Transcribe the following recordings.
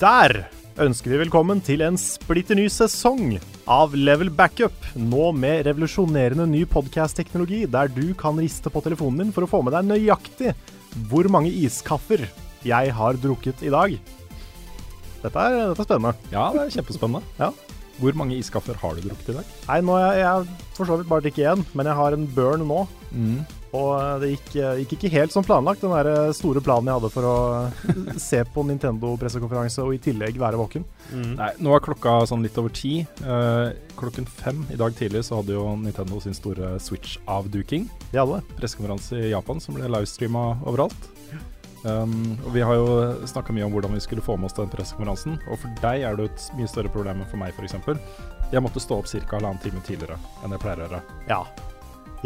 Der ønsker vi velkommen til en splitter ny sesong av Level Backup. Nå med revolusjonerende ny podcast-teknologi der du kan riste på telefonen din for å få med deg nøyaktig hvor mange iskaffer jeg har drukket i dag. Dette er, dette er spennende. Ja, det er kjempespennende. Ja. Hvor mange iskaffer har du drukket i dag? Nei, nå er jeg, jeg for så vidt bare drikker én, men jeg har en burn nå. Og det gikk, gikk ikke helt som planlagt, den der store planen jeg hadde for å se på Nintendo-pressekonferanse og i tillegg være våken. Nei, nå er klokka sånn litt over ti. Eh, klokken fem i dag tidlig så hadde jo Nintendo sin store Switch-avduking. De hadde det. Pressekonferanse i Japan som ble livestreama overalt. Um, og Vi har jo snakka mye om hvordan vi skulle få med oss den pressekonferansen. Og for deg er det et mye større problem enn for meg, f.eks. Jeg måtte stå opp ca. halvannen time tidligere enn jeg pleier å gjøre. Ja.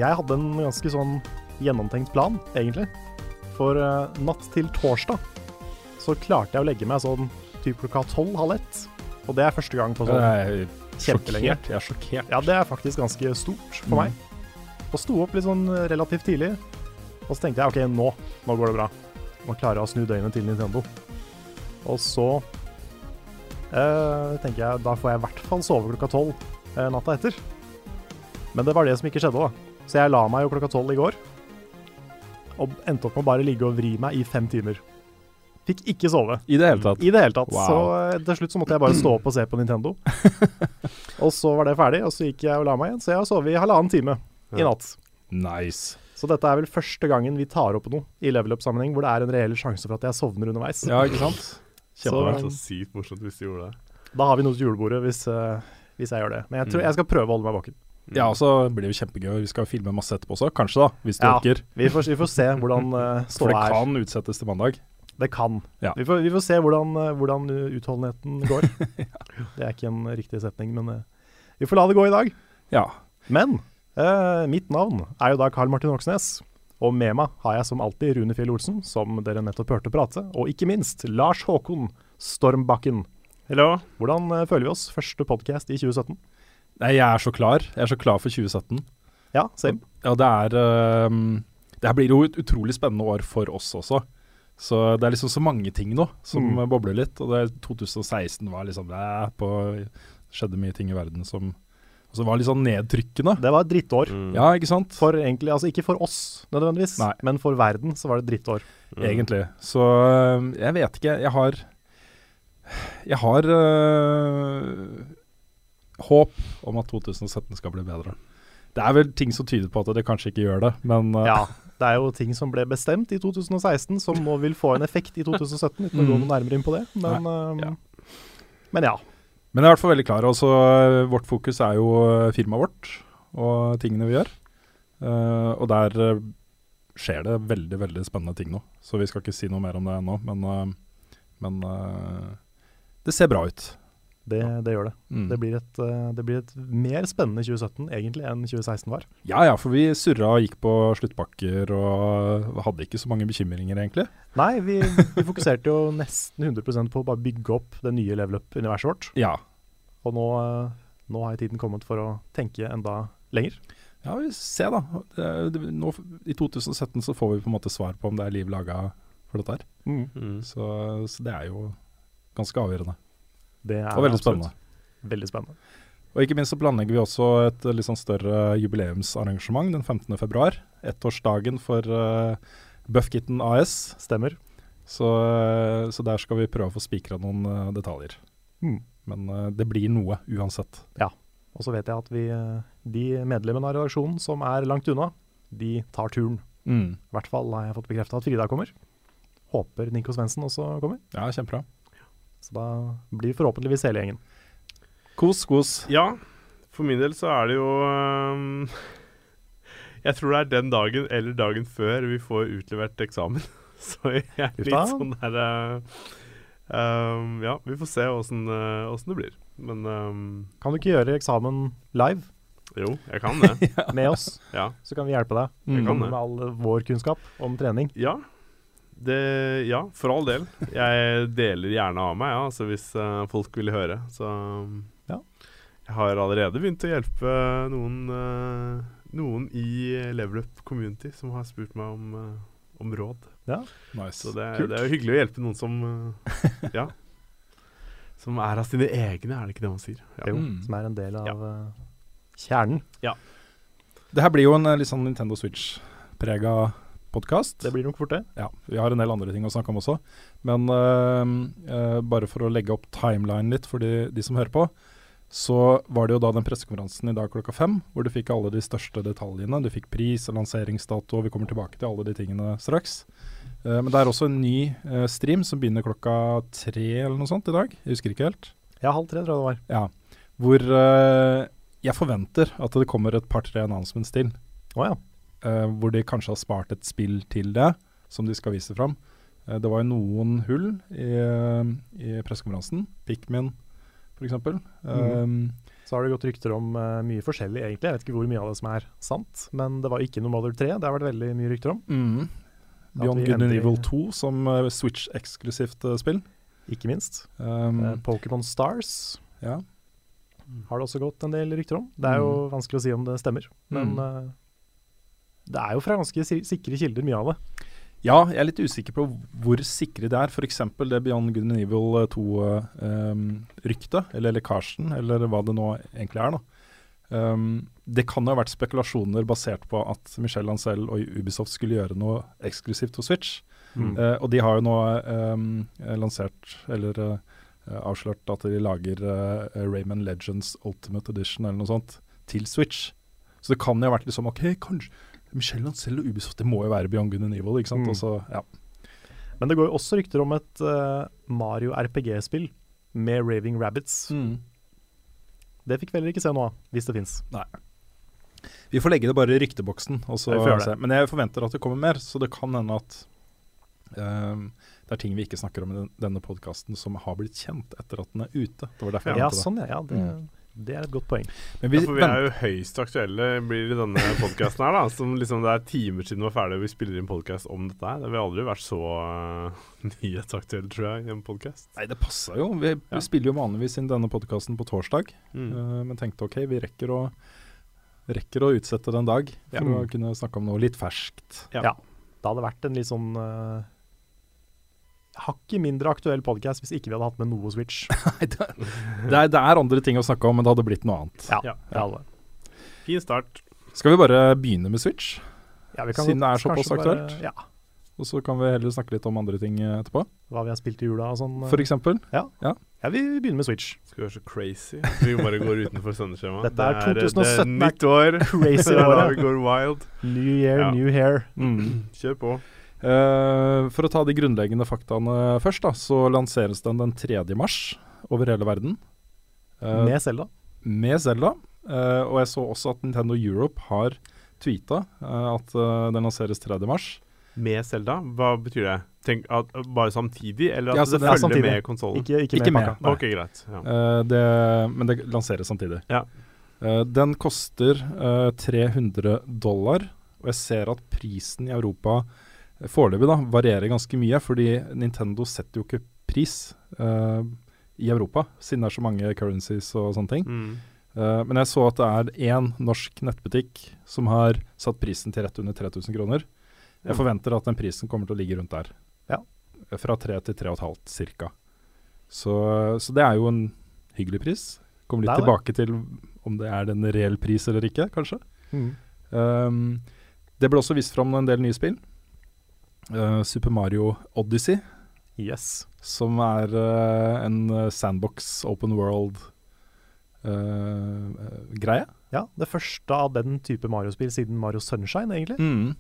Jeg hadde en ganske sånn gjennomtenkt plan, egentlig. For uh, natt til torsdag så klarte jeg å legge meg sånn typ klokka tolv-halv ett. Og det er første gang på sånn kjempelenge. Jeg er sjokkert. Ja, det er faktisk ganske stort for Mm. meg. Og sto opp litt sånn relativt tidlig. Og så tenkte jeg OK, nå, nå går det bra. Nå klarer jeg å snu døgnet til Nintendo. Og så eh, tenker jeg da får jeg i hvert fall sove klokka tolv eh, natta etter. Men det var det som ikke skjedde, da. Så jeg la meg jo klokka tolv i går. Og endte opp med å bare ligge og vri meg i fem timer. Fikk ikke sove. I det hele tatt. I det hele tatt. Wow. Så eh, til slutt så måtte jeg bare stå opp og se på Nintendo. og så var det ferdig, og så gikk jeg og la meg igjen. Så jeg har sovet i halvannen time i natt. Nice. Så dette er vel første gangen vi tar opp noe i level up-sammenheng hvor det er en reell sjanse for at jeg sovner underveis. Ja, ikke sant? Kjempevært Så- sykt morsomt hvis du gjorde det. Da har vi noe til julebordet hvis, uh, hvis jeg gjør det. Men jeg, tror, jeg skal prøve å holde meg våken. Ja, og så blir det jo kjempegøy. Vi skal filme masse etterpå også, kanskje, da, hvis du Ja. orker. Vi får, vi får se hvordan uh, For ståa det er. kan utsettes til mandag. Det kan. Ja. Vi, får, vi får se hvordan, eh, hvordan utholdenheten går. Det er ikke en riktig setning, men uh, vi får la det gå i dag. Ja. Men uh, mitt navn er jo da Karl Martin Oksnes. Og med meg har jeg som alltid Rune Fjell Olsen, som dere nettopp hørte prate. Og ikke minst Lars Håkon Stormbakken. Hello. Hvordan uh, føler vi oss? Første podkast i 2017. Nei, jeg er så klar. Jeg er så klar for 2017. Ja, same. Ja, det er um, Det her blir jo et utrolig spennende år for oss også. Så det er liksom så mange ting nå som Mm. bobler litt. Og det 2016 var liksom det på Skjedde mye ting i verden som altså var litt sånn nedtrykkende. Det var et drittår. Ja, ikke sant? For egentlig, altså ikke for oss nødvendigvis, Nei. men for verden så var det et drittår. Egentlig. Så jeg vet ikke. Jeg har Jeg har øh, håp om at 2017 skal bli bedre. Det er vel ting som tyder på at det kanskje ikke gjør det, men uh, Ja, det er jo ting som ble bestemt i 2016 som nå vil få en effekt i 2017, uten å gå Mm. noe nærmere inn på det. Men, um, ja. men ja. Men jeg er i hvert fall veldig klar. Også, øh, vårt fokus er jo øh, firmaet vårt og tingene vi gjør. Uh, og der skjer det veldig veldig spennende ting nå. Så vi skal ikke si noe mer om det ennå, men, uh, men uh, det ser bra ut. Det, det gjør det. Mm. Det, blir et, uh, det blir et mer spennende 2017 egentlig enn 2016 var. Ja ja, for vi surra og gikk på sluttbakker og hadde ikke så mange bekymringer, egentlig. Nei, vi, vi fokuserte jo nesten 100% på å bare bygge opp det nye level up-universet vårt. Ja. Og nå, uh, nå har tiden kommet for å tenke enda lenger. Ja, vi ser da. Det, det, nå, I 2017 så får vi på en måte svar på om det er liv laga for dette her. Mm. Så, så det er jo ganske avgjørende. Det er Og veldig absolutt spennende. Veldig spennende. Og ikke minst så planlegger vi også et litt sånn større jubileumsarrangement den 15. februar. Ettårsdagen for uh, Buffkitten AS. Stemmer. Så, uh, så der skal vi prøve å få spikra noen uh, detaljer. Mm. Men uh, det blir noe uansett. Ja. Og så vet jeg at vi, eh, de medlemmene av redaksjonen som er langt unna, de tar turen. Mm. I hvert fall har jeg fått bekrefta at Frida kommer. Håper Nico Svendsen også kommer. Ja, kjempebra. Så da blir forhåpentligvis hele gjengen. Kos, kos. Ja, for min del så er det jo um, Jeg tror det er den dagen eller dagen før vi får utlevert eksamen. Så jeg er litt sånn der øhm, Ja, vi får se åssen øh, det blir. Men um, Kan du ikke gjøre eksamen live jo, jeg kan det. med oss, Ja. så kan vi hjelpe deg. Mm. kan det. med all vår kunnskap om trening. Ja, det, ja, for all del. Jeg deler gjerne av meg, ja, altså hvis uh, folk vil høre. Så Ja. jeg har allerede begynt å hjelpe noen, uh, noen i Level Up Community som har spurt meg om, uh, om råd. Nice. Så det, det er jo hyggelig å hjelpe noen som Ja. Som er av sine egne, er det ikke det man sier? Ja. Jo, Mm. Som er en del av Ja. kjernen. Det her blir jo en litt sånn Nintendo Switch-prega podkast. Det blir nok fort det. Ja, vi har en del andre ting å snakke om også. Men uh, uh, bare for å legge opp timeline litt for de, de som hører på, så var det jo da den pressekonferansen i dag klokka fem, hvor du fikk alle de største detaljene. Du fikk pris og lanseringsdato, vi kommer tilbake til alle de tingene straks. Uh, men det er også en ny stream som begynner klokka tre eller noe sånt i dag. Jeg husker ikke helt. Ja, halv tre tror jeg det var. Ja. Hvor jeg forventer at det kommer et par-tre announcements til. Oh, ja. Eh, hvor de kanskje har spart et spill til det, som de skal vise fram. Eh, det var jo noen hull i, i pressekonferansen. Pikmin, f.eks. Um, Så har det gått rykter om uh, mye forskjellig, egentlig. Jeg vet ikke hvor mye av det som er sant, men det var ikke noe Mother 3. Det har vært veldig mye rykter om. mm. Beyond Good and Evil 2 som uh, Switch-eksklusivt uh, spill. Ikke minst. Um, Pokémon Stars ja. har det også gått en del rykter om. Det er jo vanskelig å si om det stemmer, men Mm. Eh, det er jo fra ganske sikre kilder, mye av det. ja, jeg er litt usikker på hvor sikre det er. F.eks. det Beyond Good and Evil 2-ryktet, eller lekkasjen, eller hva det nå egentlig er. da. Um, det kan jo ha vært spekulasjoner basert på at Michel Ancel og Ubisoft skulle gjøre noe eksklusivt hos Switch. Mm. Uh, og de har jo nå um, lansert, eller uh, avslørt, at de lager uh, Rayman Legends Ultimate Edition eller noe sånt til Switch. Så det kan jo ha vært liksom OK, kanskje Michel Ancel og Ubisoft, det må jo være Beyond Good and Evil, ikke sant? Mm. Også, ja. Men det går jo også rykter om et uh, Mario RPG-spill med Raving Rabbits. Det fikk vi heller ikke se nå av, hvis det fins. Vi får legge det bare i rykteboksen. Og så Ja, vi får gjøre se. Men jeg forventer at det kommer mer, så det kan hende at um, det er ting vi ikke snakker om i denne podkasten som har blitt kjent etter at den er ute. Det var derfor jeg Ja, sånn ja. ja det, Mm. Det er et godt poeng. Men vi, Ja, for vi er jo høyst aktuelle blir det i denne podkasten her, da. Som liksom det er timer siden vi var ferdig og vi spiller inn podkast om dette her. Det har aldri vært så uh, nyhetsaktuelle, tror jeg, i en podkast. Nei, det passa jo. Vi, Ja. vi spiller jo vanligvis inn denne podkasten på torsdag, Mm. uh, men tenkte ok, vi rekker å, rekker å utsette det en dag for Ja. å kunne snakke om noe litt ferskt. Ja. Ja. Det hadde vært en litt sånn uh, hakket mindre aktuell podkast hvis ikke vi hadde hatt med noe Switch. Det, er, det er andre ting å snakke om, men det hadde blitt noe annet. Ja, Ja. det hadde det. Fin start. Skal vi bare begynne med Switch? Ja, vi Siden det er såpass aktuelt? bare-. Ja, Og så kan vi heller snakke litt om andre ting eh, etterpå. Hva vi har spilt i jula og sånn. uh, For eksempel. ja, vi begynner med Switch. Skal vi være så crazy? Vi bare går utenfor sendeskjemaet. Dette er 2017 Det er nytt år. Crazy år. er da året. vi går wild. New year, Ja. new hair. Kjør på. Eh, for å ta de grunnleggende faktaene først, da, så lanseres den den 3. mars over hele verden. Uh, Med Selda. med Zelda. Uh, og jeg så også at Nintendo Europe har tweeta at den lanseres 3. mars. Med Selda, hva betyr det? Tenk at, Bare samtidig, eller at Ja, så det det er følger samtidig. med konsollen? Ikke, ikke, Ikke med med. Ok, greit. Ja. Eh, det, men det lanseres samtidig. Ja. Eh, den koster eh, 300 dollar, og jeg ser at prisen i Europa foreløpig da, varierer ganske mye, fordi Nintendo setter jo ikke pris uh, i Europa, siden det er så mange currencies og sånne ting. Mm. Uh, men jeg så at det er én norsk nettbutikk som har satt prisen til rett under 3000 kroner. Jeg mm. forventer at den prisen kommer til å ligge rundt der. Ja. Eh, Fra 3 til 3,5 cirka. Så, så det er jo en hyggelig pris. Kommer litt tilbake til om det er en reell pris eller ikke, kanskje. Mm. Um, det ble også vist fram en del nye spill. Uh, Super Mario Odyssey Yes. som er uh, en eh, sandbox open world-greie. Ja, det første av den type Mario-spill siden Mario Sunshine, egentlig. Mm.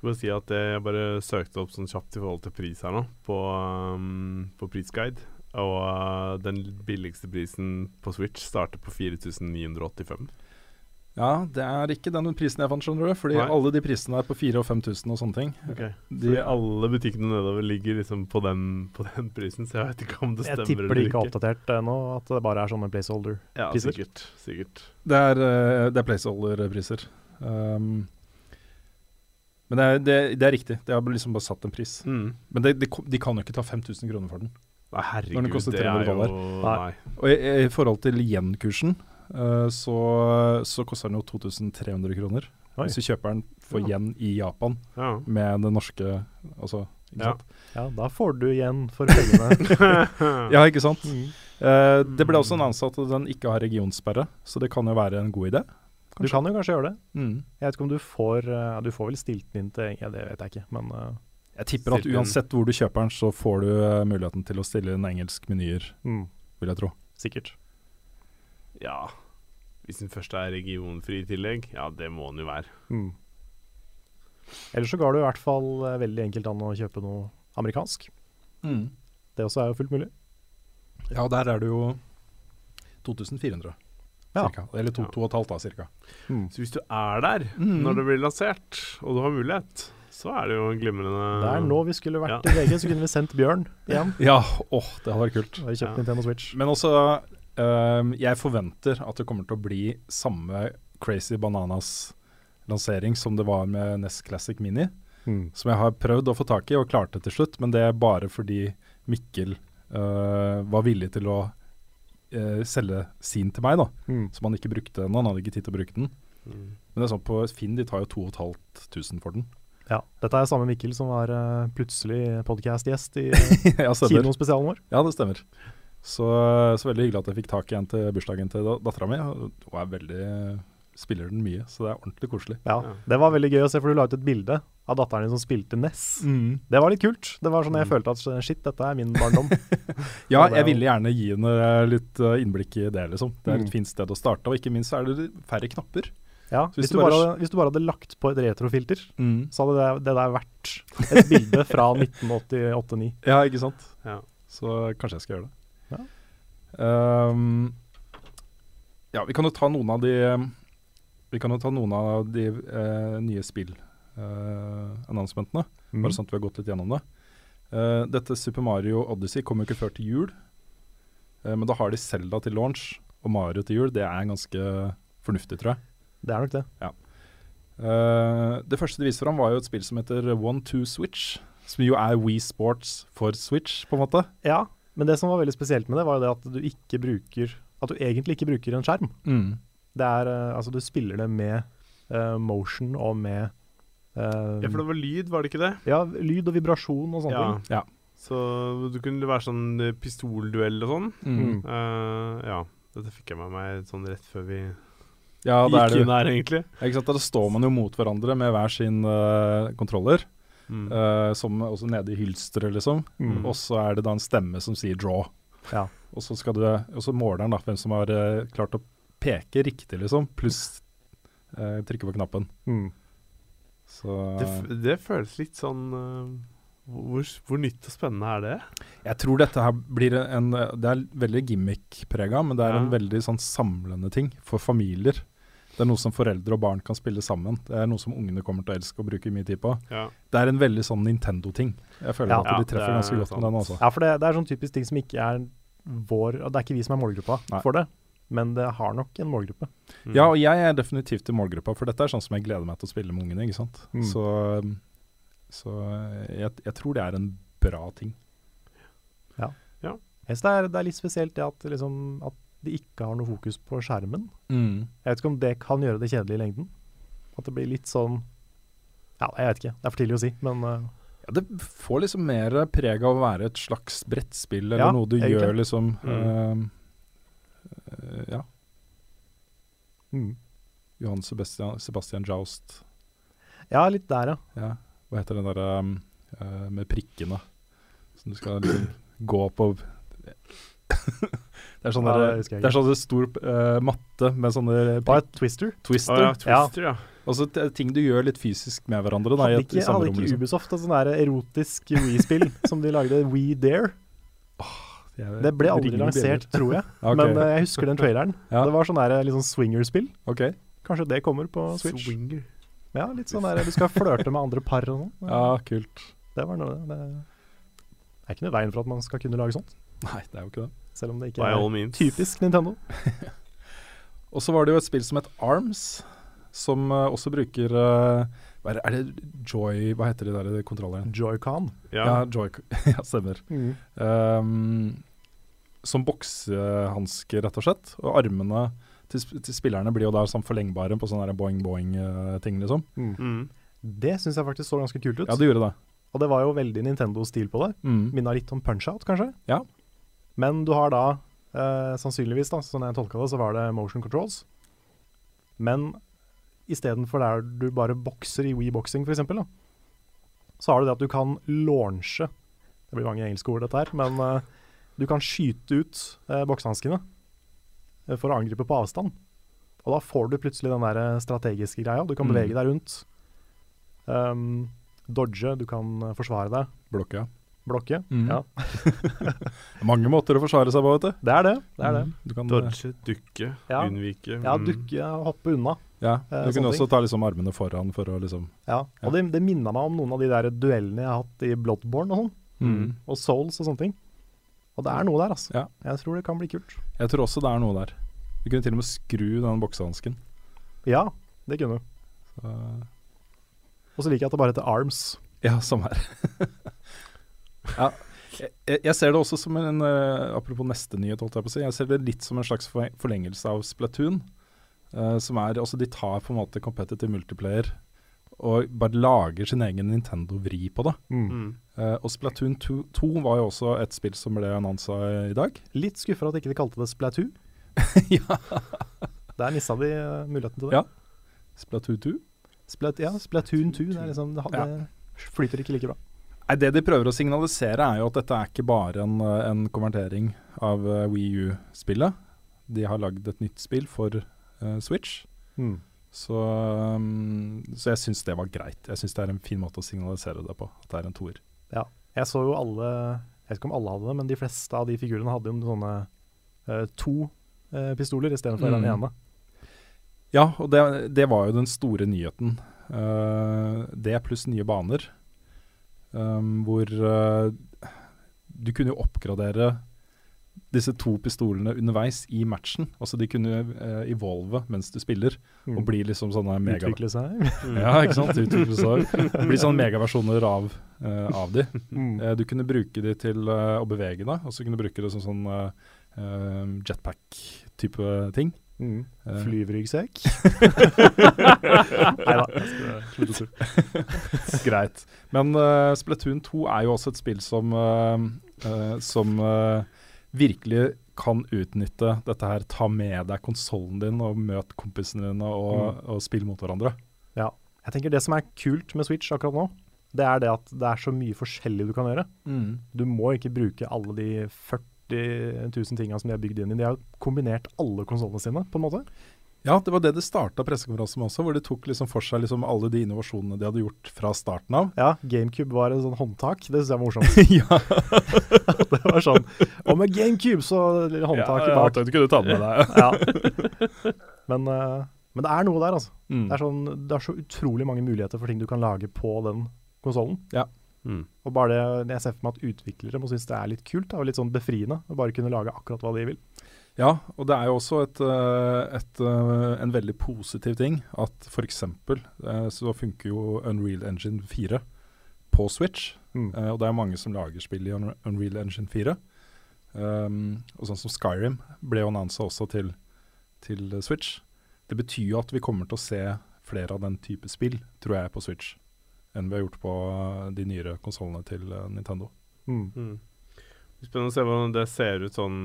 Jeg må si at jeg bare søkte opp sånn kjapt i forhold til pris her nå, på, um, på Prisguide. Og uh, den billigste prisen på Switch starter på 4985. Ja, det er ikke den prisen jeg fant, skjønner du. Fordi Nei. alle de prisene er på 4000 og 5000 og sånne ting. De, alle butikkene nedover ligger liksom på den, på den prisen, så jeg vet ikke om det stemmer. Jeg tipper de ikke har oppdatert ennå, at det bare er sånne placeholder. Ja, sikkert. sikkert. Det er, eh, det er placeholder-priser. Um, men det er, det, det er riktig. De har liksom bare satt en pris. Mm. Men det, de, de kan jo ikke ta 5000 kroner for den. Nei, herregud, det er jo. Nei. Og i, i forhold til yen-kursen, eh, så, så koster den jo 2300 kroner. Oi. Hvis du kjøper den for Ja. yen i Japan Ja. med det norske Altså, ikke Ja. sant? Ja, da får du igjen for pengene. Ja, ikke sant? Mm. Eh, det ble også annonset at den ikke har regionsperre, så det kan jo være en god idé. Du kan jo kanskje gjøre det. Mm. Jeg vet ikke om du får uh, Du får vel stilt den inn til Ja, det vet jeg ikke, men uh, Jeg tipper at uansett hvor du kjøper den, så får du uh, muligheten til å stille inn engelsk menyer, mm, vil jeg tro. sikkert. ja. Hvis den første er regionfri i tillegg, ja, det må den jo være. Mm. Ellers så går det i hvert fall eh, veldig enkelt an å kjøpe noe amerikansk. Det også er jo fullt mulig. Ja, der er det jo 2400, Ja. cirka. Eller to, Ja. to og et halvt, da, cirka. Mm. Så hvis du er der Mm. når det blir lansert, og du har mulighet, så er det jo en glimrende Det er nå vi skulle vært Ja. i VG, så kunne vi sendt Bjørn igjen. Ja, åh, det hadde vært kult. Og kjøpt Ja. Nintendo Switch. Men også, jeg forventer at det kommer til å bli samme Crazy Bananas-lansering som det var med Nest Classic Mini. Mm. Som jeg har prøvd å få tak i og klarte til slutt, men det er bare fordi Mikkel uh, var villig til å uh, selge sin til meg, da. Mm. Som han ikke brukte ennå, han hadde ikke tid til å bruke den. Mm. Men det er sånn på Finn, de tar jo 2500 for den. Ja. Dette er samme Mikkel som var uh, plutselig podcast-gjest i uh, kinospesialen vår. Ja, det stemmer. Så, så veldig hyggelig at jeg fikk tak i en til bursdagen til da- dattera mi. Hun er veldig spiller den mye, så det er ordentlig koselig. Ja. Det var veldig gøy å se, for du la ut et bilde av datteren din som spilte NES. Det var litt kult. Det var sånn jeg Mm. følte at shit, dette er min barndom. Ja, jeg ville gjerne gi henne eh, litt eh, innblikk i det, liksom. Det er et Mm. fint sted å starte, og ikke minst så er det færre knapper. Ja, hvis hvis, du bare hvis du bare hadde lagt på et retrofilter, så hadde det, det der vært et bilde fra 1988-9. Ja, ikke sant? Ja. Så kanskje jeg skal gjøre det. Ja. Ehm, ja, vi kan jo ta noen av de Vi kan jo ta noen av de eh, nye spill-announcementene. Mm. Bare sånn at vi har gått litt gjennom det. Uh, dette Super Mario Odyssey kommer jo ikke før til jul. Uh, men da har de Zelda til launch og Mario til jul. Det er ganske fornuftig, tror jeg. Det er nok det. Eh, det første de viste fram, var jo et spill som heter One Two Switch. Som jo er We Sports for Switch, på en måte. Ja, men det som var veldig spesielt med det, var jo det at du ikke bruker At du egentlig ikke bruker en skjerm. Det er eh, Altså, du spiller det med uh, motion og med uh, ja, for det var lyd, var det ikke det? ja, lyd og vibrasjon og sånne Ja. ting. Ja. Så du kunne være sånn pistolduell og sånn. Mm. Uh, ja. Dette fikk jeg med meg sånn rett før vi Ja, det gikk inn her, egentlig. Ja, ikke sant? Da står man jo mot hverandre med hver sin kontroller, Mm. eh, som også nede i hylsteret, liksom. Mm. Og så er det da en stemme som sier 'draw'. Ja. Og så skal du, og så måler den da hvem som har uh, klart å peke riktig, liksom, pluss uh, trykke på knappen. Mm. Så det, det føles litt sånn hvor, hvor nytt og spennende er det? jeg tror dette her blir en Det er veldig gimmick-prega, men det er Ja. en veldig sånn samlende ting for familier. Det er noe som foreldre og barn kan spille sammen. Det er noe som ungene kommer til å elske og bruke mye tid på. Ja. Det er en veldig sånn Nintendo-ting. Jeg føler Ja. at de treffer er ganske godt sant. med den også. Ja, for det, det er sånn typisk ting som ikke er vår Det er ikke vi som er målgruppa Nei. for det, men det har nok en målgruppe. Mm. Ja, og jeg er definitivt i målgruppa, for dette er sånn som jeg gleder meg til å spille med ungene. ikke sant? Mm. Så, så jeg, jeg tror det er en bra ting. Ja. Jeg synes det, er, det er litt spesielt det at, liksom, at de ikke har noe fokus på skjermen. Jeg vet ikke om det kan gjøre det kjedelig i lengden. At det blir litt sånn Ja, jeg vet ikke. Det er for tidlig å si, men uh, Ja, det får liksom mer preg av å være et slags brettspill, eller Ja, noe du egentlig. gjør liksom Mm. Uh, uh, Ja. mm. Johan Sebastian, Sebastian Joust. Ja, litt der, ja. Ja. Hva heter den derre um, med prikkene? Som du skal liksom gå på Det er sånn Ja, det det er sånn stor uh, matte med sånne Bare Twister. twister. Å ja, Twister, ja. Og så ting du gjør litt fysisk med hverandre. Da, i, Hadde et, i ikke, hadde rom, ikke liksom. Ubisoft et sånn der erotisk Wii-spill som de lagde, We Dare? Oh, Det ble aldri lansert, tror jeg. okay. Men uh, jeg husker den traileren. Ja. Det var sånn der litt sånn swingerspill. Ok, Kanskje det kommer på Switch. Swinger. Ja, litt sånn der du skal flørte med andre par og sånn. ja, kult. Det var noe Det er ikke noe veien for at man skal kunne lage sånt. Nei, det er jo ikke det. Selv om det ikke By er typisk Nintendo. Og så var det jo et spill som het Arms, som uh, også bruker uh, hva er, det, er det Joy Hva heter de der kontrollerne? Joy-Con. Ja, Ja. Joy Ja, stemmer. Um, som boksehansker, rett og slett. Og armene til, sp- til spillerne blir jo da sånn forlengbare på sånne der boing-boing-ting, liksom. Mm. Det syns jeg faktisk så ganske kult ut. Ja, det gjorde det. Og det var jo veldig Nintendo-stil på det. Mm. Minna litt om Punch-Out, kanskje. Ja. Men du har da, eh, sannsynligvis, da, sånn jeg tolka det, så var det motion controls. Men istedenfor der du bare bokser i Wii-boksing, f.eks., så har du det at du kan launche Det blir mange engelske ord, dette her, men eh, du kan skyte ut eh, boksehanskene eh, for å angripe på avstand. Og da får du plutselig den der eh, strategiske greia. Du kan Mm. bevege deg rundt. Um, dodge, du kan eh, forsvare deg. Blokke. Blokke. Mm. Ja, Mange måter å forsvare seg på, vet du. det er det. det, er det. Mm. Du kan, Dodge, dukke, Ja. unnvike. Ja, mm. dukke, hoppe unna. ja, eh, du eh, kunne ting. også ta liksom armene foran for å liksom Ja, og det, det minna meg om noen av de der duellene jeg har hatt i Bloodborne og sånn, Mm. og Souls og sånne ting. Og det er noe der, altså. Ja. Jeg tror det kan bli kult. Jeg tror også det er noe der. Du kunne til og med skru den boksehansken. Ja, det kunne du. Så- Og så liker jeg at det bare heter Arms. Ja, samme her. ja. Jeg, jeg ser det også som en eh, Apropos neste nyhet, holdt jeg på å si. Jeg ser det litt som en slags forlengelse av Splatoon. Uh, som er Altså, de tar på en måte competitive multiplayer og bare lager sin egen Nintendo-vri på det. Mm. Uh, og Splatoon 2, 2 var jo også et spill som ble annonsa i dag. Litt skuffa at ikke de kalte det Splatoon. ja. Der mista de muligheten til det. Ja. Splatoon 2. Splat, ja, Splatoon 2. Det, er liksom, det, Ja. det flyter ikke like bra. Nei, Det de prøver å signalisere, er jo at dette er ikke bare en, eh, en konvertering av uh, Wii U-spillet. De har lagd et nytt spill for uh, Switch. Så, um, så jeg syns det var greit. Jeg syns det er en fin måte å signalisere det på. At det er en toer. Ja. Jeg så jo alle Jeg vet ikke om alle hadde det, men de fleste av de figurene hadde jo sånne uh, to eh, pistoler istedenfor Mm. den ene. Ja, og det, det var jo den store nyheten. Uh, det pluss nye baner. Um, hvor uh, du kunne jo oppgradere disse to pistolene underveis i matchen. Altså de kunne uh, evolve mens du spiller, og bli liksom sånne mega... Utvikle seg. Ja, ikke sant? Utvikle seg. Bli sånne megaversjoner av, uh, av de. Mm. Uh, du kunne bruke de til uh, å bevege deg, og så kunne du bruke det som sånn jetpack-type ting. Mm. Eh, Flyvryggsekk. Nei da, slutte å tulle. Greit. Men uh, Splatoon 2 er jo også et spill som, uh, uh, som virkelig kan utnytte dette her. Ta med deg konsollen din og møt kompisene dine og, og spill mot hverandre. Ja. Jeg tenker Det som er kult med Switch akkurat nå, det er det at det er så mye forskjellig du kan gjøre. Du må ikke bruke alle de 40 000 tinga som de har bygd inn i. De har kombinert alle konsollene sine, på en måte. Ja, det var det det starta pressekonferansen med også, hvor de tok liksom for seg liksom alle de innovasjonene de hadde gjort fra starten av. Ja, GameCube var et sånn håndtak. Det syns jeg var morsomt. ja, det var sånn Og med GameCube, så håndtaket ja, bak. Ja, du kunne ta med deg. Ja. Men, eh, men det er noe der, altså. Mm. Det, er sånn, det er så utrolig mange muligheter for ting du kan lage på den konsollen. Mm. Og bare det jeg ser for meg at utviklere må synes det er litt kult, da, og litt sånn befriende å bare kunne lage akkurat hva de vil. Ja, og det er jo også et, eh, et, eh, en veldig positiv ting at f.eks. Uh, så funker jo Unreal Engine 4 på Switch. Mm. Eh, og det er mange som lager spill i Unreal Engine 4. Um, og sånn som Skyrim ble jo annonsa også til, til eh, Switch. Det betyr jo at vi kommer til å se flere av den type spill, tror jeg, på Switch. Enn vi har gjort på eh, de nyere konsollene til eh, Nintendo. Mm. Mm. Spennende å se hvordan det ser ut sånn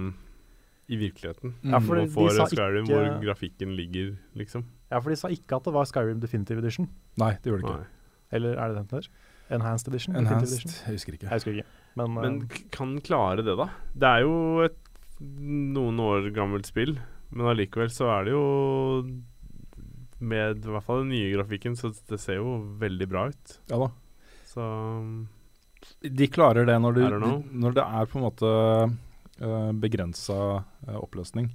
i virkeligheten. Ja, for Nå de sa Skyrim ikke- hvor grafikken ligger, liksom. Ja, for de sa ikke at det var Skyrim Definitive Edition. Nei, det gjorde det ikke. Nei. Eller er det den der? Enhanced Edition? Definitive Enhanced, Edition? jeg husker ikke. Jeg husker ikke. Men, Men eh, kan klare det, da? Det er jo et noen år gammelt spill, men allikevel så er det jo Med i hvert fall den nye grafikken, så det ser jo veldig bra ut. Ja da. Så De klarer det når, du, når det er på en måte uh, begrensa oppløsning.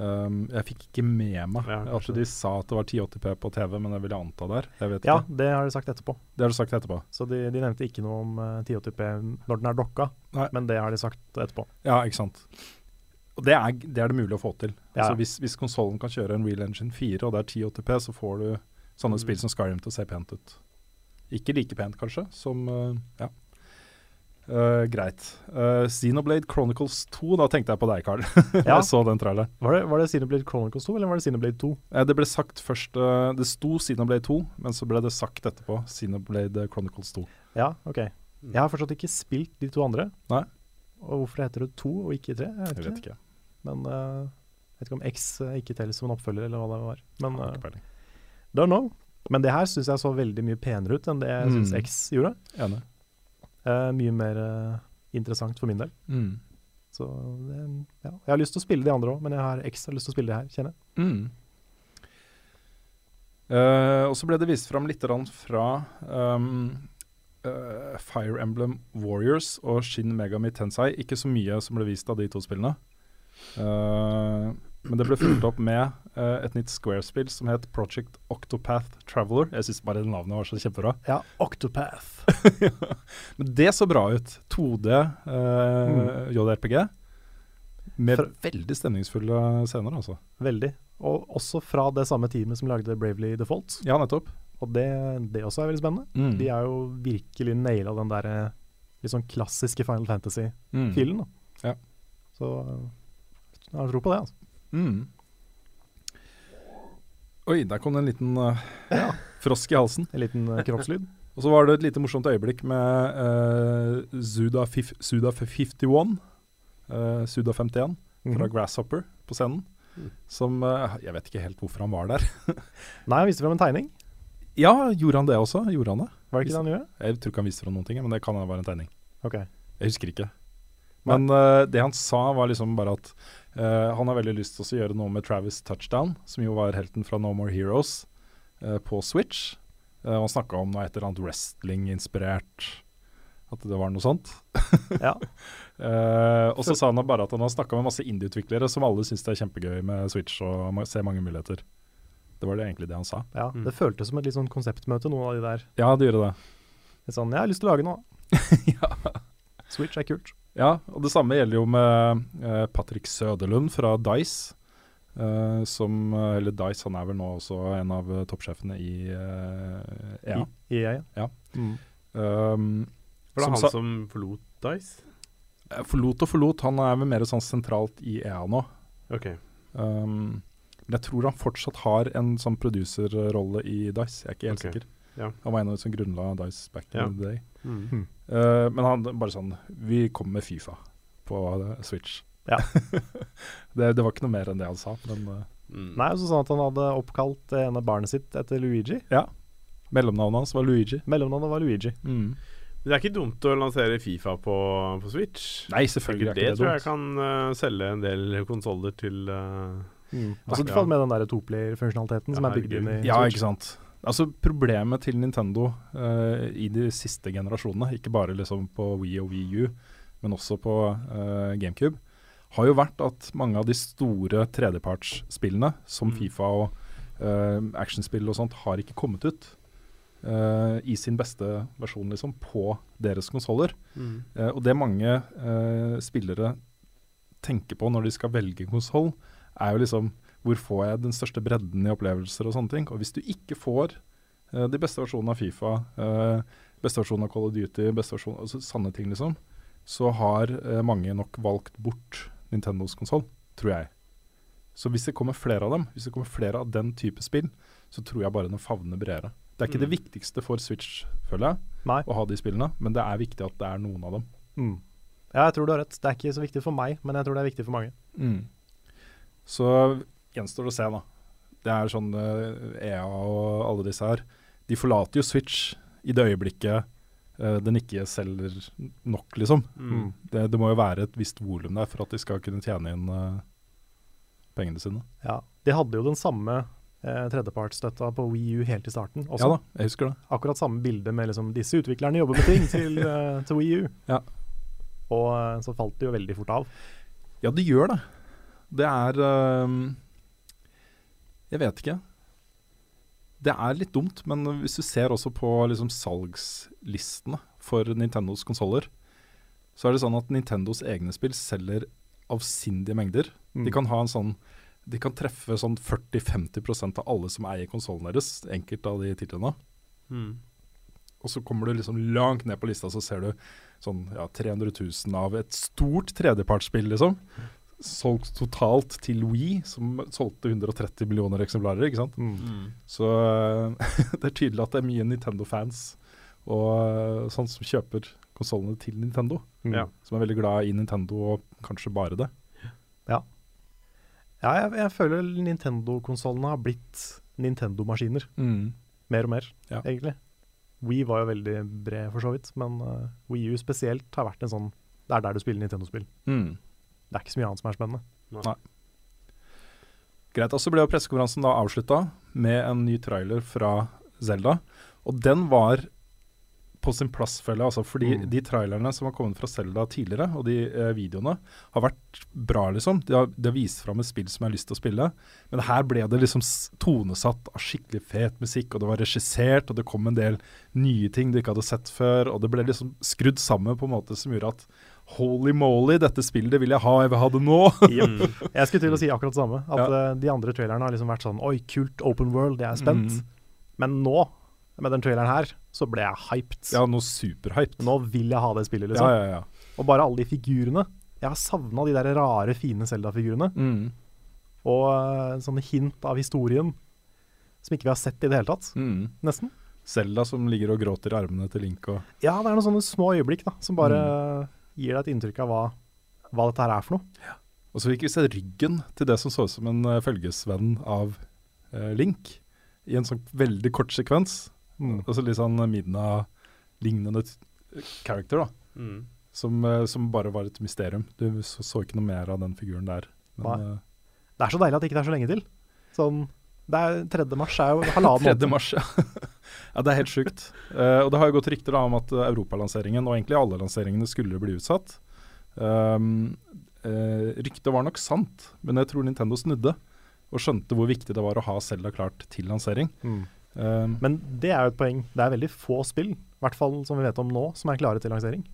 Um, jeg fikk ikke med meg Ja, at de sa at det var 1080P på TV, men det vil jeg anta der. Jeg vet ja, ikke. det har de sagt etterpå. Det har de sagt etterpå. Så de, de nevnte ikke noe om uh, 1080p når den er dokka, Nei. men det har de sagt etterpå. Ja, ikke sant. Og det er, det er det mulig å få til. Ja. Altså Hvis, hvis konsollen kan kjøre en Real Engine 4, og det er 1080P, så får du sånne Mm. spill som Skyrim til å se pent ut. Ikke like pent, kanskje, som uh, Ja. Uh, greit. Uh, Xenoblade Chronicles 2, da tenkte jeg på deg, Carl. Ja. jeg så den traileren. Var det, var det Xenoblade Chronicles 2, eller var det Xenoblade 2? Eh, det ble sagt først uh, Det sto Xenoblade 2, men så ble det sagt etterpå Xenoblade Chronicles 2. Ja, ok. Jeg har fortsatt ikke spilt de to andre. Nei. Og hvorfor heter det to og ikke tre? Jeg vet, Jeg vet ikke. Men eh, jeg vet ikke om X eh, ikke teller som en oppfølger, eller hva det var. Men Har uh, don't know. Men det her syns jeg så veldig mye penere ut enn det jeg syns Mm. X gjorde. Enig. Uh, mye mer uh, interessant for min del. Mm. Så det, ja. Jeg har lyst til å spille de andre òg, men jeg har X har lyst til å spille de her, kjenner jeg. Mm. Uh, og så ble det vist fram litt fra um, eh, Fire Emblem Warriors og Shin Megami Tensei. Ikke så mye som ble vist av de to spillene. Eh, men det ble fulgt opp med uh, et nytt Square-spill som het Project Octopath Traveler. Jeg syns bare navnet var så kjempebra. Ja, Octopath. Men det så bra ut. 2D uh, Mm. JRPG. Med fra, veldig stemningsfulle scener, altså. Veldig. Og også fra det samme teamet som lagde Bravely Default. Ja, nettopp. Og det, det også er veldig spennende. Mm. De er jo virkelig naila den der eh, litt sånn klassiske Final Fantasy-filen. Mm. Ja. Så eh, jeg har tro på det, altså. Mm. Oi, der kom det en liten eh, frosk i halsen. En liten uh, kroppslyd. Og så var det et lite morsomt øyeblikk med uh, Suda, fif Suda 51, uh, Suda 51 fra. Grasshopper på scenen. Mm. Som eh, Jeg vet ikke helt hvorfor han var der. Nei, han viste frem en tegning. ja, gjorde han det også? Gjorde han det? Var det ikke det han gjorde? Jeg tror ikke han viste fram noen ting, men det kan være en tegning. Ok. Jeg husker ikke. Men uh, det han sa, var liksom bare at eh, han har veldig lyst til å gjøre noe med Travis Touchdown, som jo var helten fra No More Heroes, uh, på Switch. Uh, han snakka om noe et eller annet wrestling-inspirert. At det var noe sånt. Ja. Eh, og så sa han bare at han har snakka med masse indie-utviklere som alle syns det er kjempegøy med Switch og ma- ser mange muligheter. Det var det egentlig det han sa. ja. Mm. Det føltes som et litt sånn konseptmøte, noen av de der. Ja, det gjorde det. Litt sånn, jeg har lyst til å lage noe. ja. Switch er kult. Ja, og det samme gjelder jo med eh, Patrick Søderlund fra Dice. eh, som, eh, eller Dice, han er vel nå også en av eh, toppsjefene i eh, EA. I EA, ja. Ja. Mm. Um, Var det Som han sa- som forlot Dice? eh, forlot og forlot, han er vel mer sånn sentralt i EA nå. OK. Um, men jeg tror han fortsatt har en sånn produserrolle i Dice, jeg er ikke helt okay. sikker. Ja. Han var en av de som grunnla Dice back Ja. in the day. Mm. Uh, men han bare sånn Vi kommer med Fifa på eh, Switch. Ja. det, det var ikke noe mer enn det han sa, men uh, Mm. Nei, så sånn at han hadde oppkalt det ene barnet sitt etter Luigi. ja. Mellomnavnet hans var Luigi. Mellomnavnet var Luigi. Mm. Men det er ikke dumt å lansere Fifa på, på Switch. Nei, selvfølgelig er det, ikke det tror jeg kan uh, selge en del konsoller til uh, Mm. Altså, I hvert fall med den der toplayer-funksjonaliteten som er bygd inn i Switch. Ja, ikke sant. Altså Problemet til Nintendo uh, i de siste generasjonene, ikke bare liksom på Wii og Wii U, men også på uh, GameCube, har jo vært at mange av de store tredjepartsspillene, som Mm. Fifa og uh, actionspill og sånt, har ikke kommet ut i sin beste versjon liksom, på deres konsoller. Eh, og det mange spillere tenker på når de skal velge konsoll, er jo liksom hvor får jeg den største bredden i opplevelser og sånne ting. Og hvis du ikke får uh, de beste versjonene av Fifa, uh, beste versjonen av Call of Duty, beste versjon, altså sanne ting liksom, så har uh, mange nok valgt bort Nintendos konsoll, tror jeg. Så hvis det kommer flere av dem, hvis det kommer flere av den type spill, så tror jeg bare den favner bredere. Det er ikke Mm. det viktigste for Switch, føler jeg, Nei. å ha de spillene, men det er viktig at det er noen av dem. Mm. Ja, jeg tror du har rett. Det er ikke så viktig for meg, men jeg tror det er viktig for mange. Så gjenstår å se, da. Det er sånn eh, EA og alle disse her. De forlater jo Switch i det øyeblikket uh, den ikke selger nok, liksom. Mm. Det, det må jo være et visst volum der for at de skal kunne tjene inn uh, pengene sine. Ja. De hadde jo den samme eh, tredjepartsstøtta på Wii U helt i starten. Også. Ja da, jeg husker det. Akkurat samme bilde med liksom disse utviklerne jobber med ting til, eh, til Wii U. Ja. Og så falt det jo veldig fort av. Ja, det gjør det. Det er ehm, Jeg vet ikke. Det er litt dumt, men hvis du ser også på liksom salgslistene for Nintendos konsoller, så er det sånn at Nintendos egne spill selger avsindige mengder. Mm. De kan ha en sånn De kan treffe sånn 40-50% av alle som eier konsollen deres, enkelte av de titlene. Mm. Og så kommer du liksom langt ned på lista, så ser du sånn ja, 300 000 av et stort tredjepartsspill, liksom. Solgt totalt til Wii, som solgte 130 millioner eksemplarer, ikke sant. Mm. Så eh, det er tydelig at det er mye Nintendo-fans og eh, sånn som kjøper konsollene til Nintendo. Mm. Ja. Som er veldig glad i Nintendo og kanskje bare det. Ja, jeg, jeg føler Nintendo-konsollene har blitt Nintendo-maskiner. Mer og mer, Ja. egentlig. Wii var jo veldig bred, for så vidt, men uh, Wii U spesielt har vært en sånn Det er der du spiller Nintendo-spill. Mm. Det er ikke så mye annet som er spennende. Greit, og så ble jo pressekonferansen da avslutta med en ny trailer fra Zelda. Og den var på sin plass, føler jeg. Altså, fordi Mm. de trailerne som har kommet fra Zelda tidligere, og de eh, videoene, har vært bra, liksom. De har, de har vist fram et spill som jeg har lyst til å spille. Men her ble det liksom tonesatt av skikkelig fet musikk, og det var regissert, og det kom en del nye ting du ikke hadde sett før, og det ble liksom skrudd sammen på en måte som gjorde at holy moly, dette spillet vil jeg ha, jeg vil ha det nå. Jeg skulle til å si akkurat det samme. At Ja. eh, de andre trailerne har liksom vært sånn Oi, kult open world, jeg er spent. Mm. Men nå, med den traileren her, så ble jeg hyped. Ja, nå superhyped. Nå vil jeg ha det spillet, liksom. Ja, ja, ja. Og bare alle de figurene. Jeg har savna de der rare, fine Zelda-figurene. Mm. Og uh, sånne hint av historien som ikke vi har sett i det hele tatt. Mm. Nesten. Selda som ligger og gråter i armene til Link og Ja, det er noen sånne små øyeblikk da, som bare gir deg et inntrykk av hva, hva dette her er for noe. Og så fikk vi se ryggen til det som så ut som en uh, følgesvenn av uh, Link, i en sånn veldig kort sekvens. Mm. Altså litt sånn Midna-lignende t- character, da. Mm. Som, uh, som bare var et mysterium. Du så, så ikke noe mer av den figuren der. Men, Nei. eh, Det er så deilig at det ikke er så lenge til. Sånn, det er 3. mars er jo halvannen 3. mars, ja. ja. Det er helt sjukt. Uh, og det har jo gått rykter da om at eh, europalanseringen, og egentlig alle lanseringene, skulle bli utsatt. Um, uh, ryktet var nok sant, men jeg tror Nintendo snudde. Og skjønte hvor viktig det var å ha Selda klart til lansering. Mm. Um, Men det er jo et poeng. Det er veldig få spill, i hvert fall som vi vet om nå, som er klare til lansering.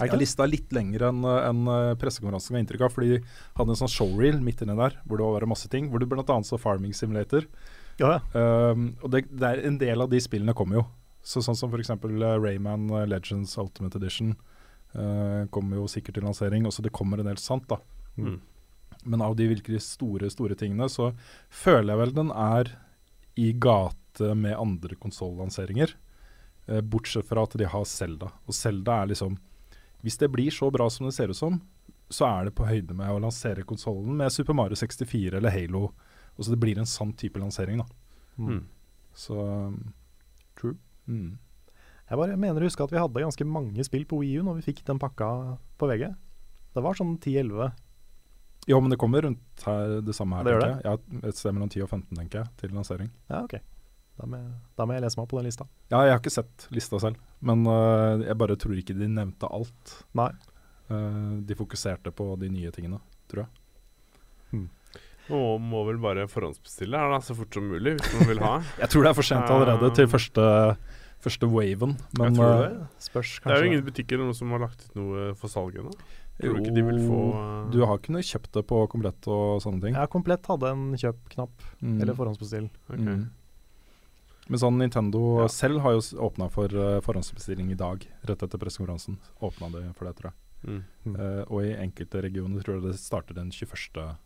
Er ikke ja, lista litt lengre enn en pressekonferansen ga inntrykk av, fordi de hadde en sånn showreel midt inni der, hvor det var masse ting. Hvor du bl.a. så Farming Simulator. Ja, ja. Um, og det, det er en del av de spillene kommer jo. Så sånn som f.eks. Uh, Rayman uh, Legends Ultimate Edition uh, kommer jo sikkert til lansering. Også det kommer en del sant, da. Mm. Men av de virkelig store, store tingene, så føler jeg vel den er i gate med andre konsollanseringer. Uh, bortsett fra at de har Zelda. Og Zelda er liksom Hvis det blir så bra som det ser ut som, så er det på høyde med å lansere konsollen med Super Mario 64 eller Halo. Og så det blir en sann type lansering, da. Mm. Så um, True. Mm. Jeg bare mener å huske at vi hadde ganske mange spill på Wii U når vi fikk den pakka på VG. Det var sånn 10-11. Jo, men det kommer rundt her, det samme her. Det gjør det? jeg. Ja, et sted mellom 10 og 15, tenker jeg, til lansering. Ja, ok. Da må, jeg, da må jeg lese meg opp på den lista. Ja, jeg har ikke sett lista selv, men uh, jeg bare tror ikke de nevnte alt. Nei. Uh, de fokuserte på de nye tingene, tror jeg. Nå må vel bare forhåndsbestille her da, så fort som mulig, hvis man vil ha. Jeg tror det er for sent allerede til første, første waven, men jeg tror øh, det. Spørs Det er jo ingen butikker eller noe som har lagt ut noe for salg ennå. Tror jo, du ikke de vil få uh, Du har kunnet kjøpt det på komplett og sånne ting. Ja, Komplett hadde en kjøp-knapp, Mm. eller forhåndsbestill. Okay. Mm. Men sånn Nintendo Ja. selv har jo åpna for uh, forhåndsbestilling i dag, rett etter pressekonferansen. Åpna det for det, tror jeg. Mm. Mm. Uh, og i enkelte regioner tror jeg det starter den 21.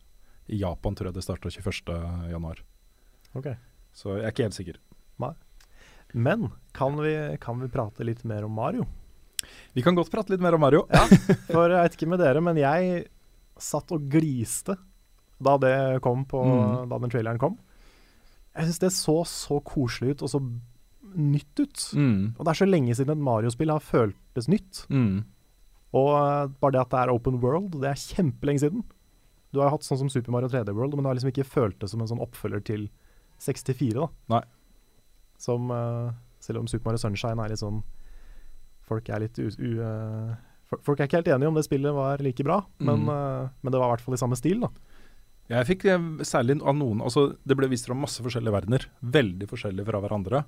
I Japan tror jeg det starta 21. januar. Ok. Så jeg er ikke helt sikker. Men kan vi, kan vi prate litt mer om Mario? Vi kan godt prate litt mer om Mario. ja, For jeg vet ikke med dere, men jeg satt og gliste da det kom på Mm. Da den traileren kom. Jeg syns det så så koselig ut, og så nytt ut. Mm. Og det er så lenge siden et Mario-spill har føltes nytt. Mm. Og bare det at det er open world, det er kjempelenge siden. Du har jo hatt sånn som Super Mario 3D World, men det har liksom ikke føltes som en sånn oppfølger til 64, da. Nei. Som uh, Selv om Super Mario Sunshine er litt sånn Folk er litt u... u uh, folk er ikke helt enige om det spillet var like bra, men, Mm. eh, men det var i hvert fall i samme stil, da. Jeg fikk eh, særlig av noen Altså, det ble vist fra masse forskjellige verdener. Veldig forskjellige fra hverandre.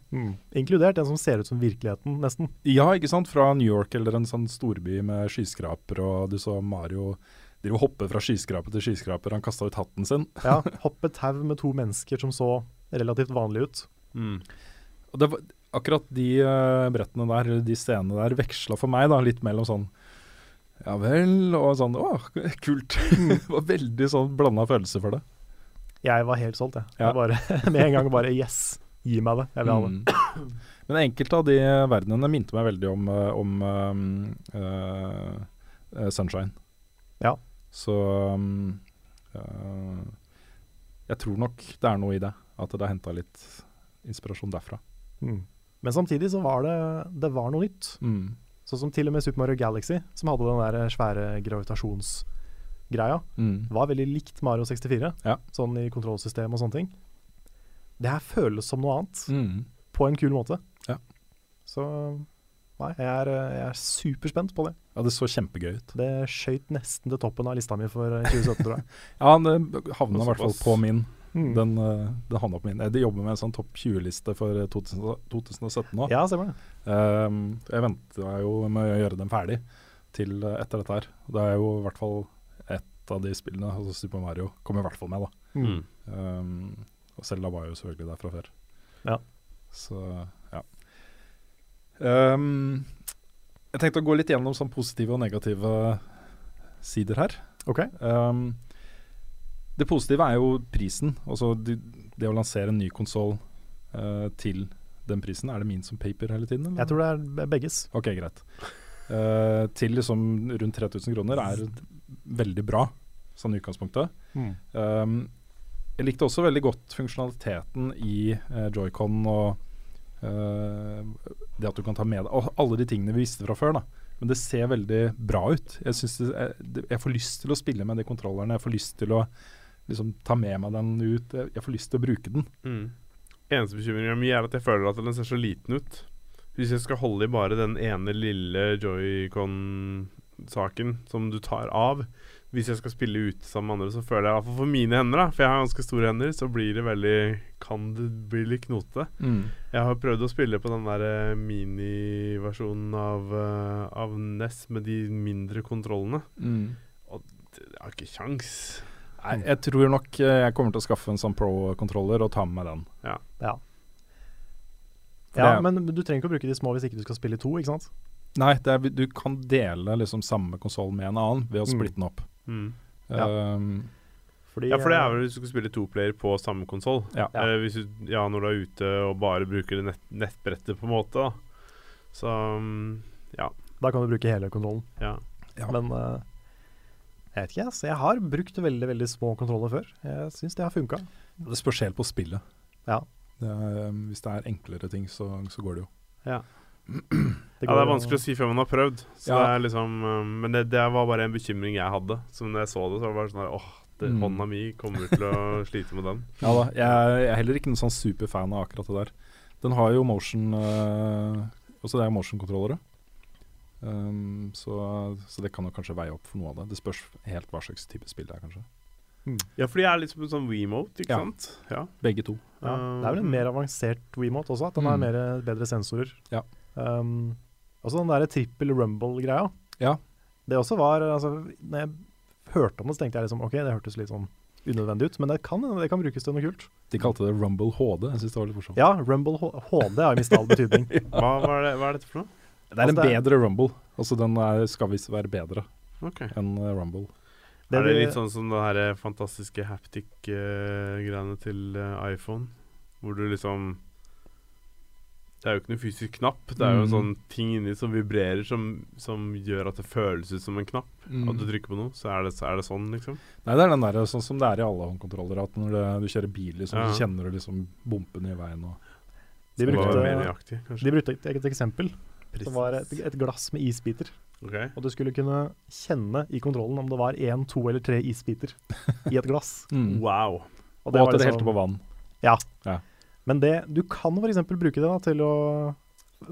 Inkludert en som ser ut som virkeligheten, nesten. Ja, ikke sant? Fra New York eller en sånn storby med skyskraper, og du så Mario drive og hoppe fra skyskraper til skyskraper. Han kasta ut hatten sin. Ja, Hoppe tau med to mennesker som så relativt vanlig ut. Mm. Og det var, akkurat de uh, brettene der, eller de scenene der, veksla for meg da litt mellom sånn Ja vel, og sånn Å, kult. det var veldig sånn blanda følelser for det. Jeg var helt solgt, jeg. Ja. jeg bare, med en gang bare Yes, gi meg det. Jeg vil ha det. Mm. Men enkelte av de verdenene minte meg veldig om, eh, om um, uh, eh, Sunshine. Ja. Så um, uh, jeg tror nok det er noe i det. At det er henta litt inspirasjon derfra. Mm. Men samtidig så var det, det var noe nytt. Mm. Sånn som til og med Super Mario Galaxy, som hadde den der svære gravitasjonsgreia, Mm. var veldig likt Mario 64, Ja. sånn i kontrollsystem og sånne ting. Det her føles som noe annet, Mm. på en kul måte. Ja. Så nei, jeg er, jeg er superspent på det. Ja, det så kjempegøy ut. Det skøyt nesten til toppen av lista mi for 2017, tror jeg. Ja, det havna i hvert fall på min. Mm. Den, eh, den havna på min. De jobber med en sånn topp 20-liste for 2000, 2017 nå. Ja, stemmer det. Um, jeg venta jo med å gjøre den ferdig til eh, etter dette her. Det er jo i hvert fall ett av de spillene, altså Super Mario, kommer i hvert fall med, da. Mm. Um, og Selda var jo selvfølgelig der fra før. Ja. Så. Um, jeg tenkte å gå litt gjennom sånn positive og negative sider her. OK. Um, det positive er jo prisen. Altså det, det å lansere en ny konsoll til den prisen. Er det min som paper hele tiden? Eller? Jeg tror det er begges. Ok, greit. Uh, til liksom rundt 3000 kroner er veldig bra, sånn i utgangspunktet. Um, jeg likte også veldig godt funksjonaliteten i uh, Joy-Con og det at du kan ta med deg og alle de tingene vi visste fra før. da Men det ser veldig bra ut. Jeg, det, jeg får lyst til å spille med de kontrollerne. Jeg får lyst til å liksom ta med meg den ut. Jeg, jeg får lyst til å bruke den. Mm. Eneste bekymringen min er at jeg føler at den ser så liten ut. Hvis jeg skal holde i bare den ene lille joycon-saken som du tar av Hvis jeg skal spille ute sammen med andre, så føler jeg i hvert fall for mine hender, da for jeg har ganske store hender, så blir det veldig Kan det bli litt knotete. Jeg har prøvd å spille på den der eh, miniversjonen av, uh, av NES med de mindre kontrollene. Og Jeg har ikke kjangs. Nei, jeg tror nok eh, jeg kommer til å skaffe en sånn pro-kontroller og ta med meg den. Ja. ja. ja, men du trenger ikke å bruke de små hvis ikke du skal spille to, ikke sant? Nei, det er, du kan dele liksom samme konsoll med en annen ved å Mm. splitte den opp. Mm. Ja. Um, Fordi, Ja, for det er eh, vel hvis du skal spille toplayer på samme konsoll. Ja. Uh, ja, når du er ute og bare bruker det nett, nettbrettet, på en måte. da Så um, ja. Da kan du bruke hele kontrollen. ja. Ja. Men uh, jeg vet ikke, altså. Jeg har brukt veldig veldig små kontroller før. Jeg syns det har funka. det spørs helt på spillet. Ja. Det er, um, hvis det er enklere ting, så, så går det jo. ja. Det ja, det er vanskelig å si før man har prøvd. Så Ja. det er liksom um, Men det, det var bare en bekymring jeg hadde. Så når jeg så det, så var det bare sånn her Åh, det, Mm. hånda mi kommer til å slite med den. Ja da, jeg, jeg er heller ikke noen sånn superfan av akkurat det der. Den har jo motion uh, Også det er motion-kontrollere. Um, så, så det kan jo kanskje veie opp for noe av det. Det spørs helt hva slags type spill det er, kanskje. Ja, for de er litt som en sånn WeMote, ikke Ja. sant? Ja. Begge to. Ja, det er vel en mer avansert WeMote også, at den har Mm. bedre sensorer. Ja. Um, også den derre trippel rumble-greia. Ja. Det også var altså, Når jeg hørte om det, så tenkte jeg liksom OK, det hørtes litt sånn unødvendig ut, men det kan, det kan brukes til noe kult. De kalte det Rumble HD. Jeg syns det var litt morsomt. Ja, Rumble H HD har mista all betydning. Hva, hva, er det, hva er dette for noe? Det er en Altså, det er- bedre Rumble. Altså Den er, skal visst være bedre Ok enn uh, Rumble. Det er det litt sånn som det her eh, fantastiske haptic-greiene til eh, iPhone? Hvor du liksom Det er jo ikke noe fysisk knapp. Det er jo en Mm. sånn ting inni som vibrerer, som, som gjør at det føles ut som en knapp. Mm. At du trykker på noe, så er det, så er det sånn, liksom. Nei, det er den der, sånn som det er i alle håndkontroller, at når det, du kjører bil, liksom, Ja. så kjenner du liksom bumpene i veien. Og, De Det brukte, mer nøyaktig, de brukte et, et eksempel. Det var et, et glass med isbiter. Okay. Og du skulle kunne kjenne i kontrollen om det var én, to eller tre isbiter i et glass. Mm. Wow. Og Og at var det liksom- helte på vann. Ja. Ja. Men det, du kan f.eks. bruke det da, til å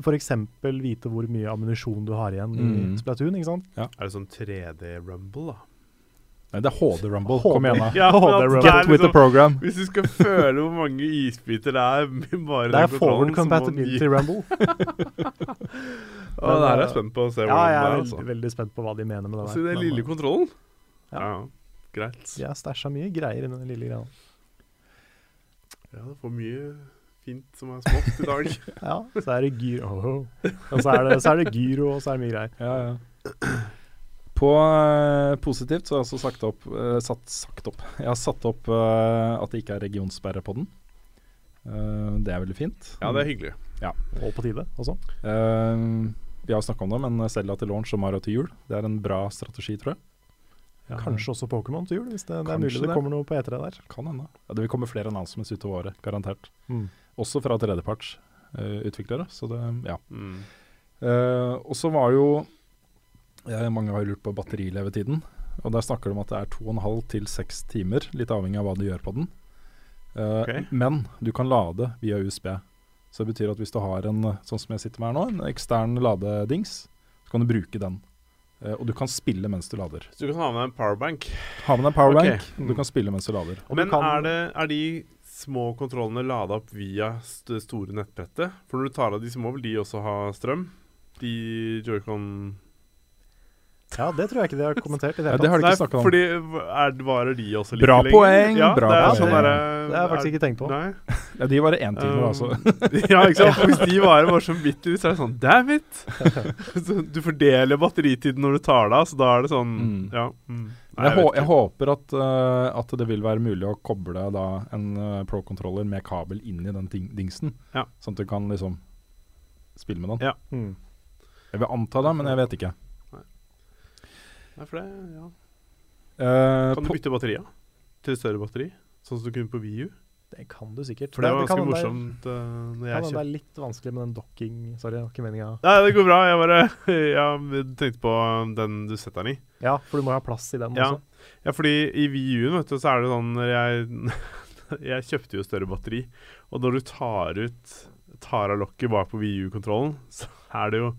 f.eks. vite hvor mye ammunisjon du har igjen Mm. i Splatoon. ikke sant? Er det sånn 3D Rumble, da? Nei, det er HD Rumble. HD. Kom igjen, da. Ja, HD Rumble. det Get with the liksom- program. Hvis du skal føle hvor mange isbiter det er bare Det er forward compatibility rumble. Og det her er jeg spent på å se Ja, hvordan jeg det er er. veldig, Altså. veldig spent på hva de mener med det der. Så den Men, lille eh, kontrollen? Ja. Ja, greit. De har stæsja mye greier inni den lille greia. Ja, det får mye fint som er smått i dag. Ja, så er det gyro oh, Og så er det, så er det gyro, og så er det mye greier. Ja, ja. På uh, positivt så har jeg også sagt opp, uh, satt, sagt opp Jeg har satt opp uh, at det ikke er regionsperre på den. Eh, det er veldig fint. Ja, det er hyggelig. Og på tide også. Vi har snakka om det, men Selda til launch og Mara til jul, det er en bra strategi, tror jeg. Ja, Kanskje også Pokémon til jul, hvis det, det er mulig det det. kommer noe på E3 der. Kan hende. Ja, det vil komme flere announcements utover året, garantert. Mm. Også fra tredjepartsutviklere, så det Ja. Mm. Uh, og så var jo ja, Mange har lurt på batterilevetiden. Og der snakker de om at det er 2,5 til 6 timer, litt avhengig av hva du gjør på den. Uh, okay. Men du kan lade via USB. Så det betyr at hvis du har en eh, sånn som jeg sitter med her nå, en ekstern ladedings, så kan du bruke den. Eh, og du kan spille mens du lader. Så du kan ha med deg en powerbank. Ha med deg en powerbank, okay. og du kan spille mens du lader. Og du Men kan- er, det, er de små kontrollene lada opp via det store nettbrettet? For når du tar av de, så må vel de også ha strøm? De Joycon Ja, det tror jeg ikke de har kommentert i det Ja, det har de ikke snakket om. fordi er, varer de også like Bra lenge? poeng, Ja, bra det er poeng. Sånn Det har jeg faktisk ikke tenkt på. Nei. Ja, de varer én time, Um, altså. ja, ikke sant? Hvis de varer bare så vidt ut, så er det sånn Damn it! Du fordeler batteritiden når du tar det av, så da er det sånn Mm. Ja. Mm. Nei, Jeg, jeg håper at, uh, at det vil være mulig å koble da en uh, pro-controller med kabel inn i den ting, dingsen, Ja. sånn at du kan liksom spille med den. Ja. Mm. Jeg vil anta det, men jeg vet ikke. Nei, for det, ja. Uh, Kan du bytte batteria til større batteri? Sånn som du kunne på VU? Det kan du sikkert. For det var ganske morsomt uh, når Kan jeg hende det er litt vanskelig med den docking Sorry, det var ikke meninga. Nei, det går bra. Jeg bare jeg tenkte på den du setter den i. Ja, for du må ha plass i den Ja. også. Ja, fordi i VU-en, vet du, så er det sånn jeg Jeg kjøpte jo større batteri, og når du tar ut Tar av lokket bak på VU-kontrollen, så er det jo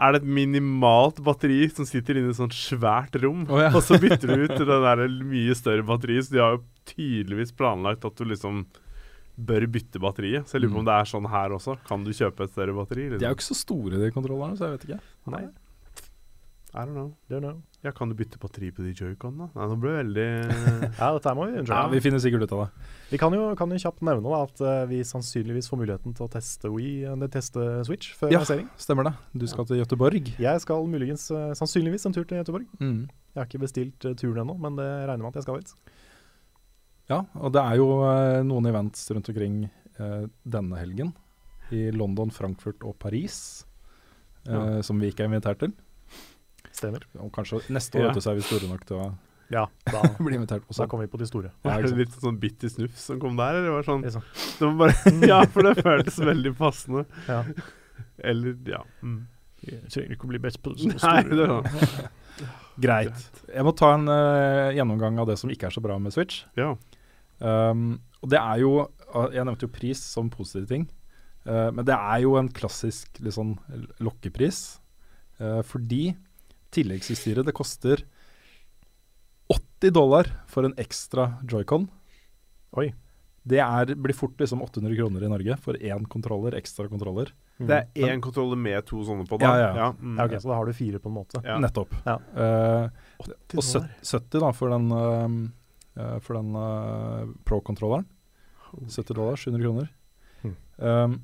er det et minimalt batteri som sitter inne i et sånt svært rom, Oh, ja. og så bytter du ut til det der mye større batteriet. Så de har jo tydeligvis planlagt at du liksom bør bytte batteriet. Så jeg lurer på Mm. om det er sånn her også. Kan du kjøpe et større batteri? de er jo ikke så store, de kontrollerne, så jeg vet ikke. Nei. I don't know. Don't know. Ja, Kan du bytte batteri på de joyconene? Nei, nå ble det veldig Ja, dette må vi Ja. Vi finner sikkert ut av det. Vi kan jo, kan jo kjapt nevne da, at eh, vi sannsynligvis får muligheten til å teste Wii, eller teste Switch før Ja. lansering. Stemmer det. Du skal til Gøteborg. Jeg skal muligens, eh, sannsynligvis en tur til Gøteborg. Mm. Jeg har ikke bestilt turen ennå, men det regner med at jeg skal dit. Ja, og det er jo noen events rundt omkring eh, denne helgen. I London, Frankfurt og Paris. eh, Som vi ikke er invitert til. Stemmer. Og kanskje neste år Ja. så er vi store nok til å Ja, da, bli invitert på da sånn. kommer vi på de store. Ja, Var det litt sånn bitter snufs som kom der, eller var det sånn Liksom. det var bare, Ja, for det føltes veldig passende. Ja. Eller, ja. Mm. Jeg trenger ikke å bli best på Nei, det er sånn. Greit. Jeg må ta en uh, gjennomgang av det som ikke er så bra med Switch. Ja. Um, og det er jo uh, Jeg nevnte jo pris som positiv ting. Uh, men det er jo en klassisk sånn lokkepris. Uh, fordi tilleggsutstyret det koster 80 dollar for en ekstra joycon. Oi. Det er, blir fort liksom 800 kroner i Norge for én kontroller, ekstra kontroller. Det er én kontroller med to sånne på, da. Ja, ja. mm. Ja, ok, Så da har du fire på en måte. Ja. Nettopp. Ja. Uh, og 70 da for den, uh, for den uh, pro-kontrolleren. 70 dollar, 700 kroner. Mm. Um,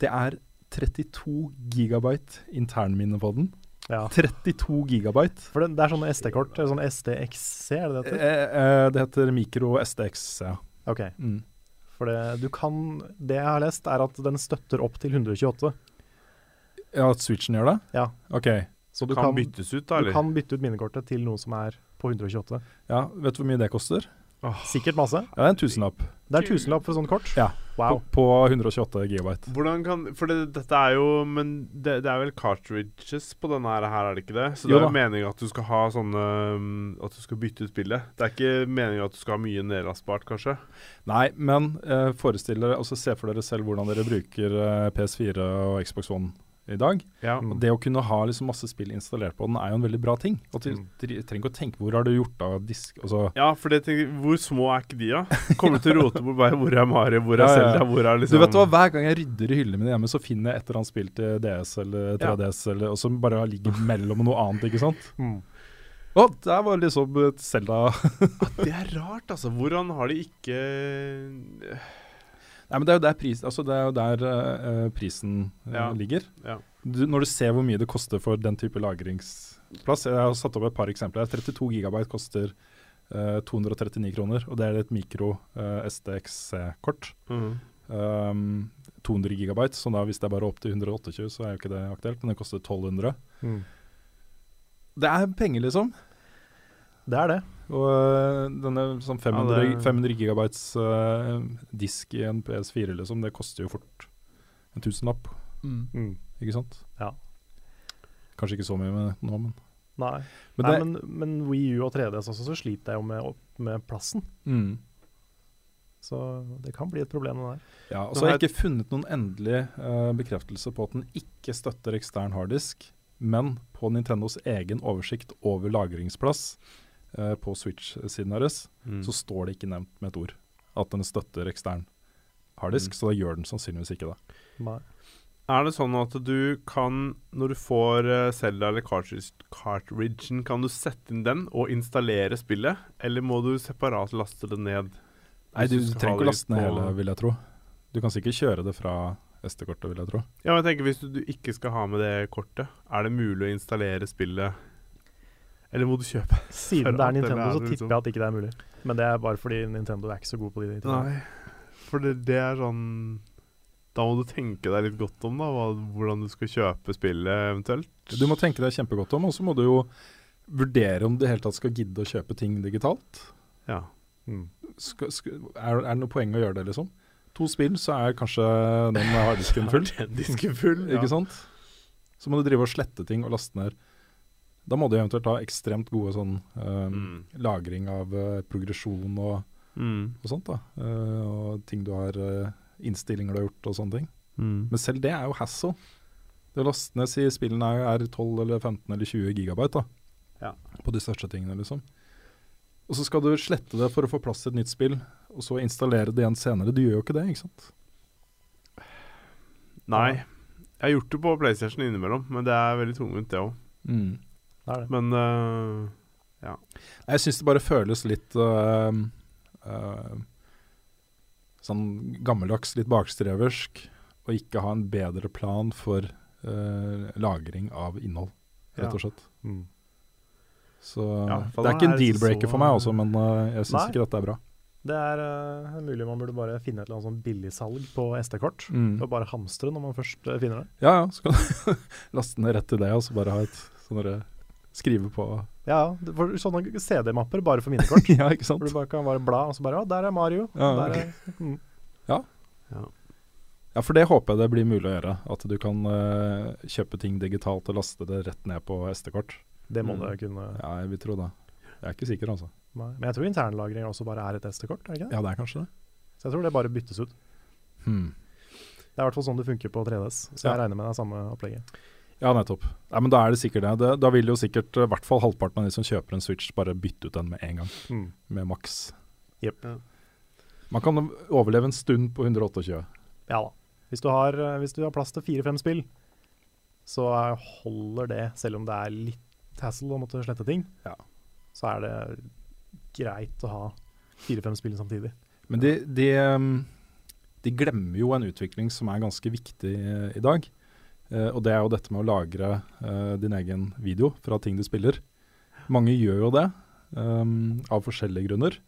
det er 32 gigabyte internminne på den. Ja. 32 gigabyte. For det, det er sånne SD-kort, eller sånn SDXC, er det det heter? Eh, eh, det heter Micro SDX, ja. Ok, Mm. for det du kan Det jeg har lest, er at den støtter opp til 128. Ja, at Switchen gjør det? Ja. Ok. Så Du kan, kan, byttes ut, da, du kan bytte ut minnekortet til noe som er på 128. Ja, vet du hvor mye det koster? Sikkert masse. Ja, det er en tusenlapp. Det er en tusenlapp for sånt kort. Ja. Wow. På, på 128 gigabyte. Hvordan kan For det, dette er jo Men det, det er vel cartridges på denne her, er det ikke det? Så Jo det er jo meningen at du skal ha sånne um, At du skal bytte ut spillet. Det er ikke meningen at du skal ha mye nedlastbart, kanskje? Nei, men eh, forestill dere, altså se for dere selv hvordan dere bruker eh, PS4 og Xbox One i dag. Ja. Og Det å kunne ha liksom masse spill installert på den er jo en veldig bra ting. Du Mm. trenger ikke å tenke hvor har du gjort av disk altså, Ja, for det tenker, hvor små er ikke de, da? Kommer du til å rote bort bare hvor er Mario, hvor er Selda, ja, ja. Hvor er Du liksom vet hva, Hver gang jeg rydder i hyllene mine hjemme, så finner jeg et eller annet spill til DS eller 3DS, eller, og som bare ligger mellom noe annet, ikke sant. Mm. Å, der var liksom Selda Zelda Det er rart, altså. Hvordan har de ikke Nei, men det er jo der, pris, altså det er jo der uh, prisen uh, Ja. ligger. Ja. Du, når du ser hvor mye det koster for den type lagringsplass Jeg har satt opp et par eksempler. 32 gigabyte koster uh, 239 kroner, og det er et mikro STXC-kort. Mhm. Um, 200 gigabyte, så da hvis det er bare opp til 128, så er jo ikke det aktuelt. Men det koster 1200. Mm. Det er penger, liksom. Det er det. Og øh, denne sånn 500, Ja, det- 500 gigabytes uh, disk i en PS4, liksom, det koster jo fort en tusenlapp, Mm. ikke sant? Ja. Kanskje ikke så mye med nå, men Nei. Men Nei, det, men, men Wii U og 3DS også, så sliter jeg jo med, med plassen. mm, Så det kan bli et problem, det der. ja, og så har har jeg ikke funnet noen endelig uh, bekreftelse på at den ikke støtter ekstern harddisk, men på Nintendos egen oversikt over lagringsplass øh, på Switch-siden deres, Mm. så står det ikke nevnt med et ord at den støtter ekstern harddisk, Mm. så da gjør den sannsynligvis ikke det. Nei. Er det sånn at du kan, når du får Selda eller cartridge, cartridgen, kan du sette inn den og installere spillet? Eller må du separat laste det ned? Nei, du, du trenger ikke å laste ned hele, vil jeg tro. Du kan sikkert kjøre det fra SD-kortet, vil jeg tro. Ja, men jeg tenker Hvis du, du ikke skal ha med det kortet, er det mulig å installere spillet Eller må du kjøpe? Siden det er Nintendo, er så tipper liksom- jeg at ikke det er mulig. Men det er bare fordi Nintendo er ikke så god på de tingene. Nei. For det, det er sånn Da må du tenke deg litt godt om da hva, hvordan du skal kjøpe spillet eventuelt. Du må tenke deg kjempegodt om, og så må du jo vurdere om du i det hele tatt skal gidde å kjøpe ting digitalt. Ja. Mm. Skal, skal, er, er det noe poeng å gjøre det, liksom? To spill, så er kanskje den harddisken full. Den full. ja. Ikke sant? Så må du drive og slette ting og laste ned. Da må du eventuelt ha ekstremt gode sånn um, Mm. lagring av uh, progresjon og, Mm. og sånt. da. Uh, og ting du har uh, innstillinger du har gjort og sånne ting. Mm. Men selv det er jo hassle. Det lastende laste ned si spillene er, er 12 eller 15 eller 20 gigabyte da. Ja. på de største tingene, liksom. Og så skal du slette det for å få plass til et nytt spill, og så installere det igjen senere. Du gjør jo ikke det, ikke sant? Nei. Jeg har gjort det på PlayStation innimellom, men det er veldig tungvint, det òg. Mm. Det det. Men øh, Jeg syns det bare føles litt uh, uh, sånn gammeldags, litt bakstreversk, å ikke ha en bedre plan for lagring av innhold, rett og slett. Mm. Så Ja, det er ikke en det deal-breaker for meg også, men jeg syns ikke dette er bra. Det er uh, mulig man burde bare finne et eller annet sånn billigsalg på SD-kort. Mm. Og bare hamstre når man først finner det. Ja, ja, så kan du laste ned rett til det, og så bare ha et sånn skrive på Ja, for sånne CD-mapper bare for minnekort. Ja, ikke sant? Hvor du bare kan bare bla, og så bare Ja, der er Mario. Ja, der er, mm. Ja, for det håper jeg det blir mulig å gjøre. At du kan uh, kjøpe ting digitalt og laste det rett ned på SD-kort. Det må Mm. det kunne Ja, jeg vil tro det. Jeg er ikke sikker, altså. Nei. Men jeg tror internlagring også bare er et SD-kort. er det ikke det? Ja, det er kanskje det. Så jeg tror det bare byttes ut. Hmm. Det er i hvert fall sånn det funker på 3DS. Så Ja. jeg regner med det er samme opplegget. Ja, nettopp. Ja, men Da er det sikkert det. det da vil jo sikkert øh, i hvert fall halvparten av de som kjøper en Switch, bare bytte ut den med en gang, Mm. med maks. Yep. Ja. Man kan overleve en stund på 128. Ja da. Hvis du har, eh, hvis du har plass til fire-fem spill, så eh, holder det, selv om det er litt hassle å måtte slette ting. Ja. Så er det greit å ha fire-fem spill samtidig. Men de, de, de glemmer jo en utvikling som er ganske viktig eh, i dag. Eh, og det er jo dette med å lagre uh, din egen video fra ting du spiller. Mange gjør jo det, um, av forskjellige grunner.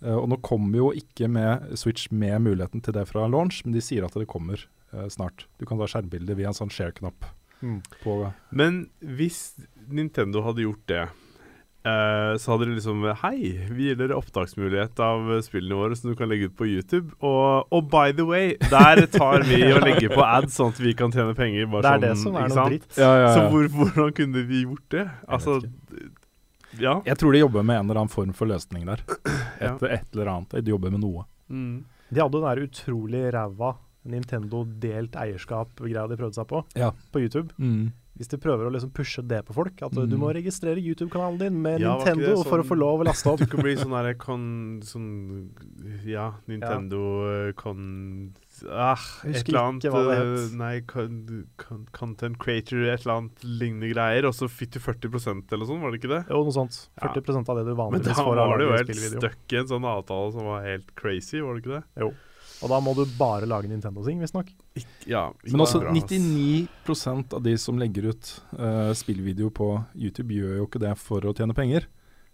Uh, og nå kommer jo ikke med Switch med muligheten til det fra launch, men de sier at det kommer snart. Du kan ta skjermbilder via en sånn share-knapp Mm. Men hvis Nintendo hadde gjort det, eh, så hadde de liksom Hei, vi gir dere opptaksmulighet av spillene våre som du kan legge ut på YouTube. Og, og by the way, der tar vi og legger på ads sånn at vi kan tjene penger. Bare Det er sånn, det som er noe sant? dritt. Ja, ja, Så hvor, hvordan kunne vi gjort det? Altså Ja. Jeg tror de jobber med en eller annen form for løsning der. Ja. Et, et eller annet. De jobber med noe. Mm. De hadde den der utrolig ræva Nintendo delt eierskap-greia de prøvde seg på, Ja. på YouTube. Hvis de prøver å liksom pushe det på folk, at mm. du Mm. må registrere YouTube-kanalen din med Ja, Nintendo sånn, for å sånn- få lov å laste opp. Du kan bli sånn derre con... Sånn Ja, Nintendo ja. con... Ah, et eller annet eh. Nei, con, con, content creator, et eller annet lignende greier. Og så fikk du 40% eller sånn, var det ikke det? Jo, noe sånt. 40% av det du vanligvis da får av var det jo helt spillvideo. stuck i en sånn avtale som var helt crazy, var det ikke det? Og da må du bare lage Nintendo-ting, visstnok. Ja. Men også 99% av de som legger ut uh, spillvideo på YouTube, gjør jo ikke det for å tjene penger.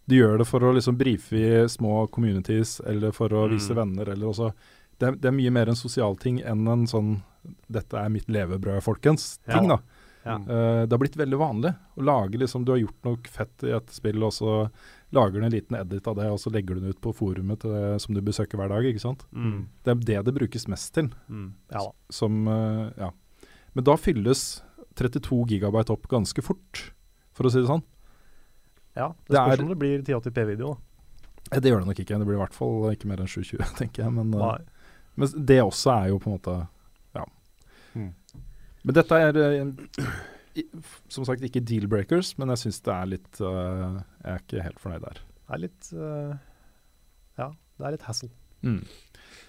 De gjør det for å liksom brife i små communities, eller for å vise Mm. venner, eller også det, er- det er mye mer en sosial ting enn en sånn 'dette er mitt levebrød, folkens'-ting, Ja. da. Ja. Uh, det har blitt veldig vanlig å lage liksom Du har gjort noe fett i et spill, og så lager du en liten edit av det, og så legger du den ut på forumet til det, som du besøker hver dag, ikke sant. Mm. Det er det det brukes mest til. Mm. Ja da. Som eh, Ja. Men da fylles 32 gigabyte opp ganske fort, for å si det sånn. Ja, det Det spørs er- om det blir 1080p-video. da. Eh, Det gjør det nok ikke. Det blir i hvert fall ikke mer enn 720, tenker jeg. Men, eh, men det også er jo på en måte Ja. Mm. Men dette er eh, som sagt ikke deal-breakers, men jeg syns det er litt uh, Jeg er ikke helt fornøyd der. Det er litt uh, Ja, det er litt hassle. Mm.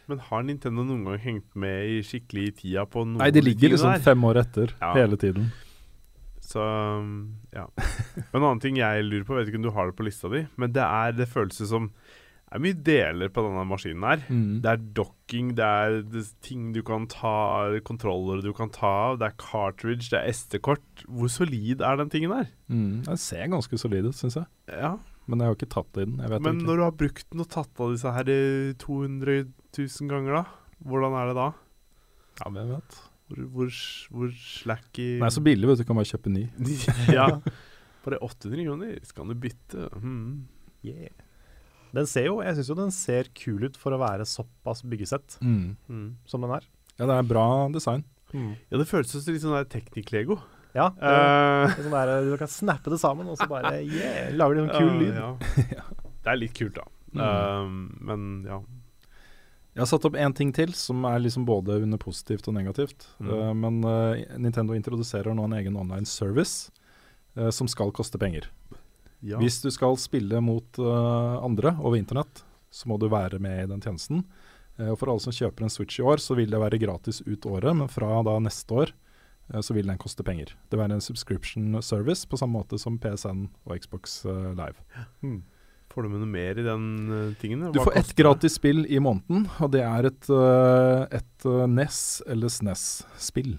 Men har Nintendo noen gang hengt med i skikkelig i tida på noen Nei, de ligger liksom der? fem år etter Ja. hele tiden. Så ja. Men en annen ting jeg lurer på, vet ikke om du har det på lista di, men det er det føles som det er mye deler på denne maskinen her. Mm. Det er docking, det er det, er ting du kan ta kontroller du kan ta av, det er cartridge, det er SD-kort. Hvor solid er den tingen her? Mm. Den ser ganske solid ut, syns jeg. Ja, Men jeg har ikke tatt i den. Jeg vet Men ikke. når du har brukt den og tatt av disse her eh, 200 000 ganger, da? Hvordan er det da? Ja, hvem vet. Hvor, hvor, hvor slacky Den er så billig, vet du. Kan bare kjøpe ny. ja. Bare 800 kroner, skal du bytte? Mm. Yeah. Den ser jo, Jeg syns jo den ser kul ut for å være såpass byggesett Mm. Mm, som den er. Ja, det er bra design. Ja, det føles som litt sånn der Teknikk-lego. Ja, det, Eh, det er sånn der, Du kan snappe det sammen, og så bare yeah, lager de en kul uh, lyd. ja. Det er litt kult, da. Uh, men ja. Jeg har satt opp én ting til, som er liksom både under positivt og negativt. Mm. Uh, men uh, Nintendo introduserer nå en egen online service uh, som skal koste penger. Ja. Hvis du skal spille mot uh, andre over internett, så må du være med i den tjenesten. Uh, og For alle som kjøper en Switch i år, så vil det være gratis ut året, men fra da neste år uh, så vil den koste penger. Det vil være en subscription service på samme måte som PSN og Xbox Live. Får du med noe mer i den tingen? Hva Du får ett gratis spill i måneden, og det er et, et NES eller SNES-spill.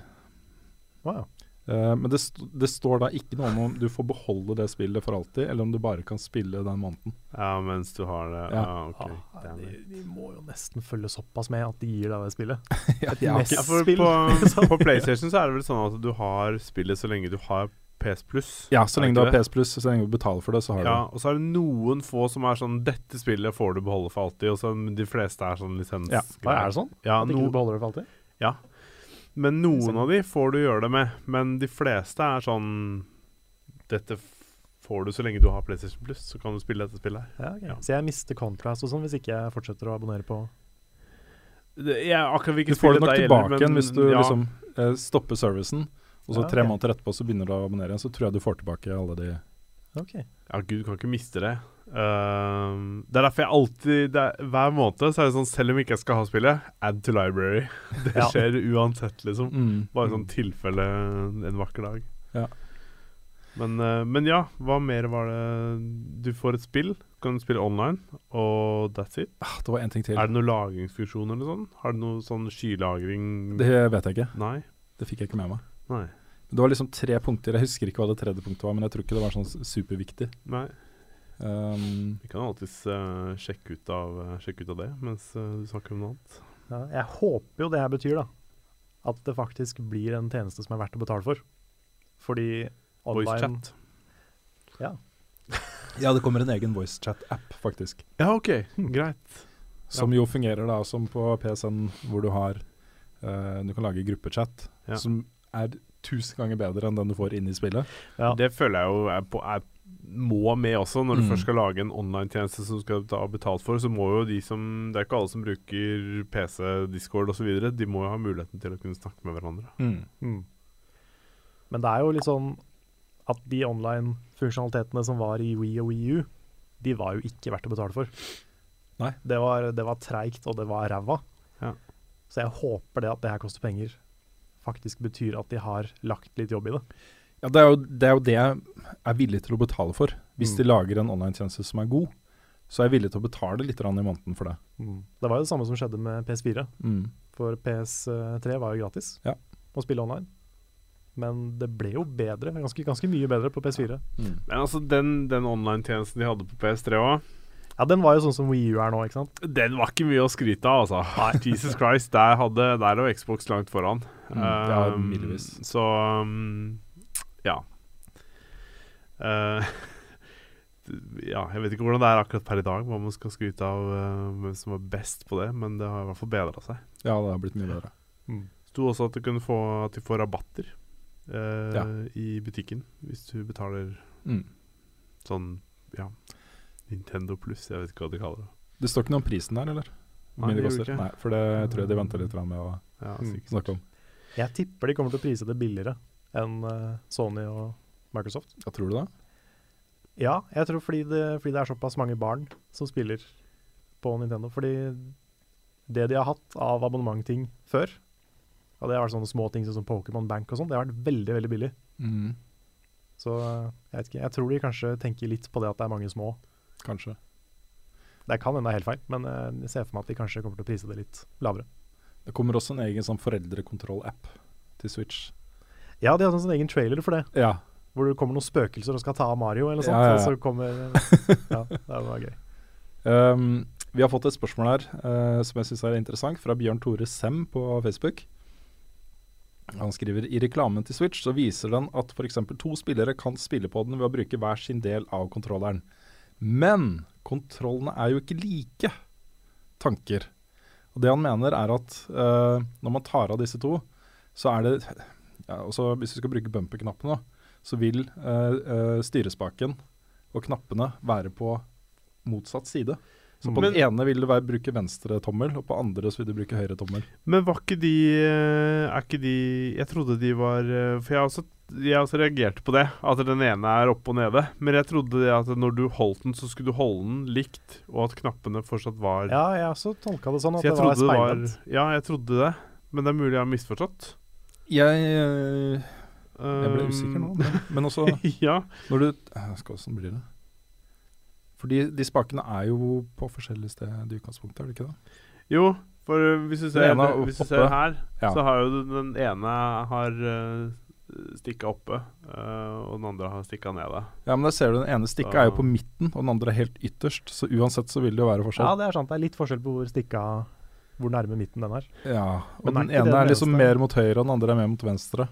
Wow. Eh, men det, st det står da ikke noe om om du får beholde det spillet for alltid, eller om du bare kan spille den måneden. Ja, mens du har det. Ja. Ah, ok. Ah, de, de må jo nesten følge såpass med at de gir deg det spillet. Ja, de ja, for spill. på, på PlayStation så er det vel sånn at du har spillet så lenge du har PS Plus. ja, så lenge du har? PS Plus, så lenge du betaler for det, så har Ja, du og så er det noen få som er sånn Dette spillet får du beholde for alltid. Og så de fleste er sånn lisens. Ja. Er det sånn? Ja, At ikke no, du beholder det for alltid? ja. Men noen Sånn. av de får du gjøre det med. Men de fleste er sånn Dette får du så lenge du har PlayStation Plus, så kan du spille dette spillet her. Ja, okay. Ja. Så jeg mister Contrast og sånn hvis ikke jeg fortsetter å abonnere på Det, jeg akkurat Du får det nok tilbake igjen hvis du ja. liksom eh, stopper servicen, og så tre ok. måneder etterpå så begynner du å abonnere igjen, så tror jeg du får tilbake alle de okay. Ja, gud, du kan ikke miste det. Ehm, det er derfor jeg alltid er, Hver måned så er det sånn Selv om ikke jeg skal ha spillet, add to library. Det Ja. skjer uansett, liksom. mm. Bare sånn tilfelle en vakker dag. Ja. Men, uh, men ja, hva mer var det Du får et spill, kan du spille online, og that's it. ah, Det var en ting til. Er det noen lagringsfunksjon eller sånn? Har det noe sånn skylagring Det vet jeg ikke. Nei? Det fikk jeg ikke med meg. Nei. Det var liksom tre punkter. Jeg husker ikke hva det tredje punktet var, men jeg tror ikke det var sånn superviktig. Nei. Um, Vi kan alltids uh, sjekke, ut av, uh, sjekke ut av det mens uh, du snakker om noe annet. Ja, jeg håper jo det her betyr, da. At det faktisk blir en tjeneste som er verdt å betale for. Fordi Voice online chat. Ja. Ja, det kommer en egen voicechat-app, faktisk. Ja, OK. Hm. Greit. Som jo fungerer da som på PC-en, hvor du har eh, Du kan lage gruppechat, Ja. som er tusen ganger bedre enn den du får inn i spillet. Ja. Det føler jeg jo er på, er, må med også. Når du Mm. først skal lage en online-tjeneste som du skal ha betalt for, så må jo de som Det er ikke alle som bruker PC, Discord osv. De må jo ha muligheten til å kunne snakke med hverandre. Mm. Men det er jo litt sånn at de online-funksjonalitetene som var i Wii og Wii U, de var jo ikke verdt å betale for. Nei. Det var, det var treigt, og det var ræva. Ja. Så jeg håper det at det her koster penger, faktisk betyr at de har lagt litt jobb i det. Ja, det er, jo, det er jo det jeg er villig til å betale for. Hvis Mm. de lager en online-tjeneste som er god, så er jeg villig til å betale litt i måneden for det. Det var jo det samme som skjedde med PS4, Mm. for PS3 var jo gratis Ja. å spille online. Men det ble jo bedre, ganske, ganske mye bedre på PS4. Mm. Men altså, den, den online-tjenesten de hadde på PS3 òg, Ja, den var jo sånn som Wii U er nå, ikke sant? den var ikke mye å skryte av, altså. Jesus Christ, der, hadde, der lå Xbox langt foran. Mm, ja, Um, ja, Så um, ja. Uh, ja, jeg vet ikke hvordan det er akkurat per i dag, hva man skal skryte av uh, hvem som var best på det, men det har i hvert fall bedra seg. Ja, det har blitt mye bedre. sto også at du kunne få At du får rabatter uh, Ja. i butikken hvis du betaler Mm. sånn ja Nintendo pluss, jeg vet ikke hva de kaller det. Det står ikke noe om prisen der, eller? Nei, det det gjør ikke. Nei, for det tror jeg de venter litt grann med å Ja, Mm. snakke om. Jeg tipper de kommer til å prise det billigere enn eh, Sony og Microsoft. Ja, tror du det? Ja, jeg tror fordi det, fordi det er såpass mange barn som spiller på Nintendo. Fordi det de har hatt av abonnementting før, og det har vært sånne små ting som Pokémon Bank og sånn, det har vært veldig, veldig billig. Mm. Så jeg vet ikke, jeg tror de kanskje tenker litt på det at det er mange små. Kanskje. Det kan hende det er helt feil, men eh, jeg ser for meg at de kanskje kommer til å prise det litt lavere. Det kommer også en egen sånn foreldrekontroll-app til Switch. Ja, de hadde en sånn egen trailer for det, Ja. hvor det kommer noen spøkelser og skal ta av Mario eller sånt. Ja, ja, så kommer Ja, det var gøy. Um, vi har fått et spørsmål her uh, som jeg syns er interessant, fra Bjørn Tore Sem på Facebook. Han skriver i reklamen til Switch så viser den at f.eks. to spillere kan spille på den ved å bruke hver sin del av kontrolleren. Men kontrollene er jo ikke like tanker. Og Det han mener er at uh, når man tar av disse to, så er det ja, også Hvis vi skal bruke bumperknappen, så vil eh, eh, styrespaken og knappene være på motsatt side. Så på Men- den ene vil du være, bruke venstre tommel, og på andre så vil du bruke høyre tommel. Men var ikke de eh, Er ikke de Jeg trodde de var eh, For jeg har også, jeg også reagerte på det, at den ene er oppe og nede. Men jeg trodde det at når du holdt den, så skulle du holde den likt, og at knappene fortsatt var Ja, jeg også tolka det sånn at Så det var speilet det var speilvendt. Ja, jeg trodde det. Men det er mulig jeg har misforstått. Jeg, eh, jeg ble usikker nå, men, men også ja. når du eh, skal, Hvordan blir det? Fordi de spakene er jo på forskjellige steder i utgangspunktet, er det ikke det? Jo, for uh, hvis du ser, ene er hvis du ser her, Ja. så har jo den ene har stikka oppe, og den andre har stikka nede. Ja, men der ser du den ene stikka er jo på midten, og den andre er helt ytterst. Så uansett så vil det jo være forskjell. Ja, det er sant. Det er litt forskjell på hvor stikka Hvor nærme midten den er. Ja, og er den ene er liksom eneste? mer mot høyre, og den andre er mer mot venstre.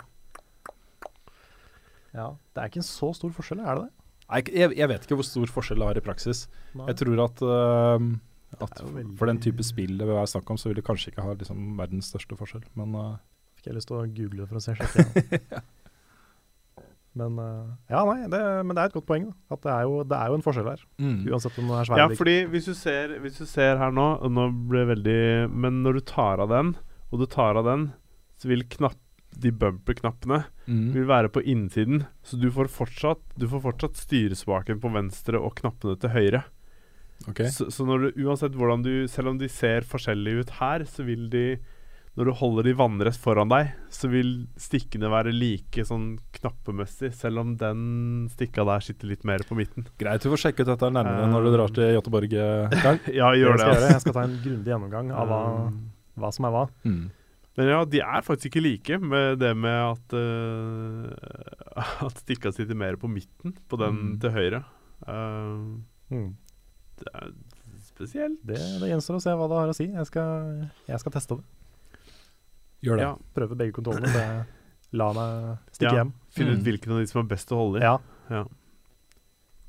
Ja, Det er ikke en så stor forskjell, er det det? Nei, jeg, jeg vet ikke hvor stor forskjell det har i praksis. Nei. Jeg tror at, uh, at veldig- for den type spill det vil være snakk om, så vil det kanskje ikke ha liksom verdens største forskjell. Men uh... Fikk jeg lyst til å google det for å se. sjekke igjen. Men eh, ja, nei, det, men det er et godt poeng. Da. At det er, jo, det er jo en forskjell her. mm. Uansett om den er svær Ja, fordi hvis du ser, hvis du ser her nå Nå veldig Men når du tar av den, og du tar av den, så vil knapp, de bumper-knappene Mm. vil være på innsiden. Så du får fortsatt Du får fortsatt styrespaken på venstre og knappene til høyre. Okay. Så, så du, uansett hvordan du Selv om de ser forskjellige ut her, så vil de Når du holder de vannrett foran deg, så vil stikkene være like sånn knappemessig, selv om den stikka der sitter litt mer på midten. Greit, vi får sjekke ut dette nærmere når du drar til Göteborg. ja, gjør Det Jeg skal det. jeg, jeg skal ta en grundig gjennomgang av hva, Um, hva som er hva. Mm. Men ja, de er faktisk ikke like med det med at uh, At stikka sitter mer på midten, på den Mm. til høyre. Uh, Mm. det er spesielt. Det, det gjenstår å se hva det har å si. Jeg skal, jeg skal teste det. Gjør det. Ja, Prøve begge kontrollene. Det, la meg stikke Ja. hjem. Finne Mm. ut hvilken av de som er best å holde i. Ja. Ja.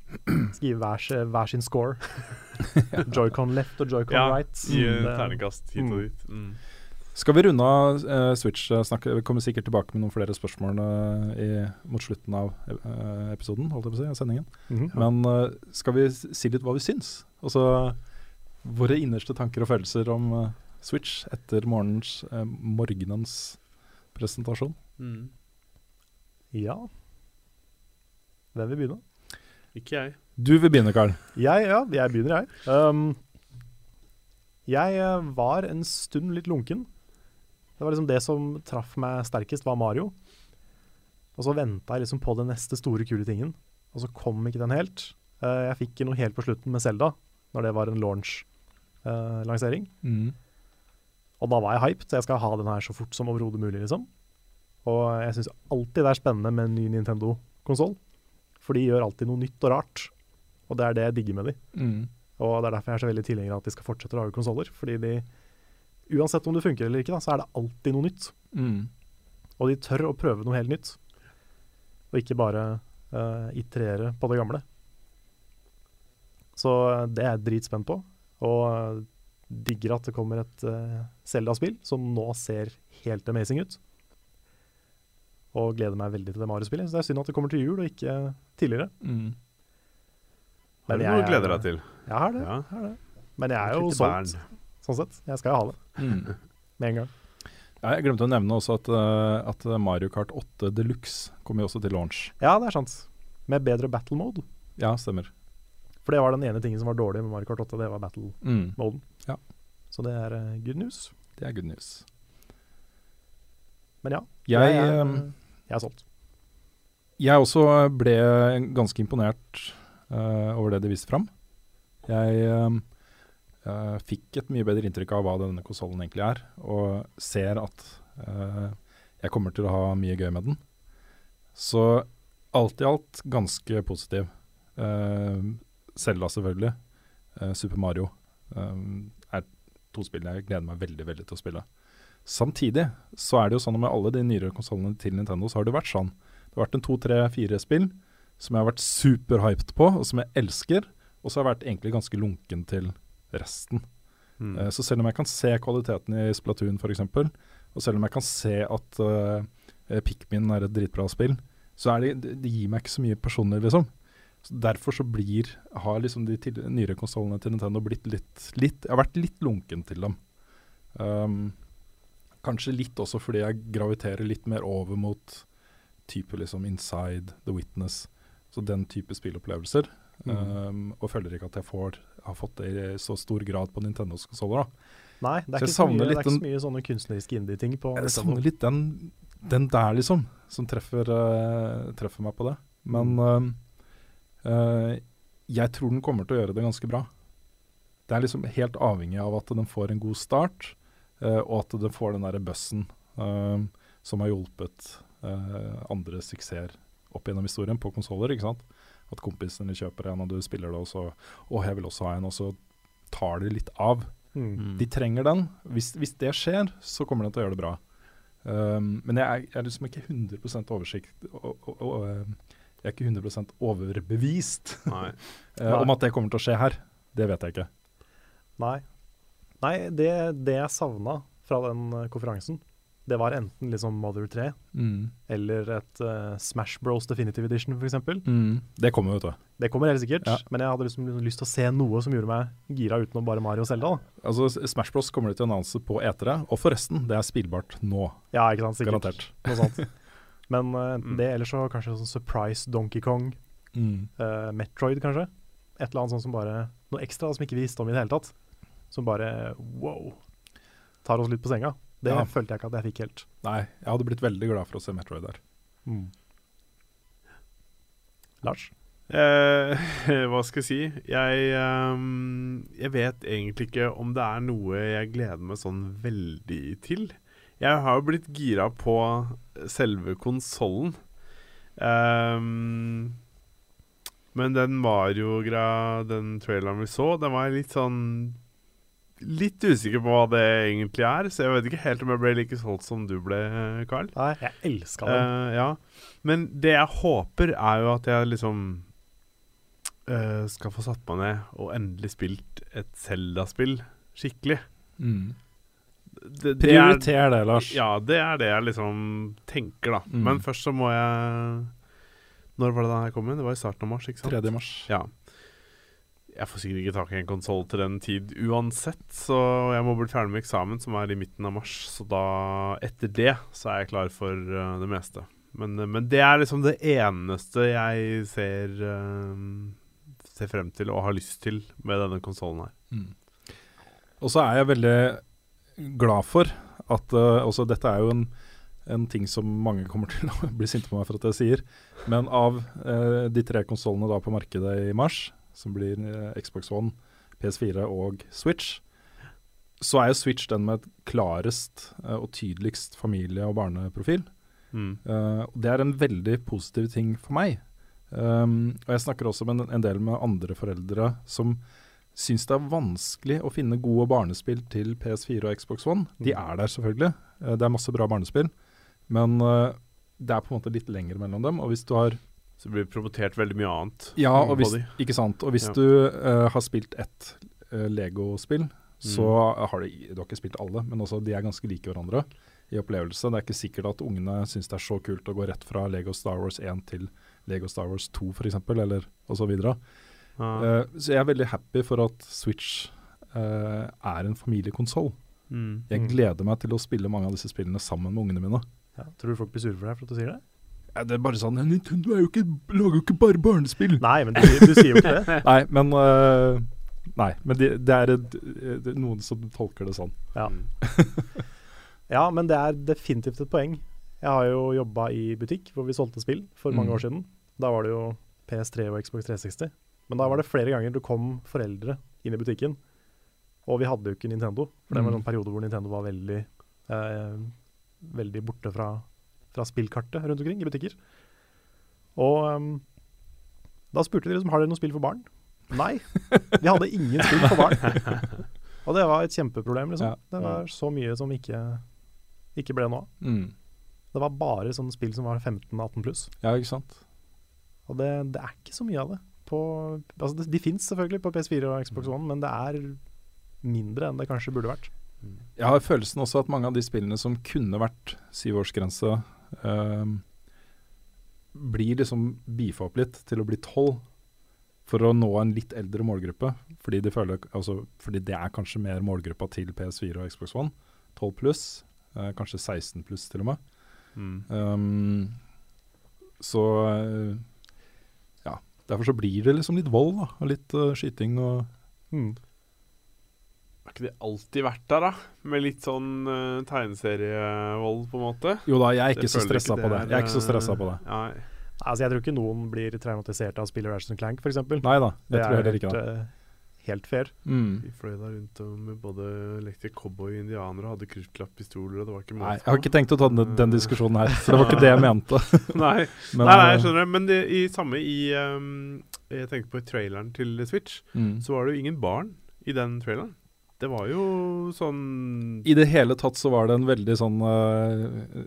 Skrive hver, hver sin score. Joycon left og joycon Ja, right. Gi Mm, ternekast hit og Mm. dit. Mm. Skal vi runde av uh, Switch? Snakke, Vi kommer sikkert tilbake med noen flere spørsmål uh, i, mot slutten av uh, episoden, holdt jeg på å si, av sendingen. Mhm. Men eh, skal vi si litt hva vi syns? Altså våre innerste tanker og følelser om eh, Switch etter morgenens, eh, morgenens presentasjon. Mm. Ja. Hvem vil begynne? Ikke jeg. Du vil begynne, Carl. Jeg, ja, jeg begynner, jeg. Um, jeg eh, var en stund litt lunken. Det var liksom det som traff meg sterkest, var Mario. Og så venta jeg liksom på den neste store, kule tingen, og så kom ikke den helt. Uh, jeg fikk noe helt på slutten med Selda, når det var en launch-lansering. Og da var jeg hyped, jeg skal ha den her så fort som overhodet mulig, liksom. Og jeg syns alltid det er spennende med en ny Nintendo-konsoll, for de gjør alltid noe nytt og rart. Og det er det jeg digger med de. Og det er derfor jeg er så veldig tilhenger av at de skal fortsette å lage konsoller. Fordi de, uansett om det funker eller ikke, da, så er det alltid noe nytt. Og de tør å prøve noe helt nytt. Og ikke bare uh, iterere på det gamle. Så eh, det er jeg dritspent på. Og eh, digger at det kommer et uh, Zelda-spill som nå ser helt amazing ut. Og gleder meg veldig til det Mario-spillet. Så det er synd at det kommer til jul og ikke tidligere. Har Men du noe å er- glede deg til? Jeg har det. Ja. Har det. Men jeg er jo solgt, sånn sett. Jeg skal jo ha det Mm. med en gang. Ja, jeg glemte å nevne også at, uh, at Mario Kart 8 Deluxe kommer jo også til launch. Ja, det er sant. Med bedre battle mode. Ja, stemmer. For det var den ene tingen som var dårlig med Mario Kart 8, det var battle Mm. Ja. Så det er eh, good news. Det er good news. Men ja, Jeg, er, eh, jeg er solgt. Jeg også ble ganske imponert uh, over det de viste fram. Jeg eh, eh, fikk et mye bedre inntrykk av hva denne konsollen egentlig er, og ser at uh, jeg kommer til å ha mye gøy med den. Så alt i alt ganske positiv. Uh, Selda selvfølgelig. Eh, Super Mario eh, er to spill jeg gleder meg veldig veldig til å spille. Samtidig så er det jo sånn at med alle de nyere konsollene til Nintendo, så har det vært sånn. Det har vært en to, tre, fire spill som jeg har vært superhyped på, og som jeg elsker. Og så har jeg vært egentlig ganske lunken til resten. Mm. Uh, så selv om jeg kan se kvaliteten i Splatoon f.eks., og selv om jeg kan se at uh, Pikmin er et dritbra spill, så er det, det, det gir meg ikke så mye personlig, liksom. Så derfor så blir, har liksom de til, nyere konsollene til Nintendo blitt litt, litt Jeg har vært litt lunken til dem. Um, kanskje litt også fordi jeg graviterer litt mer over mot type liksom Inside, The Witness, så den type spillopplevelser. Um, og føler ikke at jeg får, har fått det i så stor grad på Nintendos konsoller. Nei, det er, ikke så, mye, det er ikke så mye sånne kunstneriske indie-ting på Jeg Nintendo. savner litt den, den der, liksom, som treffer, uh, treffer meg på det. Men mm. eh, jeg tror den kommer til å gjøre det ganske bra. Det er liksom helt avhengig av at den får en god start, eh, og at den får den derre bussen eh, som har hjulpet eh, andre suksesser opp gjennom historien på konsoller. ikke sant? At kompisene kjøper en, og du spiller det, og så 'Å, jeg vil også ha en', og så tar det litt av. Mm. De trenger den. Hvis, hvis det skjer, så kommer den til å gjøre det bra. Um, men jeg er, jeg er liksom ikke 100 oversikt og, og, og, Jeg er ikke 100 overbevist Nei. eh, om at det kommer til å skje her. Det vet jeg ikke. Nei. Nei, det, det jeg savna fra den eh, konferansen, det var enten liksom Mother 3 eller et uh, Smash Bros Definitive Edition f.eks. Det kommer, vet du. Det kommer helt sikkert, Ja. men jeg hadde liksom lyst til å se noe som gjorde meg gira utenom bare Mario og Zelda. Da. Altså, Smash Bros kommer de til å annonse på etere, og forresten, det er spillbart nå. Ja, ikke sant? Sikkert. Garantert. Men eh, enten det, eller så kanskje sånn Surprise Donkey Kong, eh, Metroid kanskje. Et eller annet sånt som bare Noe ekstra som ikke vi visste om i det hele tatt. Som bare wow. Tar oss litt på senga. Det Ja. følte jeg ikke at jeg fikk helt. Nei, jeg hadde blitt veldig glad for å se Metroid der. Lars? Eh, hva skal jeg si? Jeg, um, jeg vet egentlig ikke om det er noe jeg gleder meg sånn veldig til. Jeg har jo blitt gira på selve konsollen. Um, men den Mario-gra, den traileren vi så, den var jeg litt sånn Litt usikker på hva det egentlig er, så jeg vet ikke helt om jeg ble like solgt som du ble, Carl. Nei, jeg elska den. Uh, ja. Men det jeg håper, er jo at jeg liksom uh, skal få satt meg ned og endelig spilt et Zelda-spill skikkelig. Mm. Det, det er- det, Lars. Ja, det er det jeg liksom tenker, da. Mm. Men først så må jeg Når var det den her kom inn? Det var i starten av mars, ikke sant? 3. mars. Ja. Jeg får sikkert ikke tak i en konsoll til den tid uansett, så jeg må bli ferdig med eksamen, som er i midten av mars. Så da, etter det, så er jeg klar for uh, det meste. Men, uh, men det er liksom det eneste jeg ser uh, Ser frem til og har lyst til med denne konsollen her. Mm. Og så er jeg veldig glad for at uh, også dette er jo en, en ting som mange kommer til å bli sinte på meg for at jeg sier, men av uh, de tre konsollene på markedet i mars, som blir uh, Xbox One, PS4 og Switch, så er jo Switch den med et klarest og tydeligst familie- og barneprofil. Mm. Det er en veldig positiv ting for meg. Um, og jeg snakker også med en, en del med andre foreldre som syns det er vanskelig å finne gode barnespill til PS4 og Xbox One. De Mm. er der selvfølgelig, Eh, det er masse bra barnespill, men eh, det er på en måte litt lenger mellom dem. Og hvis du har Så det blir promotert veldig mye annet. Ja, mm, og hvis, ikke sant. Og hvis Ja. du uh, har spilt ett uh, Lego-spill, så har du, du har ikke spilt alle, men også de er ganske like hverandre i opplevelse. Det er ikke sikkert at ungene syns det er så kult å gå rett fra Lego Star Wars 1 til Lego Star Wars 2 f.eks., eller og så Eh, så jeg er veldig happy for at Switch uh, er en familiekonsoll. Mm. Jeg Mm. gleder meg til å spille mange av disse spillene sammen med ungene mine. Ja, tror du folk blir sure for deg for at du sier det? Ja, det er bare sånn Nintendo er jo ikke, lager jo ikke bare barnespill. Nei, men du, du sier jo ikke det. Nei, men uh, Nei, men det, det er et, det er noen som tolker det sånn. Ja. Mm. ja, men det er definitivt et poeng. Jeg har jo jobba i butikk hvor vi solgte spill for mange Mm. år siden. Da var det jo PS3 og Xbox 360. Men da var det flere ganger det kom foreldre inn i butikken. Og vi hadde jo ikke Nintendo, for det var Mm. en periode hvor Nintendo var veldig eh, Veldig borte fra, fra spillkartet rundt omkring i butikker. Og um, da spurte de liksom har dere noe spill for barn. Nei, de hadde ingen spill for barn. Og det var et kjempeproblem, liksom. Ja. Det var så mye som ikke, ikke ble noe av. Mm. Det var bare sånne spill som var 15-18 pluss. Ja, ikke sant. Og det, det er ikke så mye av det. På, altså de fins selvfølgelig på PS4 og Xbox One, men det er mindre enn det kanskje burde vært. Jeg har følelsen også at mange av de spillene som kunne vært syvårsgrense, eh, blir liksom beefa opp litt til å bli tolv for å nå en litt eldre målgruppe. Fordi, de føler, altså, fordi det er kanskje mer målgruppa til PS4 og Xbox One. 12 pluss, eh, kanskje 16 pluss til og med. Mm. Um, så eh, derfor så blir det liksom litt vold da, og litt uh, skyting og Har ikke det alltid vært der, da? Med litt sånn uh, tegneserievold, på en måte? Jo da, jeg er ikke så stressa ikke på det. er, Jeg er ikke så stressa eh, på det. Nei. Altså, jeg tror ikke noen blir traumatisert av spillet Ratchet Clank, f.eks. Nei da, det tror jeg heller ikke det. Eh, helt fair. Mm. Vi fløy der rundt og med både lekte cowboy og indianere og hadde kruttklapppistoler, og det var ikke Nei, jeg har ikke tenkt å ta den, den diskusjonen her, for det var ikke det jeg mente. nei. Men, nei, nei, jeg skjønner skjønner det. Men i samme i um, Jeg tenkte på i traileren til Switch, mm. så var det jo ingen barn i den traileren. Det var jo sånn I det hele tatt så var det en veldig sånn uh,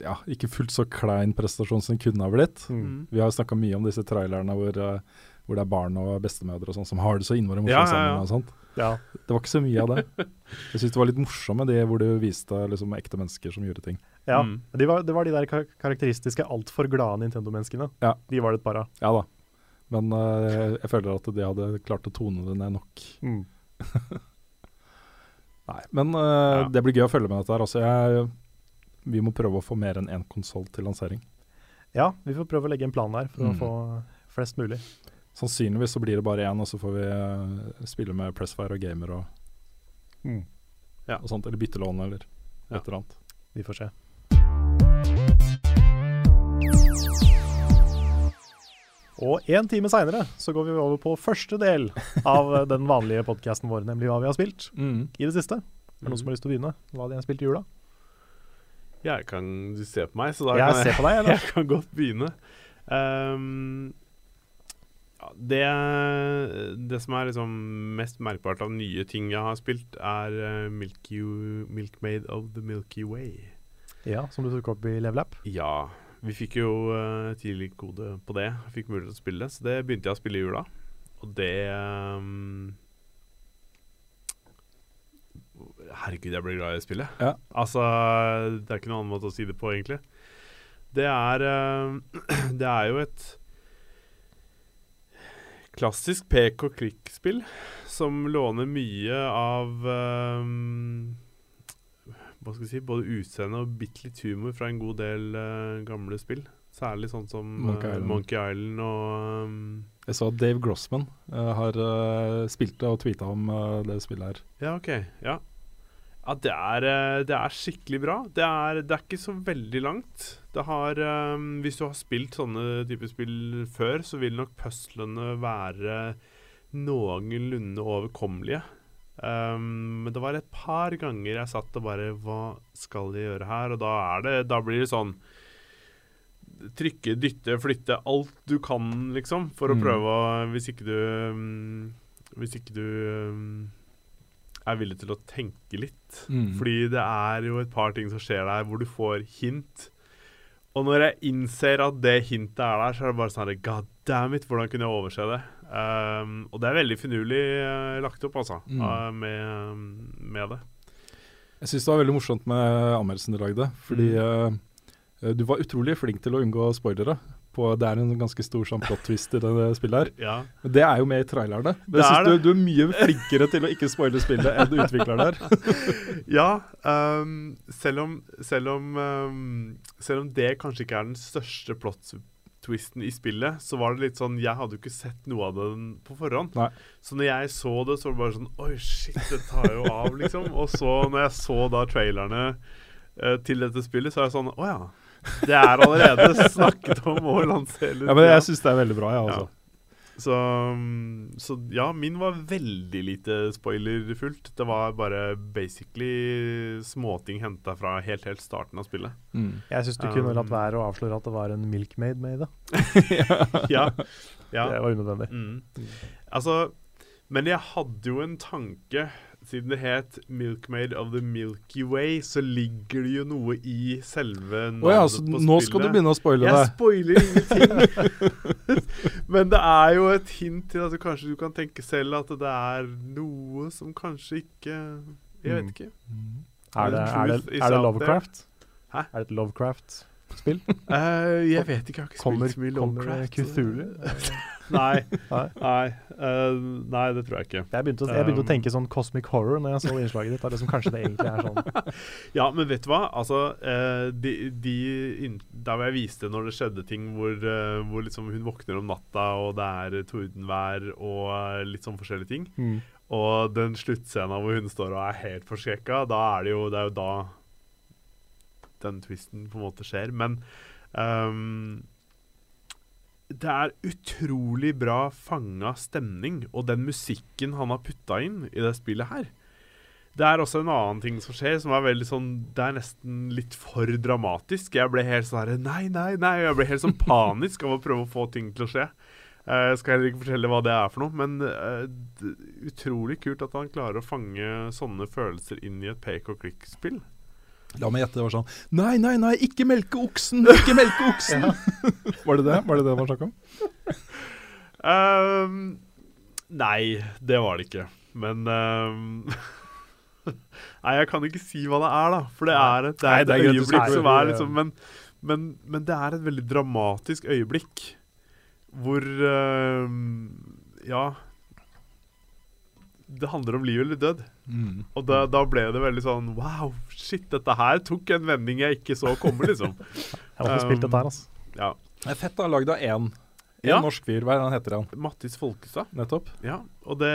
Ja, ikke fullt så klein prestasjon som kunne ha blitt. Mm. Vi har jo snakka mye om disse trailerne hvor, eh, hvor det er barn og bestemødre og sånn som har det så innmari morsomt Ja, ja, ja. sammen. og sånt. Ja. Det var ikke så mye av det. Jeg syns det var litt morsomme de hvor du viste liksom ekte mennesker som gjorde ting. ja. Mm. De var, det var de der kar karakteristiske altfor glade Nintendo-menneskene. Ja. De var det et par av. Ja da. Men uh, jeg føler at de hadde klart å tone det ned nok. Mm. Nei, men uh, Ja. det blir gøy å følge med dette her. Altså, jeg, vi må prøve å få mer enn én konsoll til lansering. Ja, vi får prøve å legge en plan der for Mm. å få flest mulig. Sannsynligvis så blir det bare én, og så får vi eh, spille med Pressfire og Gamer og, Mm. Ja. og sånt. Eller byttelån eller et eller annet. Vi får se. Og en time seinere så går vi over på første del av den vanlige podkasten vår, nemlig hva vi har spilt i det siste. Er det noen som har lyst til å begynne? Hva de har spilt i jula? Jeg kan Du ser på meg, så da Jeg kan jeg, på deg, jeg kan godt begynne. Ehm, ja, det, det som er liksom mest merkbart av nye ting jeg har spilt, er Milky, Milk Made of the Milky Way. Ja, som du tok opp i Level Up. Ja, vi fikk jo uh, tidlig kode på det. Fikk mulighet til å spille det, så det begynte jeg å spille i jula. og det um, Herregud, jeg blir glad i spillet. Ja. Altså, det er ikke noen annen måte å si det på, egentlig. Det er uh, Det er jo et klassisk pek og klikk-spill som låner mye av um, Hva skal jeg si Både utseende og bitte litt humor fra en god del uh, gamle spill. Særlig sånn som Monkey uh, Island. Monkey Island og um, Jeg så at Dave Grossman uh, har uh, spilt det og tweeta om eh, det spillet her. Ja, OK. Ja. Ja, det er, eh, det er skikkelig bra. Det er, det er ikke så veldig langt. Det har um, Hvis du har spilt sånne typer spill før, så vil nok puzzlene være noenlunde overkommelige. Um, men det var et par ganger jeg satt og bare Hva skal jeg gjøre her? Og da er det Da blir det sånn Trykke, dytte, flytte alt du kan, liksom, for å Mm. prøve å Hvis ikke du um, Hvis ikke du um, er villig til å tenke litt. Mm. Fordi det er jo et par ting som skjer der hvor du får hint. Og når jeg innser at det hintet er der, så er det bare sånn her, God damn it, hvordan kunne jeg overse det? Um, og det er veldig finurlig uh, lagt opp, altså, Mm. uh, med, med det. Jeg syns det var veldig morsomt med anmeldelsen du lagde, fordi Mm. uh, du var utrolig flink til å unngå spoilere. På, det er en ganske stor sånn plot twist i det spillet her. Ja. Men det er jo med i trailerne. Men jeg er syns du, du er mye flinkere til å ikke spoile spillet enn utvikleren der. ja um, selv om, selv om um, Selv om det kanskje ikke er den største plot-twisten i spillet, så var det litt sånn Jeg hadde jo ikke sett noe av den på forhånd. Nei. Så når jeg så det, så var det bare sånn Oi, shit, det tar jo av, liksom. Og så når jeg så da trailerne uh, til dette spillet, så er det sånn Å ja. Det er allerede snakket om å lansere Ja, men jeg syns det er veldig bra, jeg, altså. så, um, så ja, min var veldig lite spoilerfullt. Det var bare basically småting henta fra helt, helt starten av spillet. Mm. Jeg syns du Um, kunne latt være å avsløre at det var en milkmaid med i det. Ja. ja. Det var unødvendig. Mm. Altså Men jeg hadde jo en tanke Siden det het 'Milkmaid of the Milky Way', så ligger det jo noe i selve navnet oh ja, så på nå skal du begynne å spoile Jeg spoiler ingenting. Men det er jo et hint til at du kanskje du kan tenke selv at det er noe som kanskje ikke Jeg vet Mm. ikke. Er det, er det, er det Lovecraft? Hæ? Er det et Lovecraft-spill? Uh, jeg vet ikke, jeg har ikke Kommer, spilt så mye kommer Cthulhu? Nei. Nei. Eh, nei, det tror jeg ikke. Jeg begynte, å- jeg begynte å Um, tenke sånn cosmic horror når jeg så innslaget ditt. Det liksom kanskje det egentlig er sånn. Ja, men vet du hva? Altså, uh, de, de inn, Der hvor jeg viste når det skjedde ting hvor, eh, hvor liksom hun våkner om natta, og det er tordenvær og eh, litt sånn forskjellige ting, Mm. og den sluttscena hvor hun står og er helt forskrekka, da er det jo Det er jo da den twisten på en måte skjer. Men um, det er utrolig bra fanga stemning, og den musikken han har putta inn i det spillet her. Det er også en annen ting som skjer, som er veldig sånn Det er nesten litt for dramatisk. Jeg ble helt sånn herre Nei, nei, nei. Jeg ble helt sånn panisk av å prøve å få ting til å skje. Eh, Jeg skal heller ikke fortelle hva det er for noe, men uh, utrolig kult at han klarer å fange sånne følelser inn i et pek og klikk-spill. La meg gjette, det var sånn Nei, nei, nei, ikke melke oksen! Ikke melke oksen! var det det Var det det var snakk om? Um, nei, det var det ikke. Men um, Nei, jeg kan ikke si hva det er, da. For det er et, det Nei, er det er et øyeblikk som er liksom men, men, men det er et veldig dramatisk øyeblikk hvor ehm, Ja. Det handler om liv eller død. Mm. Og da, da ble det veldig sånn Wow, shit, dette her tok en vending jeg ikke så komme, liksom. Jeg har også spilt dette her, altså. Ja. Det er fett å ha lagd av én. En Ja. norsk fyr. Hva er heter han? Mattis Folkestad. Nettopp. Ja, og det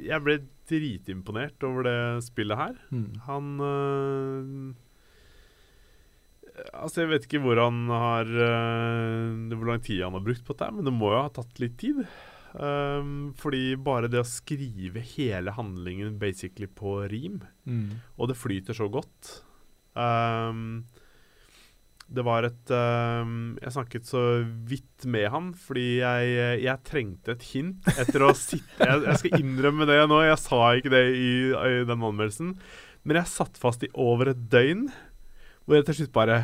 Jeg ble dritimponert over det spillet her. Mm. Han øh, Altså, jeg vet ikke hvor han har øh, Hvor lang tid han har brukt på dette, men det må jo ha tatt litt tid. Um, fordi bare det å skrive hele handlingen basically på rim, Mm. og det flyter så godt um, Det var et um, Jeg snakket så vidt med han fordi jeg, jeg trengte et hint etter å sitte jeg, jeg skal innrømme det nå, jeg sa ikke det i, i den anmeldelsen, men jeg satt fast i over et døgn hvor jeg til slutt bare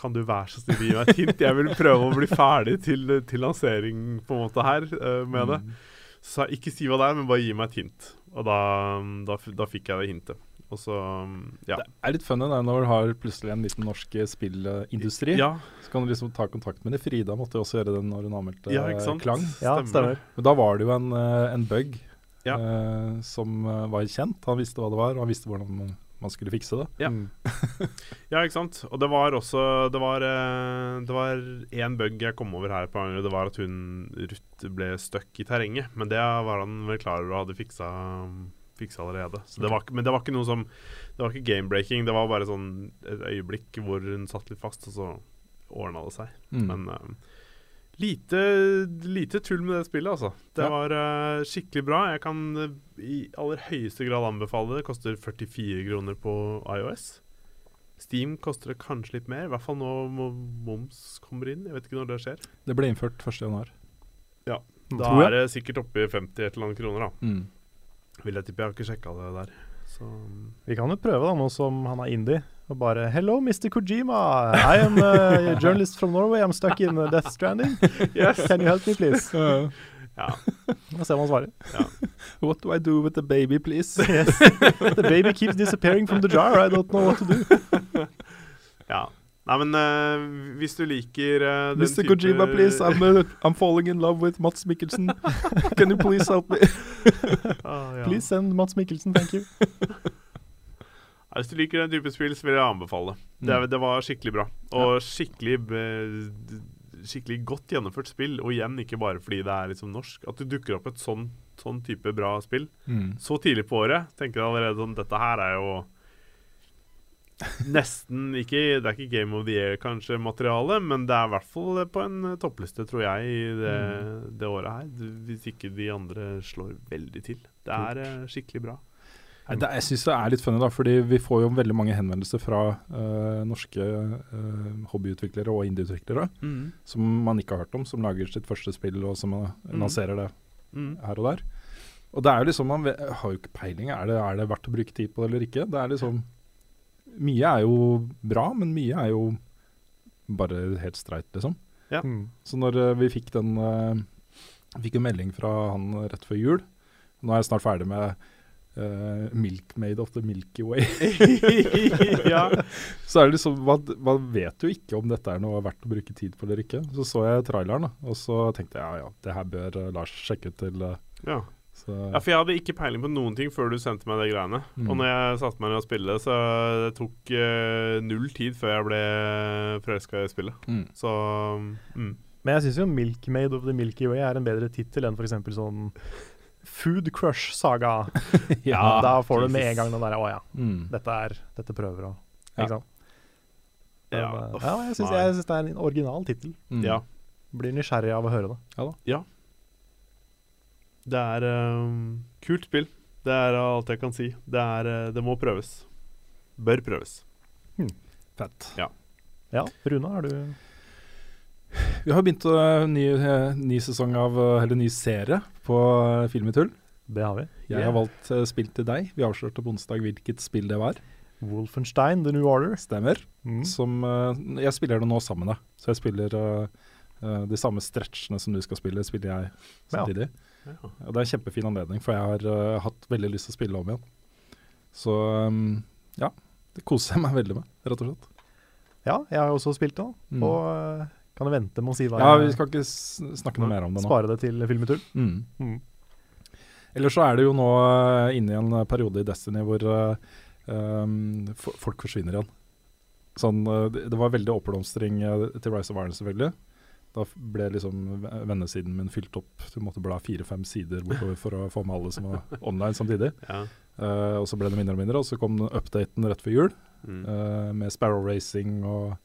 Kan du være så snill å gi meg et hint? Jeg vil prøve å bli ferdig til, til lansering på en måte her uh, med det. Så sa jeg ikke si hva det er, men bare gi meg et hint. Og da, da, da fikk jeg det hintet. Og så ja. Det er litt funny når du har plutselig en liten norsk spillindustri. Ja, Så kan du liksom ta kontakt med det. Frida måtte jo også gjøre det når hun anmeldte ja, ikke sant? Klang. Ja, stemmer. Men da var det jo en, eh, en bug Ja. uh, som var kjent. Han visste hva det var, og han visste hvordan man, skulle fikse det. Ja. Mm. Ja, ikke sant. Og det var også Det var eh, Det var én bug jeg kom over her på Angler. Det var at hun Ruth ble stuck i terrenget. Men det var han vel klar over og hadde fiksa, fiksa allerede. Så det var, men det var ikke noe som Det var ikke game-breaking. Det var bare sånn et øyeblikk hvor hun satt litt fast, og så ordna det seg. Mm. Men eh, lite, lite tull med det spillet, altså. Det Ja. var uh, skikkelig bra. Jeg kan uh, i aller høyeste grad anbefale det. Det koster 44 kroner på iOS. Steam koster det kanskje litt mer, i hvert fall nå må moms kommer inn. Jeg vet ikke når det skjer. Det ble innført 1.1. Da er det sikkert oppe i 50 et eller annet kroner, da. Mm. Vil jeg tippe. Jeg har ikke sjekka det der. Så Vi kan jo prøve, da, nå som han er indie. Og bare Hello, Mr. Kojima. I am a journalist from Norway. I'm stuck in uh, Death Stranding. Can you help me, please? ja. Da ser man svaret. What do I do with the baby, please? Yes. The baby keeps disappearing from the jar. I don't know what to do. ja. Nei, men uh, hvis du liker uh, den Mr. type Kojima, please. I'm, uh, I'm falling in love with Mats Mikkelsen. Can you please help me? Ah, ja. Please send Mats Mikkelsen, thank you. Hvis du liker den type spill, så vil jeg anbefale. Det, Mm. det var skikkelig bra. Og skikkelig eh, Skikkelig godt gjennomført spill. Og igjen, ikke bare fordi det er liksom norsk. At det dukker opp et sånn, sånn type bra spill Mm. så tidlig på året, tenker jeg allerede sånn Dette her er jo nesten ikke Det er ikke Game of the Year, kanskje, materiale, men det er i hvert fall på en toppliste, tror jeg, i det, det året her. Hvis ikke de andre slår veldig til. Det er eh, skikkelig bra. Nei, det, jeg syns det er litt funny, da, fordi vi får jo veldig mange henvendelser fra uh, norske uh, hobbyutviklere og indieutviklere som man ikke har hørt om, som lager sitt første spill og som eh, Mm. lanserer det Mm. her og der. Og det er jo liksom, man har jo ikke peiling. Er det, er det verdt å bruke tid på det eller ikke? Det er liksom Mye er jo bra, men mye er jo bare helt streit, liksom. Mm. Så når uh, vi fikk den uh, Fikk en melding fra han rett før jul Nå er jeg snart ferdig med eh, made of the Milky Way'. ja. Så er det liksom man, man vet jo ikke om dette er noe verdt å bruke tid på eller ikke. Så så jeg traileren, og så tenkte jeg ja ja, det her bør uh, Lars sjekke ut til uh, ja. så, Ja, for jeg hadde ikke peiling på noen ting før du sendte meg de greiene. Mm. Og når jeg satte meg ned og spille, så det tok null tid før jeg ble forelska i spillet. mm. Så mm. Men jeg syns jo 'Milkmaid of the Milky Way' er en bedre tittel enn f.eks. sånn Food Crush Saga. Ja, da får du med en gang den derre 'Å ja, Mm. dette er Dette prøver å Ja. Ikke sant? Men, Ja, eh, uff, ja, jeg syns det er en original tittel. Mm. Ja. Blir nysgjerrig av å høre det. Ja da Det er um, kult spill. Det er alt jeg kan si. Det, er, eh, det må prøves. Bør prøves. Fett. Ja, Rune, har du Vi har begynt uh, ny, eh, ny sesong av eh, Eller ny serie på Film i tull. Det har vi. Jeg Yeah. har valgt eh, spill til deg. Vi avslørte på onsdag hvilket spill det var. Wolfenstein The New Order. Stemmer. Mm. Som eh, Jeg spiller det nå sammen med deg. Så jeg spiller uh, eh, de samme stretchene som du skal spille, spiller jeg samtidig. Ja. Og det er en kjempefin anledning, for jeg har uh, hatt veldig lyst til å spille om igjen. Så um, ja, det koser jeg meg veldig med, rett og slett. Ja, jeg har også spilt det. Og Mm. Eh, kan vente med å si hva Ja, jeg vi skal ikke snakke noe mer om det nå. Spare det til filmetur Mm. Mm. Ellers så er det jo nå eh, inne i en periode i Destiny hvor eh, um, folk forsvinner igjen. Sånn, eh, det, var veldig oppblomstring eh, til Rise of Iron, selvfølgelig. Da ble liksom vennesiden min fylt opp. Du måtte bla fire-fem sider bortover for å få med alle som var online samtidig. Ja. Uh, og så ble det mindre og mindre, og så kom updaten rett før jul Mm. uh, med Sparrow Racing og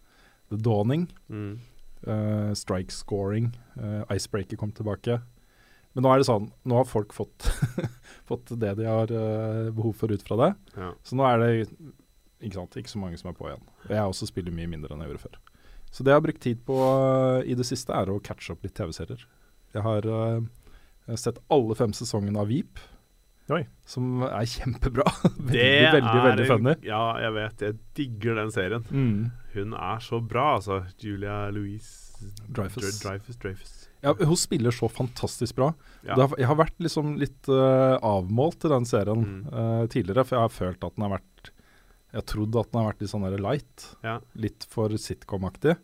The Dawning. Mm. Eh, strike scoring. Uh, Icebreaker kom tilbake. Men nå er det sånn, nå har folk fått, fått det de har uh, behov for ut fra det. Ja. Så nå er det ikke, sant, ikke så mange som er på igjen. Og jeg også spiller mye mindre enn jeg gjorde før. Så det jeg har brukt tid på i det siste, er å catche opp litt TV-serier. Jeg har sett alle fem sesongene av Veep, Oi. som er kjempebra. veldig, Det veldig, veldig er- funny. Ja, jeg vet. Jeg digger den serien. Mm. Hun er så bra, altså. Julia Louise Dreyfus. Dreyfus, Dreyfus. Ja, hun spiller så fantastisk bra. Ja. Har, jeg har vært liksom litt uh, avmålt i den serien Mm. uh, tidligere, for jeg har følt at den har vært Jeg har trodd at den har vært litt sånn der light. Ja. Litt for sitcom-aktig.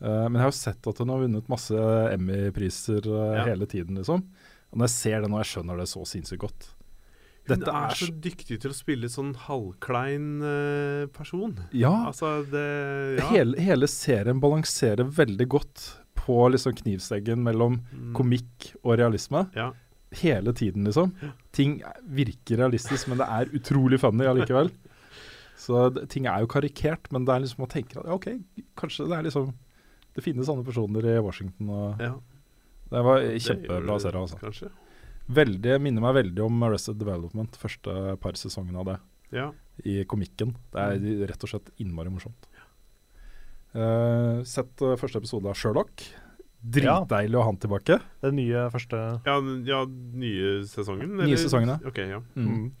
Uh, men jeg har jo sett at hun har vunnet masse Emmy-priser hele tiden, liksom. Og når jeg ser det nå, jeg skjønner det så sinnssykt godt. Hun Dette er så dyktig til å spille sånn halvklein uh, person. Ja. Altså, det ja. Hele, hele serien balanserer veldig godt på liksom knivseggen mellom Mm. komikk og realisme. Ja. Hele tiden, liksom. Ting virker realistisk, men det er utrolig funny allikevel. Så det, ting er jo karikert, men det er liksom man tenker at ja, OK, kanskje det er liksom Det finnes sånne personer i Washington, og ja. Det var kjempebra serie, altså. Kanskje. Veldig, minner meg veldig om Arrested Development, første par sesongene av det. Ja. i komikken. Det er rett og slett innmari morsomt. Uh, sett eh, første episode av Sherlock. Dritdeilig å ha han tilbake. Den nye første Ja, ja, nye sesongen? Nye sesongen, ja. Ok, ja. Mm.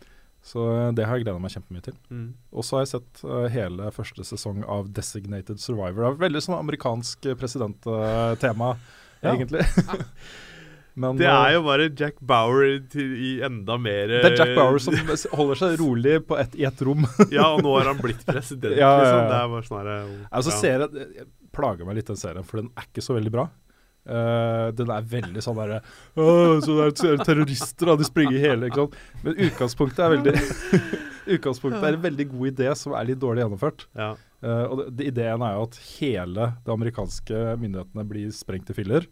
Så eh, det har jeg gleda meg kjempemye til. Mm. Og så har jeg sett uh, hele første sesong av Designated Survivor. Det er veldig sånn amerikansk presidenttema, Ja. egentlig. Men, Det eh, er jo bare Jack Bauer til, i enda mer det er Jack Bauer som holder seg rolig på et, i et rom. Ja, og nå har han blitt president, Ja, ja, ja. liksom. Det er bare sånn her Altså, jeg plager meg litt den serien, for den er ikke så veldig bra. Uh, den er veldig sånn derre Så det er terrorister, da. De springer hele ikke sant? Men utgangspunktet er veldig Utgangspunktet er en veldig god idé som er litt dårlig gjennomført. Ja. Uh, og det, det, Ideen er jo at hele det amerikanske myndighetene blir sprengt i filler.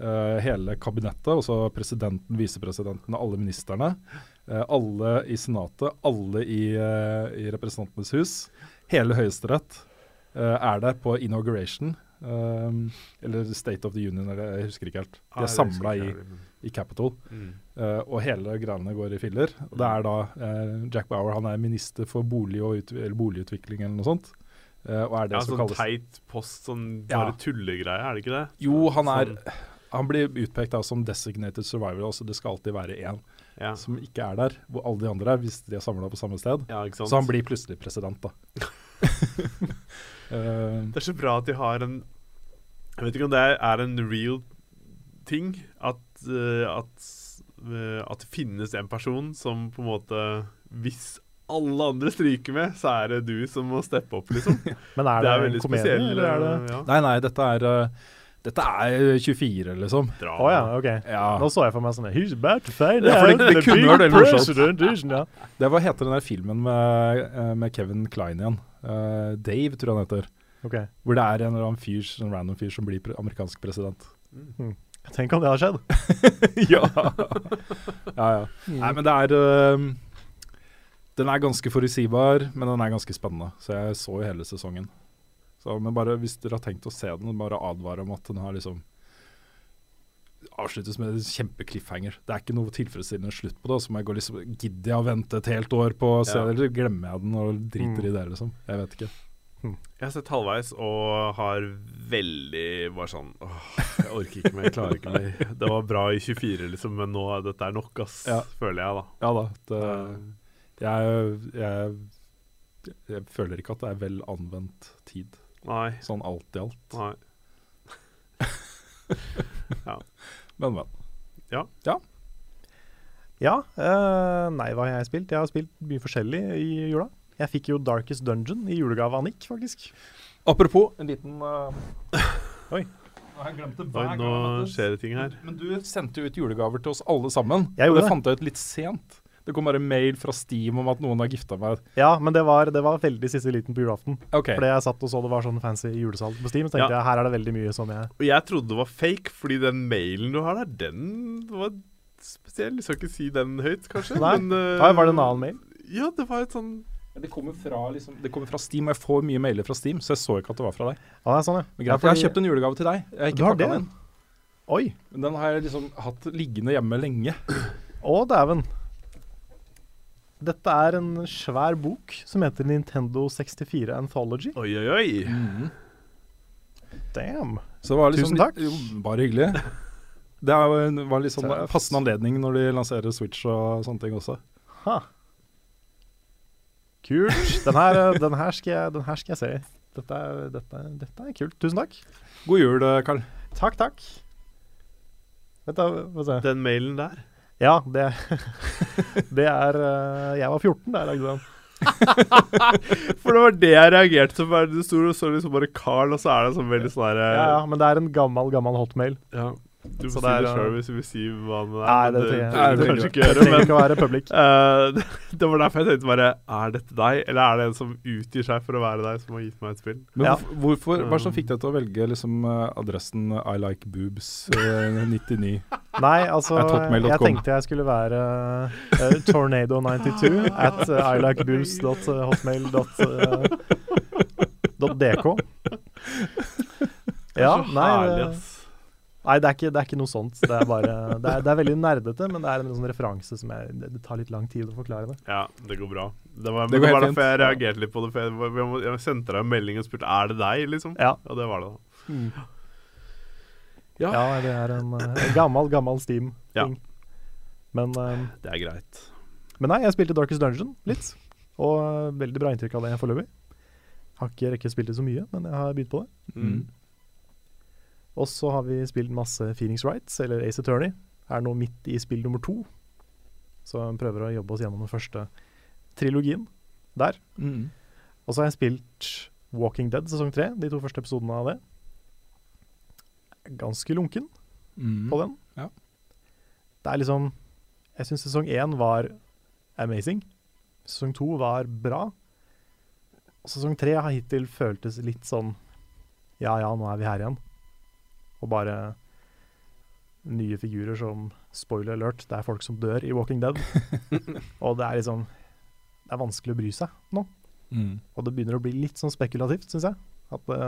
Eh, hele kabinettet, altså presidenten, visepresidenten alle ministerne. eh, alle i Senatet, alle i, eh, i Representantenes hus. Hele Høyesterett er der på inauguration. Um, eller State of the Union, eller jeg husker ikke helt. De Ah, er det samla i, i Capitol. Mm. Uh, og hele greiene går i filler. Og det er da uh, Jack Bauer han er minister for bolig ut, eller boligutvikling eller noe sånt. Uh, og er det Ja, som sånn kalles teit post, sånn Ja. bare tullegreie, er det ikke det? Jo, han er Sånn, Han blir utpekt da som designated survivor, altså det skal alltid være én ja. som ikke er der, hvor alle de andre er, hvis de er samla på samme sted. ja? Så han blir plutselig president, da. uh, Det er så bra at de har en Jeg vet ikke om det er, en real ting. At, uh, at, uh, at det finnes en person som på en måte Hvis alle andre stryker med, så er det du som må steppe opp, liksom. Men er det det, er en komedie, spesiell, eller er det ja. nei, nei, dette er eh, Dette er 24, liksom. Å oh, ja, OK. Ja. Nå så jeg for meg sånn He's about to find Ja, det- det kunne vært veldig morsomt. Det Hva heter den der filmen med, eh, med Kevin Klein igjen? Uh, Dave, tror jeg han heter. Ok. Hvor det er en eller annen fyr, en random fyr som blir pre amerikansk president. Tenk om det har skjedd. ja. ja, ja. Nei, men det er uh, Den er ganske forutsigbar, men den er ganske spennende. Så jeg så jo hele sesongen. Så, men bare hvis dere har tenkt å se den, bare advare om at den har liksom avsluttes med en kjempecliffhanger. Det er ikke noe tilfredsstillende slutt på det. Så må jeg gå liksom Gidder jeg å vente et helt år på å se Ja. det, eller glemmer jeg den og driter Mm. i det, liksom? Jeg vet ikke. Jeg har sett halvveis og har veldig bare sånn Åh, jeg orker ikke mer, jeg klarer ikke mer. Det var bra i 24, liksom, men nå dette er nok, ass. Ja. Føler jeg, da. Ja da. Det, jeg, jeg, jeg føler ikke at det er vel anvendt tid, Nei. sånn alt i alt. Nei. Men, men. Ja. Ja, ja uh, nei, hva har jeg spilt? Jeg har spilt mye forskjellig i jula. Jeg fikk jo Darkest Dungeon i julegave av Nick, faktisk. Apropos en liten uh, Oi. Nå har jeg glemt det Oi, nå skjer det ting her. Men du sendte jo ut julegaver til oss alle sammen. Jeg og gjorde det det. fant jeg ut litt sent. Det kom bare mail fra Steam om at noen har gifta meg. Ja, men det var, det var veldig siste liten på julaften. Okay. Fordi jeg satt og så det var sånn fancy julesalg på Steam, så tenkte Ja. jeg her er det veldig mye som jeg Og jeg trodde det var fake, fordi den mailen du har der, den var spesiell. Jeg skal ikke si den høyt, kanskje. Nei. Men, uh, Nei Var det en annen mail? Ja, det var et sånn Det kommer fra, liksom, det kommer fra Steam, og jeg får mye mailer fra Steam, så jeg så ikke at det var fra deg. Ja, det er sånn, ja. Greit, Jeg har kjøpt en julegave til deg. Jeg har Du ikke har pakka den. Oi. Den har jeg liksom hatt liggende hjemme lenge. Å, dæven. Dette er en svær bok som heter Nintendo 64 Anthology. Oi, oi, oi. Damn. Så det var liksom Tusen takk. Jo, bare hyggelig. Det er jo en- var litt sånn passende anledning når de lanserer Switch og sånne ting også. Ha. Kult. Den her, eh, den her, skal, jeg, den her skal jeg se. Dette er, dette, dette er kult. Tusen takk. God jul, Karl. Takk, takk. Vent, da. Få se. Den mailen der. Ja, det, det er eh, Jeg var 14 da jeg lagde den. For det var det jeg reagerte på. Det sto liksom bare Carl, og så er det sånn veldig sånn her Ja, ja, men det er en gammel, gammel hotmail. ja. Du Så får si det er, det sjøl uh, hvis du vil si hva det er. Nei, men det trenger det du kanskje ikke gjøre. Men ikke være public. eh, det, det var derfor jeg tenkte bare Er dette deg, eller er det en som utgir seg for å være deg, som har gitt meg et spill? Men Ja. hvorfor, hva som fikk deg til å velge liksom, eh, adressen I like boobs eh, 99? Nei, altså Jeg tenkte jeg skulle være uh, Tornado92 at uh, ilikeboobs.hotmail.dk. Ja, Så nei det. Nei det, er ikke, det er ikke noe sånt. Det er bare Det er, det er veldig nerdete, men det er en sånn referanse som jeg, det, det tar litt lang tid å forklare det. Ja, det går bra. Det var, Det det var helt derfor jeg fint. reagerte litt på det. For jeg, jeg, jeg sendte deg en melding og spurte Er det deg, liksom. Ja. Og det var det, da. Ja, det er en, eh, en gammel, gammel Steam-ting. Ja. Men, um, Det er greit. men nei, jeg spilte Darkest Dungeon litt. Og eh, veldig bra inntrykk av det foreløpig. Har ikke rekket spilt det så mye, men jeg har begynt på det. Mm. Og så har vi spilt masse Phoenix Wrights, eller Ace Attorney. Er nå midt i spill nummer to. Så prøver å jobbe oss gjennom den første trilogien der. Mm. Og så har jeg spilt Walking Dead sesong tre, de to første episodene av det. Ganske lunken Mm. på den. Ja. Det er liksom Jeg syns sesong én var amazing. Sesong to var bra. Og sesong tre har hittil føltes litt sånn Ja ja, nå er vi her igjen. Og bare nye figurer som Spoiler alert, det er folk som dør i Walking Dead. og det er liksom Det er vanskelig å bry seg nå. Mm. Og det begynner å bli litt sånn spekulativt, syns jeg. At det,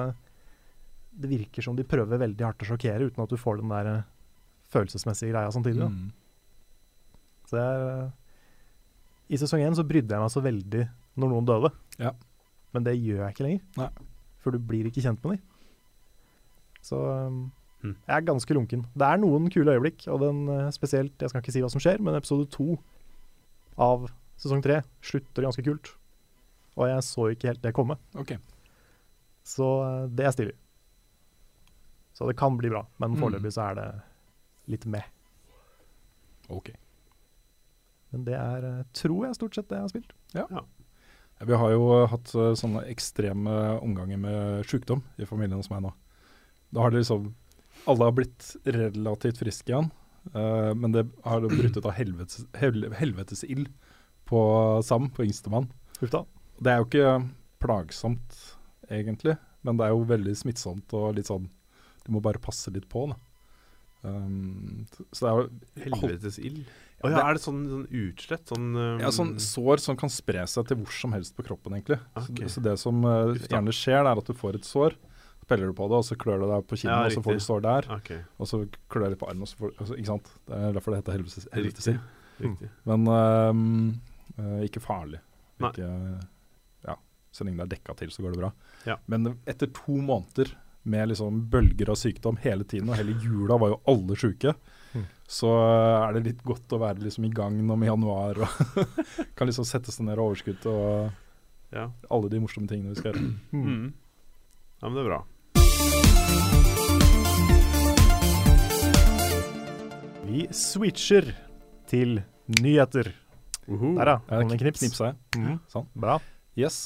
det virker som de prøver veldig hardt å sjokkere, uten at du får den der eh, følelsesmessige greia samtidig. Mm. Så jeg, I sesong én så brydde jeg meg så veldig når noen døde. Ja. Men det gjør jeg ikke lenger. Nei. For du blir ikke kjent med dem. Så um, Mm. jeg er ganske lunken. Det er noen kule øyeblikk, og den eh, spesielt Jeg skal ikke si hva som skjer, men episode to av sesong tre slutter ganske kult. Og jeg så ikke helt det komme. Ok. Så eh, det er stilig. Så det kan bli bra, men Mm. så er det litt med. ok. Men det er, eh, tror jeg, stort sett det jeg har spilt. Ja, Vi har jo hatt sånne ekstreme omganger med sykdom i familien hos meg nå. Da har det liksom Alle har blitt relativt friske igjen, Uh, men det har brutt ut av helvetes, hel, helvetesild på Sam, på yngstemann. Det er jo ikke plagsomt, egentlig, men det er jo veldig smittsomt og litt sånn Du må bare passe litt på, da. Um, så det er jo Helvetes ild. Ja, ja, det- er det sånn, sånn utslett? Sånn, um, Ja, sånn sår som kan spre seg til hvor som helst på kroppen, egentlig. Okay. Så, så det som uh, gjerne skjer, er at du får et sår. Peller du på det, og så klør du deg på kinnet, Ja, og så får du sår der. Okay. Og så klør du litt på armen, og så får du altså, Ikke sant? Det er derfor det heter helvetes, riktig. helvetesild. riktig. Men ehm, eh, ikke farlig. Ikke, ja, så lenge det er dekka til, så går det bra. Ja. Men etter to måneder med liksom bølger av sykdom hele tiden, og hele jula var jo alle sjuke, Mm. så eh, er det litt godt å være liksom i gang nå med januar og kan liksom sette seg ned og overskudd og Ja. alle de morsomme tingene vi skal gjøre. Mm. ja, men det er bra. Vi switcher til nyheter. Uhu. Der, ja. Kom det knips. Knipsa jeg. Mm. Sånn. Bra. Yes.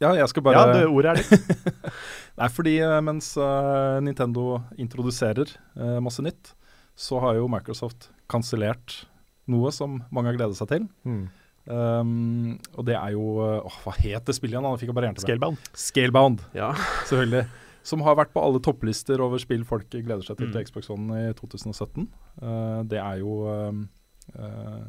Ja, jeg skal bare Ja, det ordet er ditt. Nei, fordi eh, mens uh, Nintendo introduserer uh, masse nytt, så har jo Microsoft kansellert noe som mange har gledet seg til. Mm. Um, og det er jo åh, Hva het det spillet igjen? da? Nå fikk jeg bare jernteppe. Scalebound. Scalebound, Ja. selvfølgelig. Som har vært på alle topplister over spill folk gleder seg til Mm. til Xbox One i 2017. Uh, det er jo uh, eh,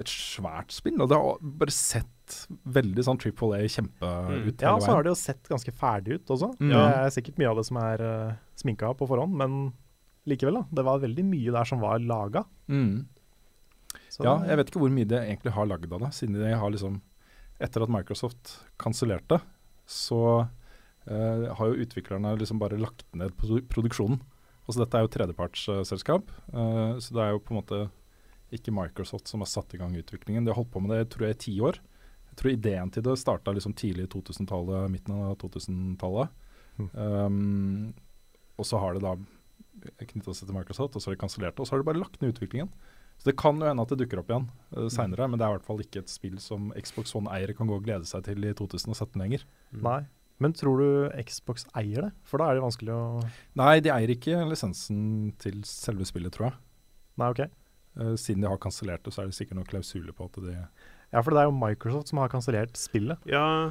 et svært spill, og det har bare sett veldig sånn Triple A kjempe Mm. ut Ja, så har det jo sett ganske ferdig ut også. Mm. Det er sikkert mye av det som er uh, sminka på forhånd, men likevel, da. Det var veldig mye der som var laga. Mm. Så- Ja, jeg vet ikke hvor mye de egentlig har lagd av det, siden de har liksom Etter at Microsoft kansellerte, så eh, har jo utviklerne liksom bare lagt ned på produksjonen. Altså Dette er jo tredjepartsselskap, eh, så det er jo på en måte ikke Microsoft som har satt i gang utviklingen. De har holdt på med det tror jeg i ti år. Jeg tror ideen til det starta liksom tidlig i 2000-tallet, midten av 2000-tallet. Mm. Um, og så har det da knytta seg til Microsoft, og så har de kansellert det. Og så har de bare lagt ned utviklingen. Så det kan jo hende at det dukker opp igjen uh, seinere, men det er i hvert fall ikke et spill som Xbox One-eiere kan gå og glede seg til i 2017 lenger. Nei. Men tror du Xbox eier det? For da er det vanskelig å Nei, de eier ikke lisensen til selve spillet, tror jeg. Nei, OK. Uh, siden de har kansellert det, så er det sikkert noen klausuler på at de Ja, for det er jo Microsoft som har kansellert spillet. Ja,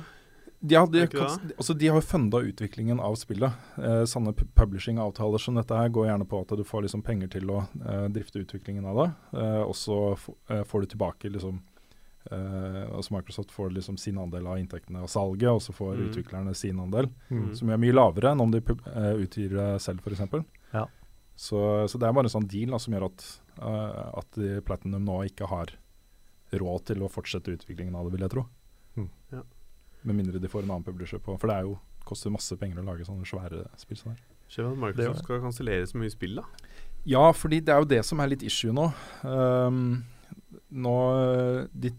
Ja, de, hadde, altså, de har jo funda utviklingen av spillet. Eh, sånne publishing-avtaler som dette her går gjerne på at du får liksom penger til å eh, drifte utviklingen av det. Eh, og så eh, får du tilbake liksom eh, altså Microsoft får liksom sin andel av inntektene og salget, og så får Mm. utviklerne sin andel. Mm. Som er mye lavere enn om de pub- eh, utgir det selv, f.eks. Ja. Så, så det er bare en sånn deal da, som gjør at, uh, at de Platinum nå ikke har råd til å fortsette utviklingen av det, vil jeg tro. Mm. Ja. Med mindre de får en annen publisher på. For det er jo, koster masse penger å lage sånne svære spill Sånn det. Skjønner at Microsoft det. skal kansellere så mye spill, da. Ja, fordi det er jo det som er litt issue nå. Um, nå de,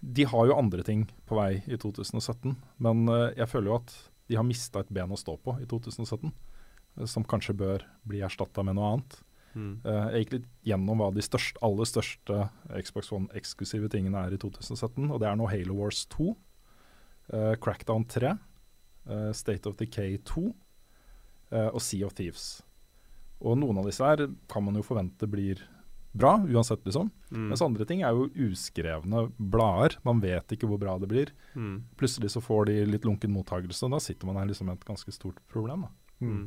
de har jo andre ting på vei i 2017, men eh, jeg føler jo at de har mista et ben å stå på i 2017, eh, som kanskje bør bli erstatta med noe annet. Mm. Eh, jeg gikk litt gjennom hva de største, aller største Xbox One-eksklusive tingene er i 2017, og det er nå Halo Wars 2, eh, Crackdown 3, eh, State of Decay 2 eh, og Sea of Thieves. Og noen av disse her kan man jo forvente blir bra, uansett, liksom. Mm. Mens andre ting er jo uskrevne blader. Man vet ikke hvor bra det blir. Mm. Plutselig så får de litt lunken mottakelse, og da sitter man her liksom med et ganske stort problem. da. Mm.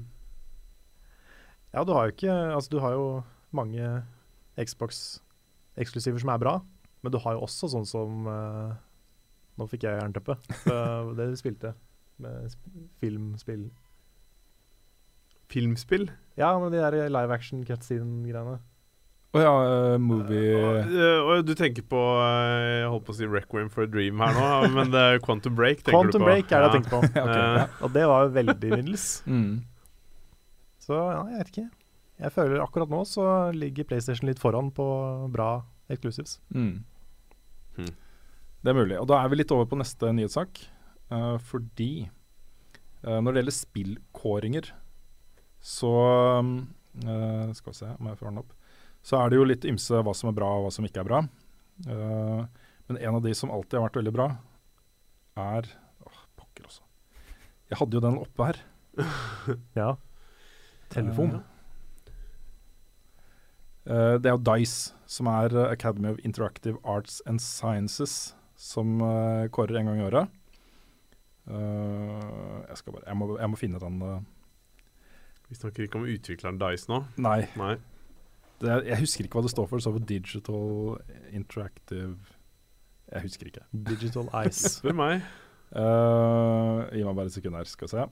Ja, du har jo ikke Altså, du har jo mange Xbox-eksklusiver som er bra, men du har jo også sånn som uh, Nå fikk jeg jernteppe. Uh, det spilte med sp filmspill Filmspill? Ja, men de der live action cutscene-greiene. Å ja, eh, movie uh, og du tenker på Jeg holdt på å si Requiem for a Dream her nå, men det er Quantum Break tenker Quantum du på. Break er det jeg tenker på. Ja, ok, Eh, ja. Og det var jo veldig middels. Mm. Så ja, jeg vet ikke. Jeg føler akkurat nå så ligger PlayStation litt foran på bra exclusives. Mm. Hmm. Det er mulig. Og da er vi litt over på neste nyhetssak. uh, fordi uh, når det gjelder spillkåringer, så eh, Skal vi se om jeg får ordne opp. Så er det jo litt ymse hva som er bra og hva som ikke er bra. Uh, men en av de som alltid har vært veldig bra, er Åh, pokker også. Jeg hadde jo den oppe her. Ja. Telefon. Uh, det er jo Dice, som er Academy of Interactive Arts and Sciences, som uh, kårer en gang i året. Uh, jeg, skal bare, jeg, må, jeg må finne den Vi snakker ikke om utvikleren Dice nå. Nei, Nei. Det jeg husker ikke hva det står for. Det står for Digital Interactive Jeg husker ikke. Digital Ice. Spør meg. Uh, gi meg bare et sekund her, skal vi se.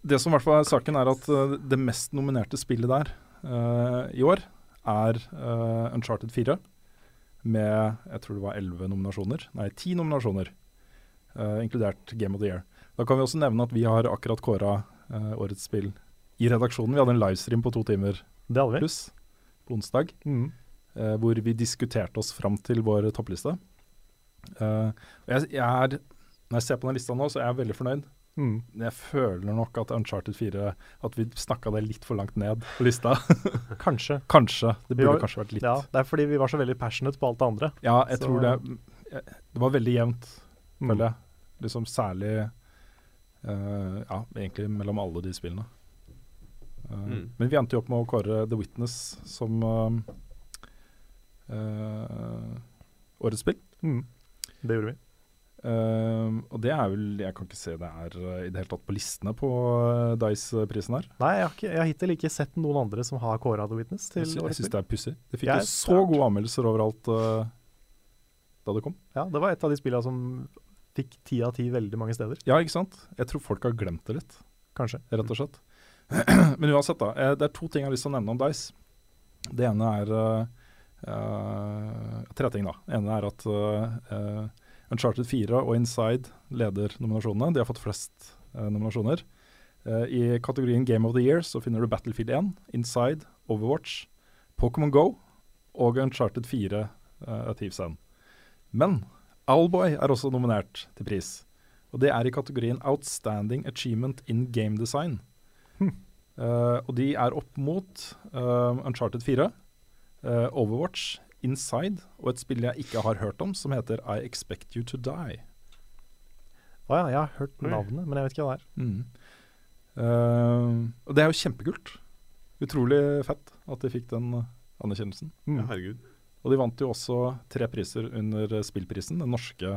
Det som i hvert fall er saken, er at uh, det mest nominerte spillet der uh, i år er Uncharted 4. Med jeg tror det var 11 nominasjoner. Nei, 10 nominasjoner. eh, inkludert Game of the Year. Da kan vi også nevne at vi har akkurat kåra årets spill i redaksjonen. Vi hadde en livestream på to timer Det hadde vi. pluss på onsdag Mm. eh, hvor vi diskuterte oss fram til vår toppliste. Eh, jeg, jeg er, når jeg ser på den lista nå, så er jeg veldig fornøyd. Mm. Jeg føler nok at Uncharted 4 At vi snakka det litt for langt ned på lista. Kanskje. kanskje. Det burde var- kanskje vært litt Ja, det er fordi vi var så veldig passionate på alt det andre. Ja, jeg Så- tror det Det var veldig jevnt, Mm. jeg. Liksom særlig uh, Ja, egentlig mellom alle de spillene. Eh, Mm. Men vi endte jo opp med å kåre The Witness som eh, eh, årets spill. Mm. Det gjorde vi. Uh, og det er vel Jeg kan ikke se det er uh, i det hele tatt på listene på uh, Dice-prisen her. Nei, jeg har, ikke, jeg har hittil ikke sett noen andre som har kåra The Witness til Jeg, sy jeg årets syns det er pussig. Det fikk jo så svært. gode anmeldelser overalt da det kom. Ja, det var et av de spillene som fikk ti av ti veldig mange steder, Ja, ikke sant? Jeg tror folk har glemt det litt. kanskje. rett og slett. Men uansett, da. eh, Det er to ting jeg har lyst til å nevne om Dice. Det ene er eh, Tre ting, da. Det ene er at eh, Uncharted 4 og Inside leder nominasjonene. De har fått flest uh, nominasjoner. I kategorien Game of the Year så finner du Battlefield 1, Inside, Overwatch, Pokémon Go og Uncharted 4 uh, Thieves End. Men Owlboy er også nominert til pris. Og det er i kategorien Outstanding Achievement in Game Design. Uh, og de er opp mot uh, Uncharted 4, uh, Overwatch, Inside og et spill jeg ikke har hørt om, som heter I Expect You To Die. Å ja, jeg har hørt navnet, men jeg vet ikke hva det er. Mm. Uh, og det er jo kjempekult. Utrolig fett at de fikk den anerkjennelsen. anerkjennelsen. Ja, herregud. Og de vant jo også tre priser under spillprisen, den norske.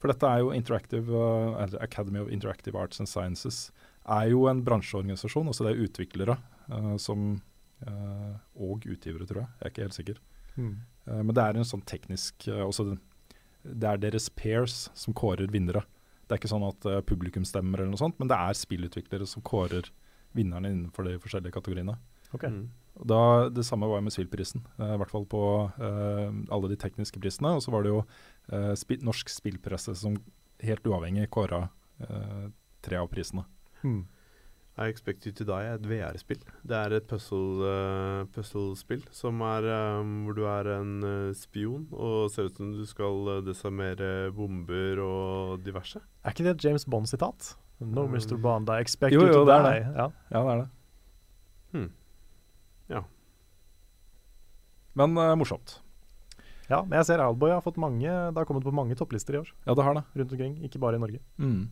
For dette er jo Interactive, uh, Academy of Interactive Arts and Sciences. Er jo en bransjeorganisasjon, altså det er utviklere uh, som uh, Og utgivere, tror jeg. Jeg er ikke helt sikker. Mm. Uh, men det er en sånn teknisk uh, også den, Det er deres pairs som kårer vinnere. Det er ikke sånn at uh, publikum stemmer, eller noe sånt, men det er spillutviklere som kårer vinnerne innenfor de forskjellige kategoriene. Okay. Mm. Da, det samme var med spillprisen, i hvert fall på eh, alle de tekniske prisene. Og så var det jo eh, spi norsk spillpresse som helt uavhengig kåra tre av prisene. Mm. I Expect You To Die er et VR-spill. Det er et puzzle, uh, puzzle som er um, hvor du er en uh, spion og ser ut som du skal uh, desarmere bomber og diverse. Er ikke det et James Bond-sitat? No, Um, Mr. Bond, I expect jo, you jo, to det er die. det. Ja. Ja, det er det. Hmm. Ja. Men eh, morsomt. ja, men jeg ser Alboy har fått mange Det har kommet på mange topplister i år Ja, det har det. rundt omkring, ikke bare i Norge. Mm.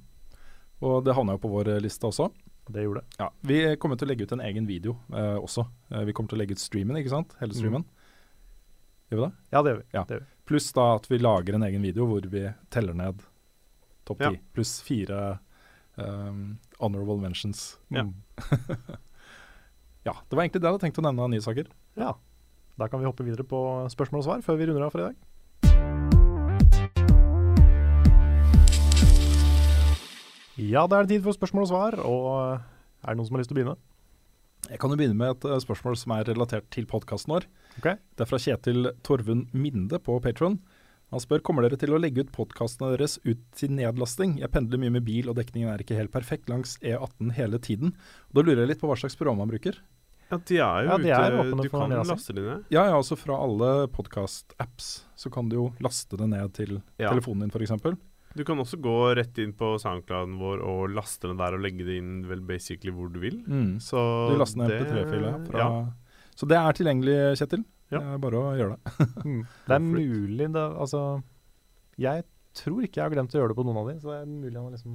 Og det havna jo på vår eh, liste også. Det gjorde det. Ja, Vi kommer til å legge ut en egen video eh, også. Eh, vi kommer til å legge ut streamen, ikke sant? Hele streamen. Gjør vi det? Ja, det gjør vi. Ja. Vi. Pluss da at vi lager en egen video hvor vi teller ned topp Ja. ti. Pluss fire um, honorable mentions. Ja. Mm. Ja, det var egentlig det jeg hadde tenkt å nevne av nye saker. Ja. Da kan vi hoppe videre på spørsmål og svar før vi runder av for i dag. Ja, da er det tid for spørsmål og svar. Og eh, er det noen som har lyst til å begynne? Jeg kan jo begynne med et eh, spørsmål som er relatert til podkasten vår. Okay. Det er fra Kjetil Torvund Minde på Patron. Han spør kommer dere til å legge ut podkastene deres ut til nedlasting. Jeg pendler mye med bil, og dekningen er ikke helt perfekt langs E18 hele tiden. Og da lurer jeg litt på hva slags program man bruker. Ja, de er jo Ja, de er ute. Du kan laste dem. ned. Ja, ja, altså fra alle podkast-apps så kan du jo laste det ned til Ja. telefonen din f.eks. Du kan også gå rett inn på soundclouden vår og laste den der og legge det inn vel basically hvor du vil. Mm. Så Du laster ned det- MP3-fila fra Ja. Så det er tilgjengelig, Kjetil. Ja. Det er bare å gjøre det. Mm. Det er mulig da Altså Jeg tror ikke jeg har glemt å gjøre det på noen av de, så det er mulig han har liksom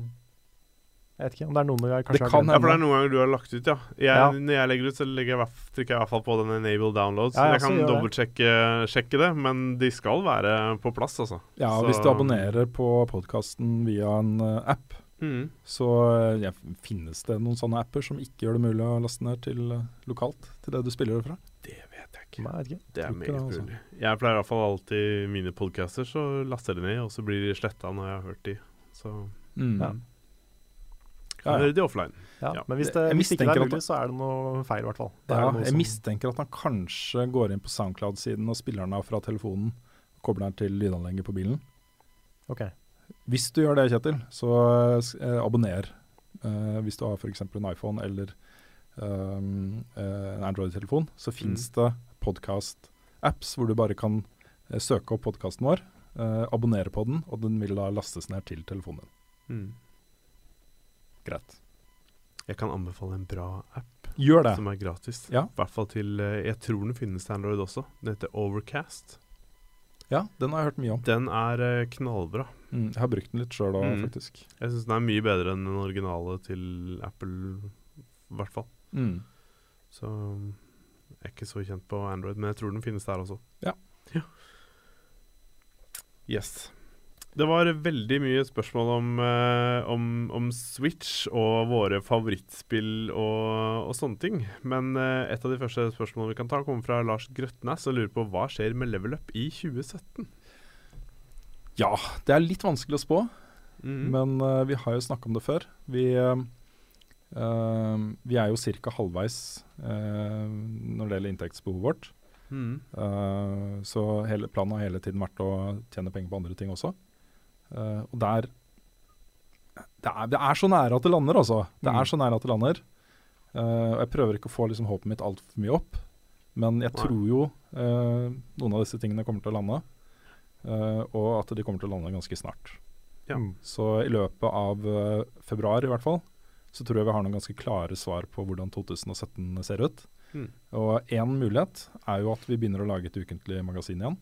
Jeg vet ikke om det er noen ganger kanskje Det kan. Ja, for det er noen ganger du har lagt ut, ja. Jeg, Ja. Når jeg legger ut, så legger jeg, trykker jeg i hvert fall på den enable downloads. Ja, ja, jeg så kan dobbeltsjekke det, men de skal være på plass, altså. Ja, Så- Hvis du abonnerer på podkasten via en eh, app, Mm. så eh, ja, finnes det noen sånne apper som ikke gjør det mulig å laste ned til eh, lokalt til det du spiller det fra. Det vet jeg ikke. Nei, jeg vet ikke. Det er meget det, altså. Jeg pleier i hvert fall alltid mine podcaster, så laster jeg de ned, og så blir de sletta når jeg har hørt de. Så Mm. Ja. Ja, ja. Det er offline. Ja, Ja. Men hvis det, hvis ikke det er mulig, så er det noe feil, i hvert fall. Ja, jeg som- mistenker at han kanskje går inn på Soundcloud-siden og spiller den av fra telefonen kobler den til lydanlegget på bilen. Ok. Hvis du gjør det, Kjetil, så eh, abonner. Eh, hvis du har f.eks. en iPhone eller um, eh, en Android-telefon, så fins det podkast-apps hvor du bare kan eh, søke opp podkasten vår, eh, abonnere på den, og den vil da lastes ned til telefonen din. Mm. Greit. Jeg kan anbefale en bra app Gjør det. som er gratis. Ja. I hvert fall til eh, Jeg tror den finnes til Android også. Den heter Overcast. Ja, den har jeg hørt mye om. Den er eh, knallbra. Mm, jeg har brukt den litt sjøl òg, Mm. faktisk. Jeg syns den er mye bedre enn den originale til Apple, i hvert fall. Mm. Så jeg er ikke så kjent på Android, men jeg tror den finnes der også. Ja. Yes. Det var veldig mye spørsmål om, eh, om, om Switch og våre favorittspill og, og sånne ting. Men eh, et av de første spørsmålene vi kan ta, kommer fra Lars Grøtnæs og lurer på hva skjer med Level Up i 2017? Ja, det er litt vanskelig å spå. Mhm. Men eh, vi har jo snakka om det før. Vi, eh, vi er jo ca. halvveis eh, når det gjelder inntektsbehovet vårt. Mm. Så hele, planen har hele tiden vært å tjene penger på andre ting også. Eh, og der det er, det er så nære at det lander, altså. Det Mm. er så nære at det lander. Uh, og jeg prøver ikke å få liksom, håpet mitt altfor mye opp. Men jeg tror jo uh, noen av disse tingene kommer til å lande, Uh, og at de kommer til å lande ganske snart. Ja. Mm. Så i løpet av februar i hvert fall, så tror jeg vi har noen ganske klare svar på hvordan 2017 ser ut. Mm. Og én mulighet er jo at vi begynner å lage et ukentlig magasin igjen.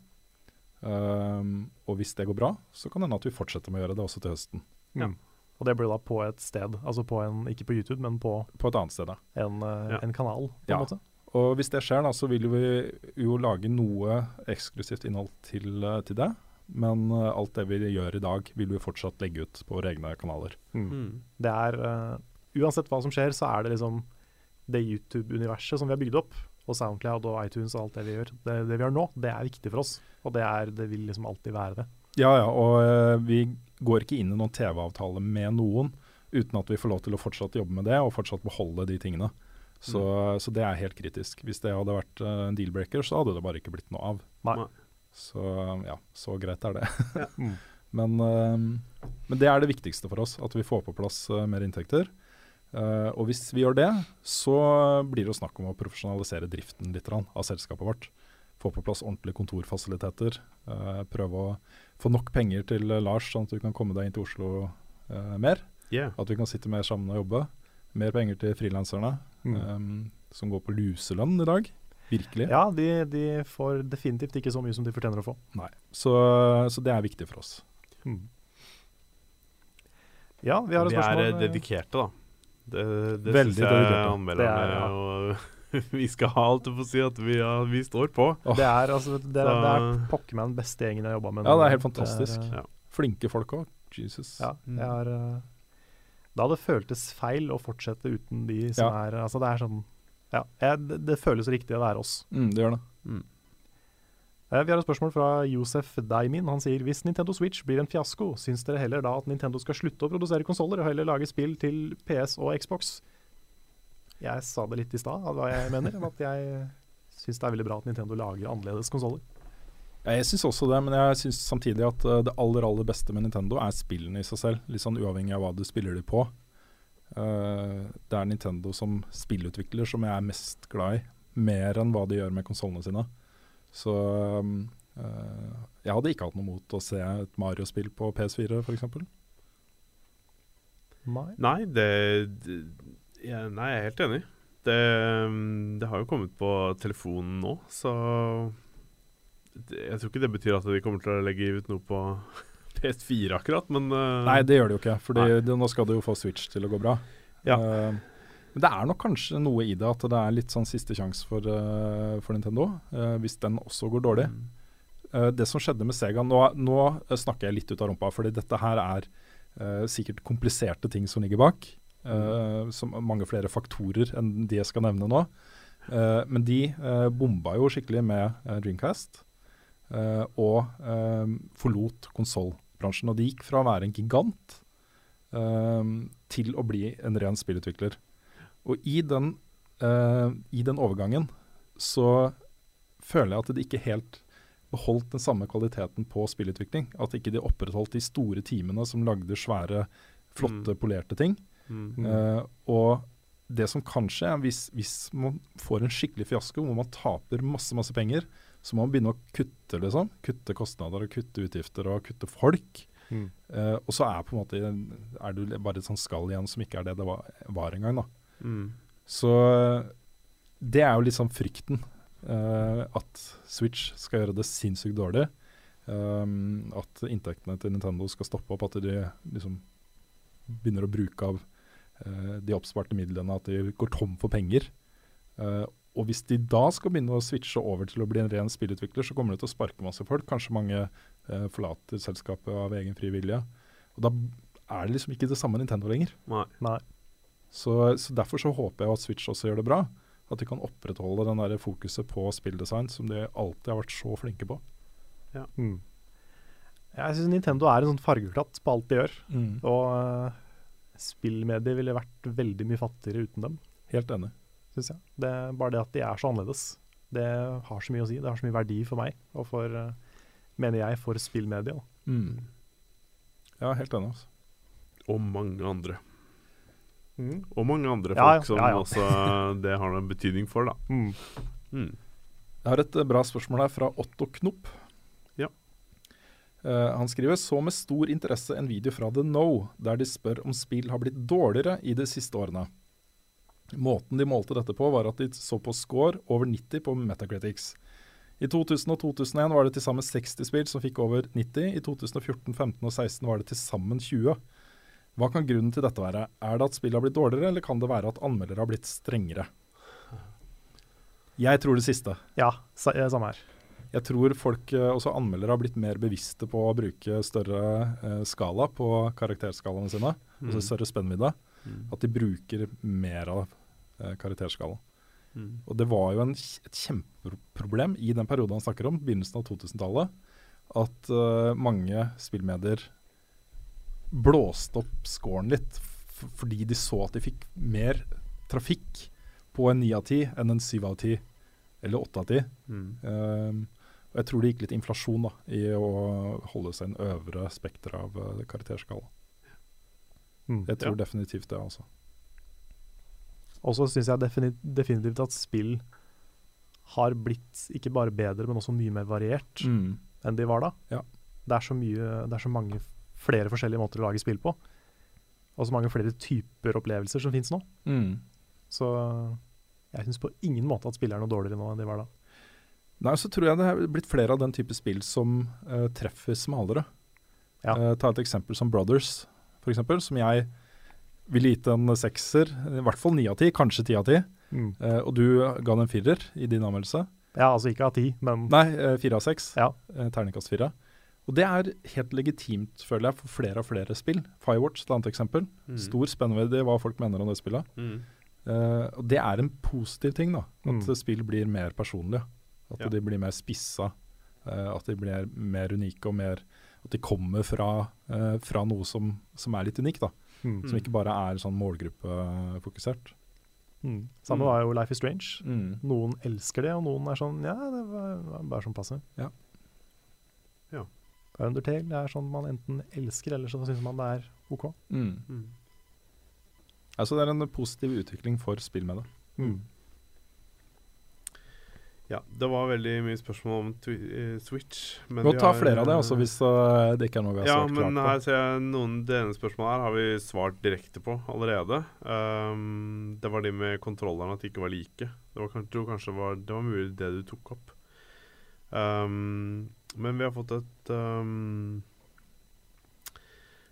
Um, og hvis det går bra, så kan det hende at vi fortsetter med å gjøre det også til høsten. Ja. Mm. Og det blir da på et sted, altså på en, ikke på YouTube, men på På et annet sted, da. en, eh, Ja. en kanal, på Ja. en måte. Og hvis det skjer, da, så vil vi jo lage noe eksklusivt innhold til, eh, til det. Men uh, alt det vi gjør i dag, vil vi fortsatt legge ut på våre egne kanaler. Mm. Det er uh, Uansett hva som skjer, så er det liksom det YouTube-universet som vi har bygd opp, og Soundcloud og iTunes og alt det vi gjør. Det, det vi gjør nå, det er viktig for oss, og det, er, det vil liksom alltid være det. Ja, ja, og eh, vi går ikke inn i noen TV-avtale med noen uten at vi får lov til å fortsatt jobbe med det og fortsatt beholde de tingene. Så, så det er helt kritisk. Hvis det hadde vært eh, en deal-breaker, så hadde det bare ikke blitt noe av. Nei. Så ja, så greit er det. Ja. Mm. men, eh, men det er det viktigste for oss, at vi får på plass eh, mer inntekter. Eh, og hvis vi gjør det, så blir det jo snakk om å profesjonalisere driften litt av selskapet vårt. Få på plass ordentlige kontorfasiliteter. Uh, prøve å få nok penger til Lars, sånn at du kan komme deg inn til Oslo uh, mer. Yeah. At vi kan sitte mer sammen og jobbe. Mer penger til frilanserne, Mm. um, som går på luselønn i dag. Virkelig. Ja, de, de får definitivt ikke så mye som de fortjener å få. Nei. Så, så det er viktig for oss. Ja, vi har et Vi er dedikerte, da. Det, det Veldig synes jeg anmelderne er, ja. og vi skal ha alt å få si at vi, ja, vi står på. Det er, altså, det, er- det er pokker meg den beste gjengen jeg har jobba med. Ja, det er helt fantastisk. Det er, Ja. Flinke folk òg. Jesus. Ja, det er har eh, Det føltes feil å fortsette uten de som Ja. er Altså, det er sånn Ja, jeg, det, det føles riktig å være oss. Mm, det gjør det. Eh, Vi har et spørsmål fra Josef Daimin. Han sier hvis Nintendo Switch blir en fiasko, syns dere heller da at Nintendo skal slutte å produsere konsoller og heller lage spill til PS og Xbox? Jeg sa det litt i stad, hva jeg mener. At jeg syns det er veldig bra at Nintendo lager annerledes konsoller. Ja, jeg syns også det, men jeg syns samtidig at eh, det aller aller beste med Nintendo er spillene i seg selv. Litt sånn uavhengig av hva du spiller de på. Eh, det er Nintendo som spillutvikler som jeg er mest glad i. Mer enn hva de gjør med konsollene sine. Så um, eh, jeg hadde ikke hatt noe mot å se et Mario-spill på PS4 f.eks. Nei. Det, det ja, Nei, jeg er helt enig. Det, mm, det har jo kommet på telefonen nå, så det, Jeg tror ikke det betyr at de kommer til å legge ut noe på PS4 akkurat, men uh, Nei, det gjør det jo ikke, for nå skal det jo få Switch til å gå bra. Ja. Eh, men det er nok kanskje noe i det at det er litt sånn siste sjanse for, uh, for Nintendo, uh, hvis den også går dårlig. Mm. Uh, det som skjedde med Sega Nå, nå snakker jeg litt ut av rumpa, fordi dette her er sikkert kompliserte ting som ligger bak. som mange flere faktorer enn de jeg skal nevne nå. Men de bomba jo skikkelig med Dreamcast, og forlot konsollbransjen. Og de gikk fra å være en gigant til å bli en ren spillutvikler. Og i den, uh, i den overgangen så føler jeg at de ikke helt beholdt den samme kvaliteten på spillutvikling. At ikke de opprettholdt de store teamene som lagde svære, flotte, polerte ting. Mm. Uh, og det som kan skje, er hvis, hvis man får en skikkelig fiasko hvor man taper masse masse penger, så må man begynne å kutte, liksom. Kutte kostnader og kutte utgifter og kutte folk. Mm. Uh, og så er på en måte er du bare et sånt skall igjen som ikke er det det var, var engang. da. Mm. Så det er jo litt sånn frykten. Uh, at Switch skal gjøre det sinnssykt dårlig. Um, at inntektene til Nintendo skal stoppe opp. At de liksom begynner å bruke av uh, de oppsparte midlene. At de går tom for penger. Uh, og hvis de da skal begynne å switche over til å bli en ren spillutvikler, så kommer de til å sparke masse folk. Kanskje mange forlater selskapet av egen fri vilje. Og da er det liksom ikke det samme Nintendo lenger. Nei. Nei. Så, så Derfor så håper jeg at Switch også gjør det bra. At de kan opprettholde den der fokuset på spilldesign som de alltid har vært så flinke på. Mm. Jeg syns Nintendo er en sånn fargeklatt på alt de gjør. Og uh, spillmediet ville vært veldig mye fattigere uten dem, Helt enig. syns jeg. Det er bare det at de er så annerledes. Det har så mye å si. Det har så mye verdi for meg, og for, uh, mener jeg, for spillmediet. Mm. Ja, helt enig. Altså. Og mange andre. Og mange andre Ja, folk som ja, ja. også det har noen betydning for, da. Mm. Mm. Jeg har et eh, bra spørsmål her fra Otto Knopp. Ja. Uh, han skriver så med stor interesse en video fra The Know, der de spør om spill har blitt dårligere i de siste årene. Måten de målte dette på, var at de så på score over 90 på Metacritics. I 2000 og 2001 var det til sammen 60 spill som fikk over 90. I 2014, 15 og 16 var det til sammen 20. Hva kan grunnen til dette være? Er det at spillet har blitt dårligere, eller kan det være at anmeldere har blitt strengere? Jeg tror det siste. Ja, eh, samme her. Jeg tror folk, eh, også anmeldere, har blitt mer bevisste på å bruke større eh, skala på karakterskalaene sine. Altså større spennvidde. At de bruker mer av karakterskalaen. Og det var jo en, et kjempeproblem i den perioden han snakker om, begynnelsen av 2000-tallet, at eh, mange spillmedier blåste opp scoren litt fordi de så at de fikk mer trafikk på en 9 av 10 enn en 7 av 10 eller 8 av 10. Mm. Um, og jeg tror det gikk litt inflasjon da, i å holde seg en øvre spekter av uh, karakterskala. Mm. Jeg tror Ja. definitivt det, altså. Og så syns jeg defini definitivt at spill har blitt ikke bare bedre, men også mye mer variert Mm. enn de var da. Ja. Det, er så mye, det er så mange flere forskjellige måter å lage spill på. Og så mange flere typer opplevelser som finnes nå. Mm. Så jeg syns på ingen måte at spillet er noe dårligere nå enn de var da. Nei, så tror jeg det er blitt flere av den type spill som uh, treffer smalere. Ja. Uh, ta et eksempel som Brothers, for eksempel, som jeg ville gitt en sekser, i hvert fall ni av ti, kanskje ti av ti. Eh, og du ga den en firer i din anmeldelse. Ja, altså ikke av ti, men Nei, fire av seks. Ja. Terningkast fire. Og det er helt legitimt, føler jeg, for flere og flere spill. Firewatch, et annet eksempel. Mm. Stor spennvidde i hva folk mener om det spillet. Mm. Uh, og det er en positiv ting, da. At Mm. spill blir mer personlige. At Ja. de blir mer spissa. Uh, at de blir mer unike og mer At de kommer fra, uh, fra noe som, som er litt unikt, da. mm. Som ikke bare er sånn målgruppefokusert. Mm. Samme Mm. var jo Life is Strange. Noen elsker det, og noen er sånn Ja, det var, var bare sånn passe. Ja. Ja. Undertale er sånn man enten elsker, eller så syns man det er OK. Mm. Mm. Altså det er en positiv utvikling for spill med det. Mm. Ja, det var veldig mye spørsmål om twi eh, Switch. men Godt ta har, flere av det også, hvis uh, det ikke er noe vi har Ja, svart men her klart på. ser jeg noen Det ene spørsmålet her har vi svart direkte på allerede. Um, det var de med kontrollerne, at de ikke var like. Det var, kanskje, kanskje var, det var mulig det du tok opp. Um, men vi har fått et um,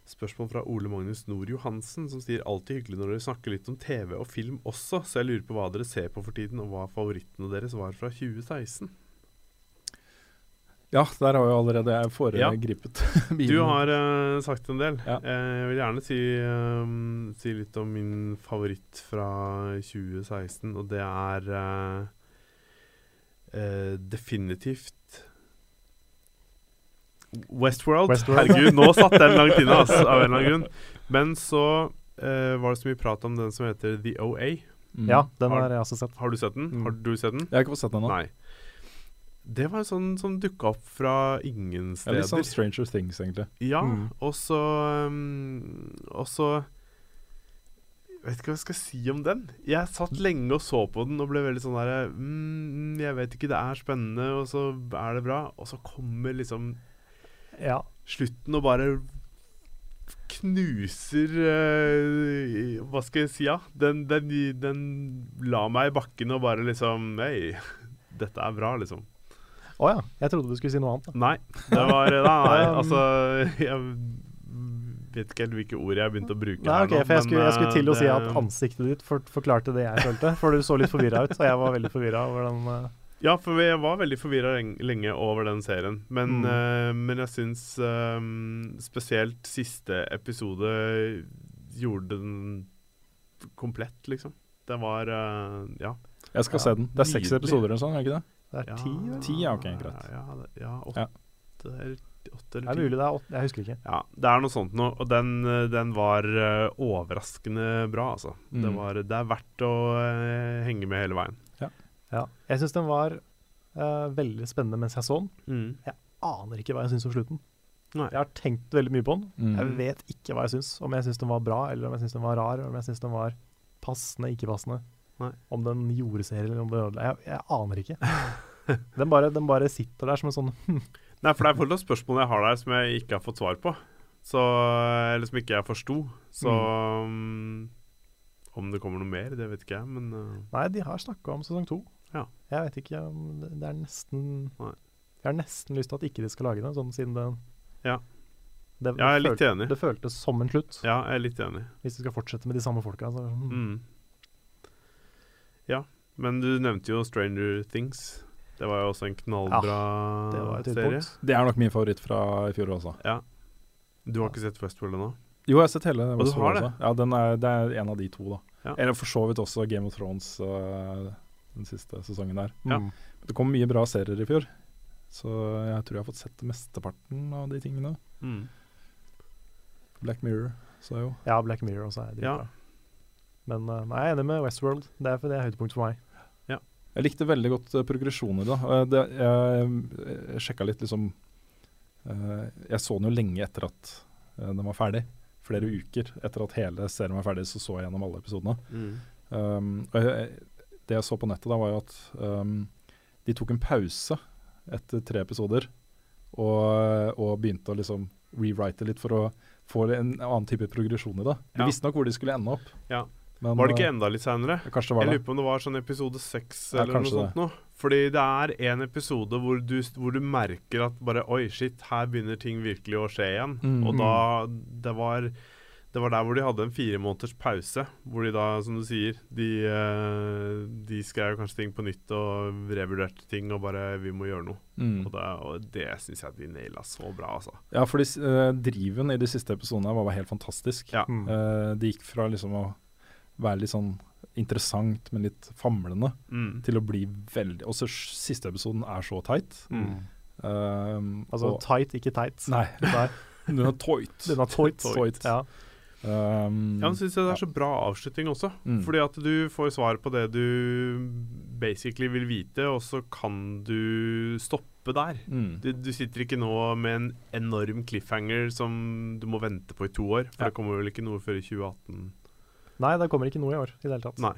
spørsmål fra Ole Magnus Nord Johansen, som sier alltid hyggelig når dere snakker litt om TV og film også, så jeg lurer på hva dere ser på for tiden, og hva favorittene deres var fra 2016. Ja, der har jo allerede jeg foregripet Du har uh, sagt en del. Ja. Eh, jeg vil gjerne si, um, si litt om min favoritt fra 2016, og det er eh, eh, definitivt Westworld. Westworld. Herregud, nå satt den langt inne, altså, av en eller annen grunn. Men så uh, var det så mye prat om den som heter The OA. Mm. Ja, den Har- har jeg også sett. Har du sett den? Mm. Har du sett den? Jeg har ikke fått sett den ennå. Det var en sånn som dukka opp fra ingen steder. Ja, litt sånn. Stranger Things, egentlig. Ja, Mm. og så um, vet ikke hva jeg skal si om den. Jeg satt lenge og så på den og ble veldig sånn derre mm, Jeg vet ikke, det er spennende, og så er det bra. Og så kommer liksom Ja. slutten og bare knuser uh, Hva skal jeg si, ja? Den, den, den la meg i bakken og bare liksom Hei, dette er bra, liksom. Å ja. Jeg trodde du skulle si noe annet. Da. Nei, det var nei altså Jeg vet ikke helt hvilke ord jeg begynte å bruke Nei, her ok, nå, for jeg skulle, jeg skulle eh, til å si at ansiktet ditt for, forklarte det jeg følte. For du så litt forvirra ut, og jeg var veldig forvirra over den eh, Ja, for jeg var veldig forvirra lenge over den serien. Men, Mm. uh, men jeg syns um, spesielt siste episode gjorde den komplett, liksom. Det var uh, Ja. Jeg skal Ja, se den. Det er seks episoder eller sånn, er det ikke det? Det er ja, ti, ja, Ti, ja, ok, greit. Ja, det- ja åtte, eller, åtte Det er mulig det er 8, jeg husker ikke. Ja, det er noe sånt noe. Og den, eh, den var eh, overraskende bra, altså. Det, Mm. var, det er verdt å uh, henge med hele veien. Ja. Jeg syns den var uh, veldig spennende mens jeg så den. Jeg Aner ikke hva jeg syns om slutten. Nei. Jeg har tenkt veldig mye på den. Mm. Jeg vet ikke hva jeg syns. Om jeg syns den var bra, eller om jeg syns den var rar, eller om jeg syns den var passende, ikke passende. Nei. Om den gjorde seg eller om den ødela. Jeg, jeg aner ikke. Den bare, den bare sitter der som en sånn Nei, for det er fortsatt spørsmål jeg har der som jeg ikke har fått svar på. Så, eller som ikke jeg forsto. Så mm. Om det kommer noe mer, det vet ikke jeg, men uh, Nei, de har snakka om sesong to. Ja. Jeg vet ikke om det, det er nesten Nei. Jeg har nesten lyst til at ikke de skal lage det, sånn siden det Ja. Det, Ja, jeg er litt enig. Det føltes som en slutt. ja, jeg er litt enig. Hvis de skal fortsette med de samme folka. Så, mm. Mm. Ja, men du nevnte jo Stranger Things. Det var jo også en knallbra Det serie. Det er nok min favoritt fra i fjor også. Ja. Du har ikke sett Westworld ennå? Jo, jeg har sett hele Westworld har det? også. Ja, den er, det er en av de to, da. Ja. Eller for så vidt også Game of Thrones uh, den siste sesongen der. Ja. Mm. Det kom mye bra serier i fjor, så jeg tror jeg har fått sett mesteparten av de tingene. Mm. Black Mirror, så jeg jo. Ja, Black Mirror også er Ja. dritbra. Men uh, nei, jeg er enig med Westworld. Det er, det er høydepunkt for meg. Jeg likte veldig godt uh, progresjoner da. Og det, jeg jeg sjekka litt liksom uh, Jeg så den jo lenge etter at uh, den var ferdig. Flere uker etter at hele serien var ferdig, så så jeg gjennom alle episodene. Mm. Um, og jeg, det jeg så på nettet da, var jo at um, de tok en pause etter tre episoder. Og, og begynte å liksom rewrite litt for å få en annen type progresjon i det. De Ja. visste nok hvor de skulle ende opp. Ja. Men, Var det ikke uh, enda litt seinere? Jeg lurer på om det var sånn episode seks Ja, eller noe sånt noe. Fordi det er en episode hvor du, hvor du merker at bare Oi, shit, her begynner ting virkelig å skje igjen. Mm. Og da Det var det var der hvor de hadde en fire måneders pause. Hvor de da, som du sier, de, eh, de skrev kanskje ting på nytt og revurderte ting og bare Vi må gjøre noe. Mm. Og det, og det syns jeg de naila så bra, altså. Ja, fordi eh, driven i de siste episodene var, bare helt fantastisk. Ja. Mm. Eh, det gikk fra liksom å være litt sånn interessant, men litt famlende, Mm. til å bli veldig Også siste episoden er så tight. Mm. Um, Altså og, tight, ikke tight. Nei, den er tight. den har toit. Toit. Ja. Um, Ja, men synes jeg det er så bra avslutning også. Mm. Fordi at du får svar på det du basically vil vite, og så kan du stoppe der. mm. Du, du sitter ikke nå med en enorm cliffhanger som du må vente på i to år. For Ja. det kommer vel ikke noe før i 2018? Nei, det kommer ikke noe i år i det hele tatt. Nei.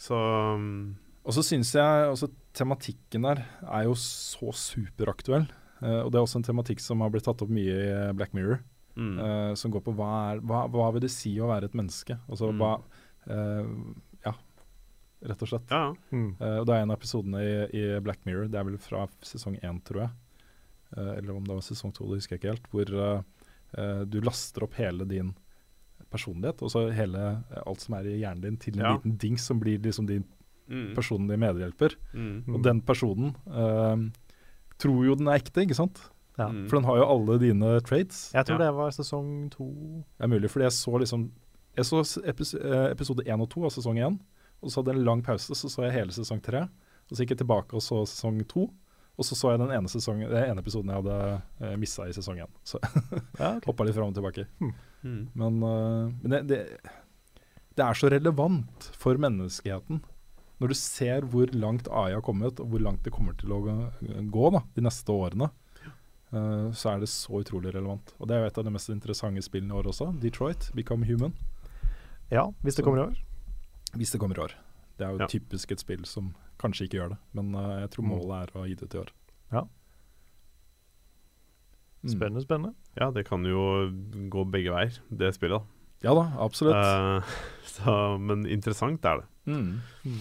Så um, Og så syns jeg også tematikken der er jo så superaktuell. Uh, og det er også en tematikk som har blitt tatt opp mye i eh, Black Mirror. mm. Uh, som går på hva, er, hva, hva vil det si å være et menneske? Altså Mm. hva uh, Ja, rett og slett. Ja, ja. Mm. Eh, og det er en av episodene i, i Black Mirror, det er vel fra sesong én, tror jeg. Eh, eller om det var sesong to, det husker jeg ikke helt. Hvor du laster opp hele din personlighet, og så hele eh, alt som er i hjernen din, til en Ja. liten dings som blir liksom din Mm. personlige medhjelper. Mm. Og den personen uh, tror jo den er ekte, ikke sant? Ja. Mm. For den har jo alle dine traits. Jeg tror Ja. det var sesong to. Det er mulig, fordi jeg så liksom Jeg så eh, episode én og to av sesong én, og så hadde jeg en lang pause, så så jeg hele sesong tre. Og så gikk jeg tilbake og så sesong to, og så så jeg den ene, sesongen, den ene episoden jeg hadde uh, missa i sesong én. Så Ja, okay. hoppa litt fram og tilbake. Mm. Men, uh, men det, det, det er så relevant for menneskeheten. Når du ser hvor langt AI har kommet, og hvor langt det kommer til å gå- gå da, de neste årene, uh, så er det så utrolig relevant. Og det er jo et av de mest interessante spillene i år også. Detroit, Become Human. ja, hvis det Så- kommer i år. Hvis det kommer i år. Det er jo Ja. typisk et spill som kanskje ikke gjør det, men uh, jeg tror Mm. målet er å gi det ut i år. Ja. Mm. Spennende, spennende. ja, det kan jo gå begge veier, det spillet. da. Ja da, absolutt. Uh, så, men interessant er det. Mm.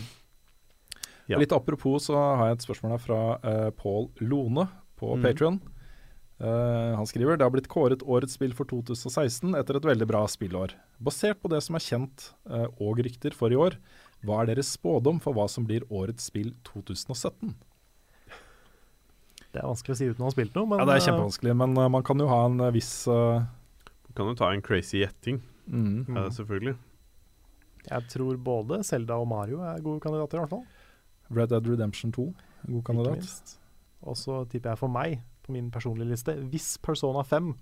Ja. Litt apropos så har jeg et spørsmål her fra uh, Pål Lone på Mm. Patreon Uh, han skriver det har blitt kåret årets spill for 2016 etter et veldig bra spillår. Basert på det som er kjent uh, og rykter for i år, hva er deres spådom for hva som blir årets spill 2017? Det er vanskelig å si uten å ha spilt noe, men ja, Det er eh, kjempevanskelig, men uh, man kan jo ha en eh, viss uh, Man kan jo ta en crazy gjetting, mm. eh, selvfølgelig. jeg tror både Selda og Mario er gode kandidater, i hvert fall. Red Dead Redemption 2, en god kandidat. Og så tipper jeg for meg, på min personlige liste, hvis Persona 5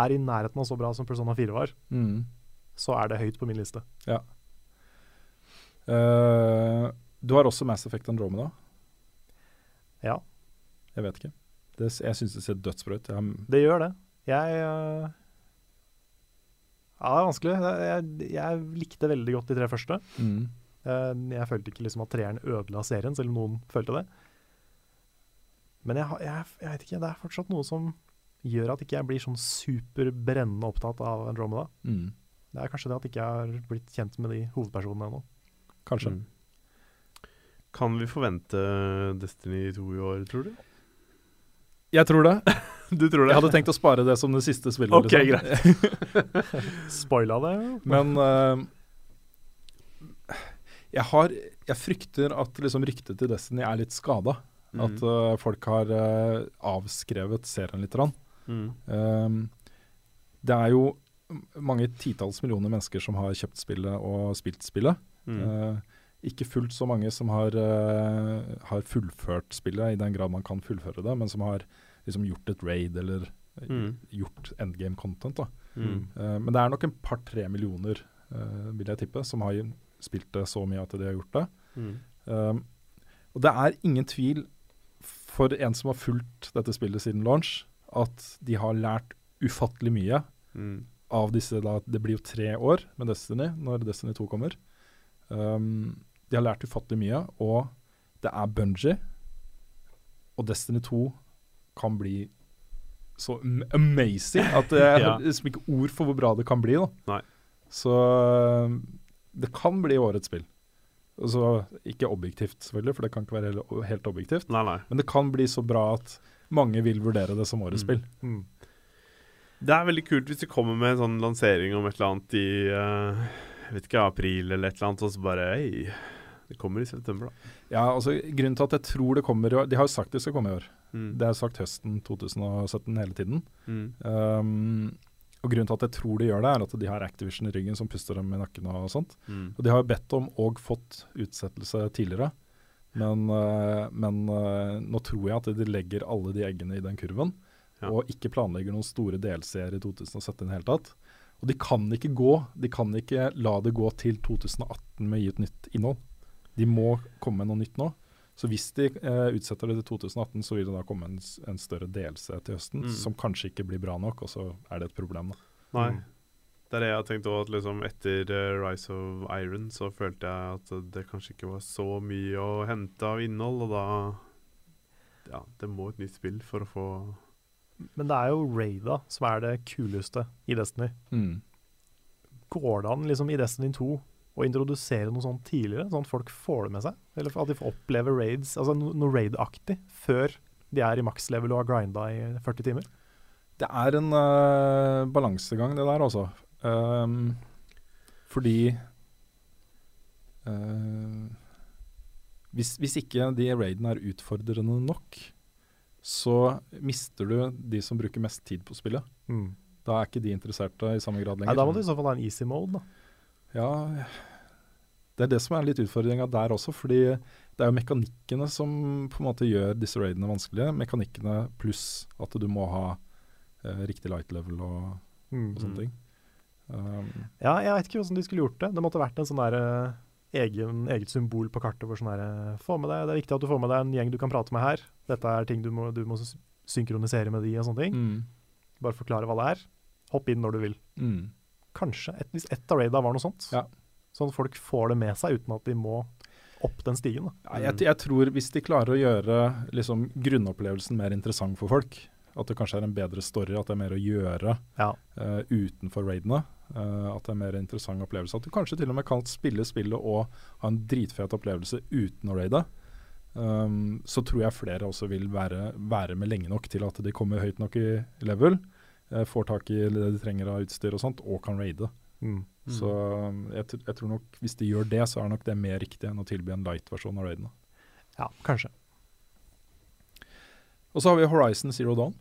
er i nærheten av så bra som Persona 4 var, Mm. så er det høyt på min liste. Eh, du har også Mass Effect Andromeda. Ja, Jeg vet ikke. Det, jeg syns det ser dødsbra ut. Det gjør det. Jeg uh Ja, det er vanskelig. Jeg, jeg, likte veldig godt de tre første. mm. Eh, Jeg følte ikke liksom at treeren ødela serien, selv om noen følte det. Men jeg, jeg, jeg vet ikke, det er fortsatt noe som gjør at ikke jeg blir sånn superbrennende opptatt av Andromeda. Mm. Det er kanskje det at ikke jeg har blitt kjent med de hovedpersonene ennå. Kanskje. Mm. Kan vi forvente Destiny 2 i år, tror du? Jeg tror det. Du tror Jeg hadde tenkt å spare det som det siste spillet. Ok, liksom. Spoila det? Men uh, jeg har Jeg frykter at liksom ryktet til Destiny er litt skada. Mm. At uh, folk har uh, avskrevet serien litt. Mm. Um, det er jo mange titalls millioner mennesker som har kjøpt spillet og spilt spillet. Mm. Eh, ikke fullt så mange som har, eh, har fullført spillet, i den grad man kan fullføre det, men som har liksom gjort et raid eller eh, Mm. gjort endgame content. Mm. Men det er nok en par-tre millioner, vil jeg tippe, som har spilt det så mye at de har gjort det. Um, og det er ingen tvil for en som har fulgt dette spillet siden launch, at de har lært ufattelig mye Mm. av disse da, Det blir jo tre år med Destiny når Destiny 2 kommer. Um, de har lært ufattelig mye, og det er Bungie. Og Destiny 2 kan bli så amazing at jeg Ja. har liksom ikke ord for hvor bra det kan bli. Så det kan bli årets spill. Altså, ikke objektivt, selvfølgelig, for det kan ikke være helt, helt objektivt. Nei, nei. Men det kan bli så bra at mange vil vurdere det som årets Mm. spill. Mm. Det er veldig kult hvis de kommer med en sånn lansering om et eller annet i jeg vet ikke, april eller et eller annet, og så bare Hei, det kommer i september, da. Ja, altså Grunnen til at jeg tror det kommer De har jo sagt det skal komme i år. Mm. Det er sagt høsten 2017 hele tiden. Mm. Um, og Grunnen til at jeg tror de gjør det, er at de har Activision i ryggen som puster dem i nakken og sånt. Mm. Og de har jo bedt om og fått utsettelse tidligere. Men, uh, men uh, nå tror jeg at de legger alle de eggene i den kurven, Ja. og ikke planlegger noen store delseere i 2017 i det hele tatt. Og de kan ikke gå, de kan ikke la det gå til 2018 med å gi ut nytt innhold. De må komme med noe nytt nå. Så hvis de eh, utsetter det til 2018, så vil det da komme en, en større delelse til høsten, Mm. som kanskje ikke blir bra nok, og så er det et problem. da. Nei. Mm. Det er det jeg har tenkt også, at liksom etter eh, Rise of Iron så følte jeg at det kanskje ikke var så mye å hente av innhold, og da Ja, det må et nytt spill for å få Men det er jo Raida som er det kuleste i Destiny. Går det an liksom i Destiny 2 å introdusere noe sånt tidligere, sånn at folk får det med seg? Eller at de får oppleve raids, altså noe raid-aktig, før de er i maks-level og har grinda i 40 timer? Det er en uh, balansegang, det der, altså. Um, fordi uh, hvis, hvis ikke de raidene er utfordrende nok, så mister du de som bruker mest tid på spillet. Da er ikke de interesserte i samme grad lenger. Nei, da må du i så fall ha en easy mode, da. Ja, det er det som er litt utfordringa der også, fordi det er jo mekanikkene som på en måte gjør disse raidene vanskelige. Mekanikkene pluss at du må ha eh, riktig light level og, Mm. og sånne ting. Um, Ja, jeg vet ikke hvordan de skulle gjort det. Det måtte vært en sånn der eh, egen, eget symbol på kartet hvor sånn der eh, få med deg, Det er viktig at du får med deg en gjeng du kan prate med her. Dette er ting du må, du må synkronisere med de og sånne ting. mm, Bare forklare hva det er. Hopp inn når du vil. mm. Kanskje, et, hvis ett av raida var noe sånt. Ja. Sånn at folk får det med seg uten at de må opp den stigen. Ja, jeg, jeg tror hvis de klarer å gjøre liksom, grunnopplevelsen mer interessant for folk, at det kanskje er en bedre story, at det er mer å gjøre Ja. uh, utenfor raidene, Uh, at det er mer interessant opplevelse. At du kanskje til og med kan spille spillet og ha en dritfet opplevelse uten å raide. Um, så tror jeg flere også vil være, være med lenge nok til at de kommer høyt nok i level, uh, får tak i det de trenger av utstyr og sånt, og kan raide. Mm. Så um, jeg, jeg tror nok hvis de gjør det, så er nok det mer riktig enn å tilby en light-versjon av raidene. Ja, kanskje. Og så har vi Horizon Zero Dawn.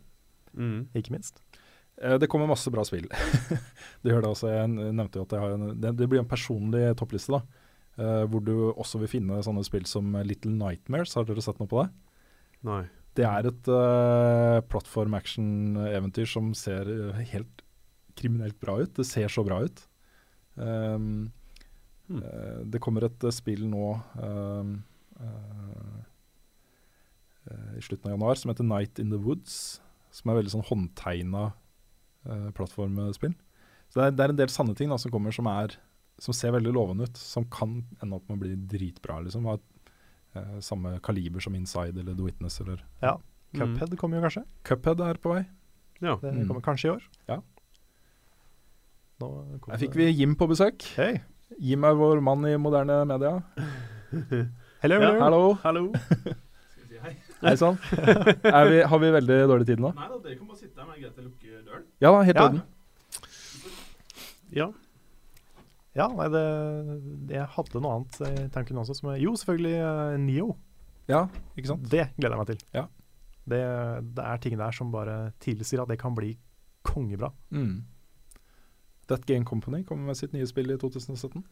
Mm. Ikke minst. Eh, det kommer masse bra spill. det gjør det også. Jeg nevnte jo at jeg har en, det, det blir en personlig toppliste, da. Eh, hvor du også vil finne sånne spill som Little Nightmares. Har dere sett noe på det? Nei. Det er et uh, plattform action-eventyr som ser eh, helt kriminelt bra ut. Det ser så bra ut. Um, Hmm. uh, det kommer et spill nå um, eh, eh, i slutten av januar som heter Night in the Woods. Som er veldig sånn håndtegna uh, plattformspill. Så det er, det er en del sanne ting da, som kommer som, er, som ser veldig lovende ut. Som kan ende opp med å bli dritbra. liksom. Ha eh, samme kaliber som Inside eller The Witness. Eller, Ja. Cuphead kommer jo kanskje. Cuphead er på vei. Ja. Det Mm. kommer kanskje i år. Ja. Nå kommer Her fikk vi Jim på besøk. Hei. Jim er vår mann i moderne media. Hello, Ja, hello. Hallo. Hallo. Hei sann. Er Har vi veldig dårlig tid nå? Nei da, dere kan bare sitte her, men greit å lukke døren. Ja da, helt i Ja. orden. Ja. Ja, nei, det, jeg hadde noe annet i tanken også. Som, jo, selvfølgelig uh, Neo. Ja, ikke sant? Det gleder jeg meg til. Ja. Det, det er ting der som bare tilsier at det kan bli kongebra. Mm. That Game Company kommer med sitt nye spill i 2017.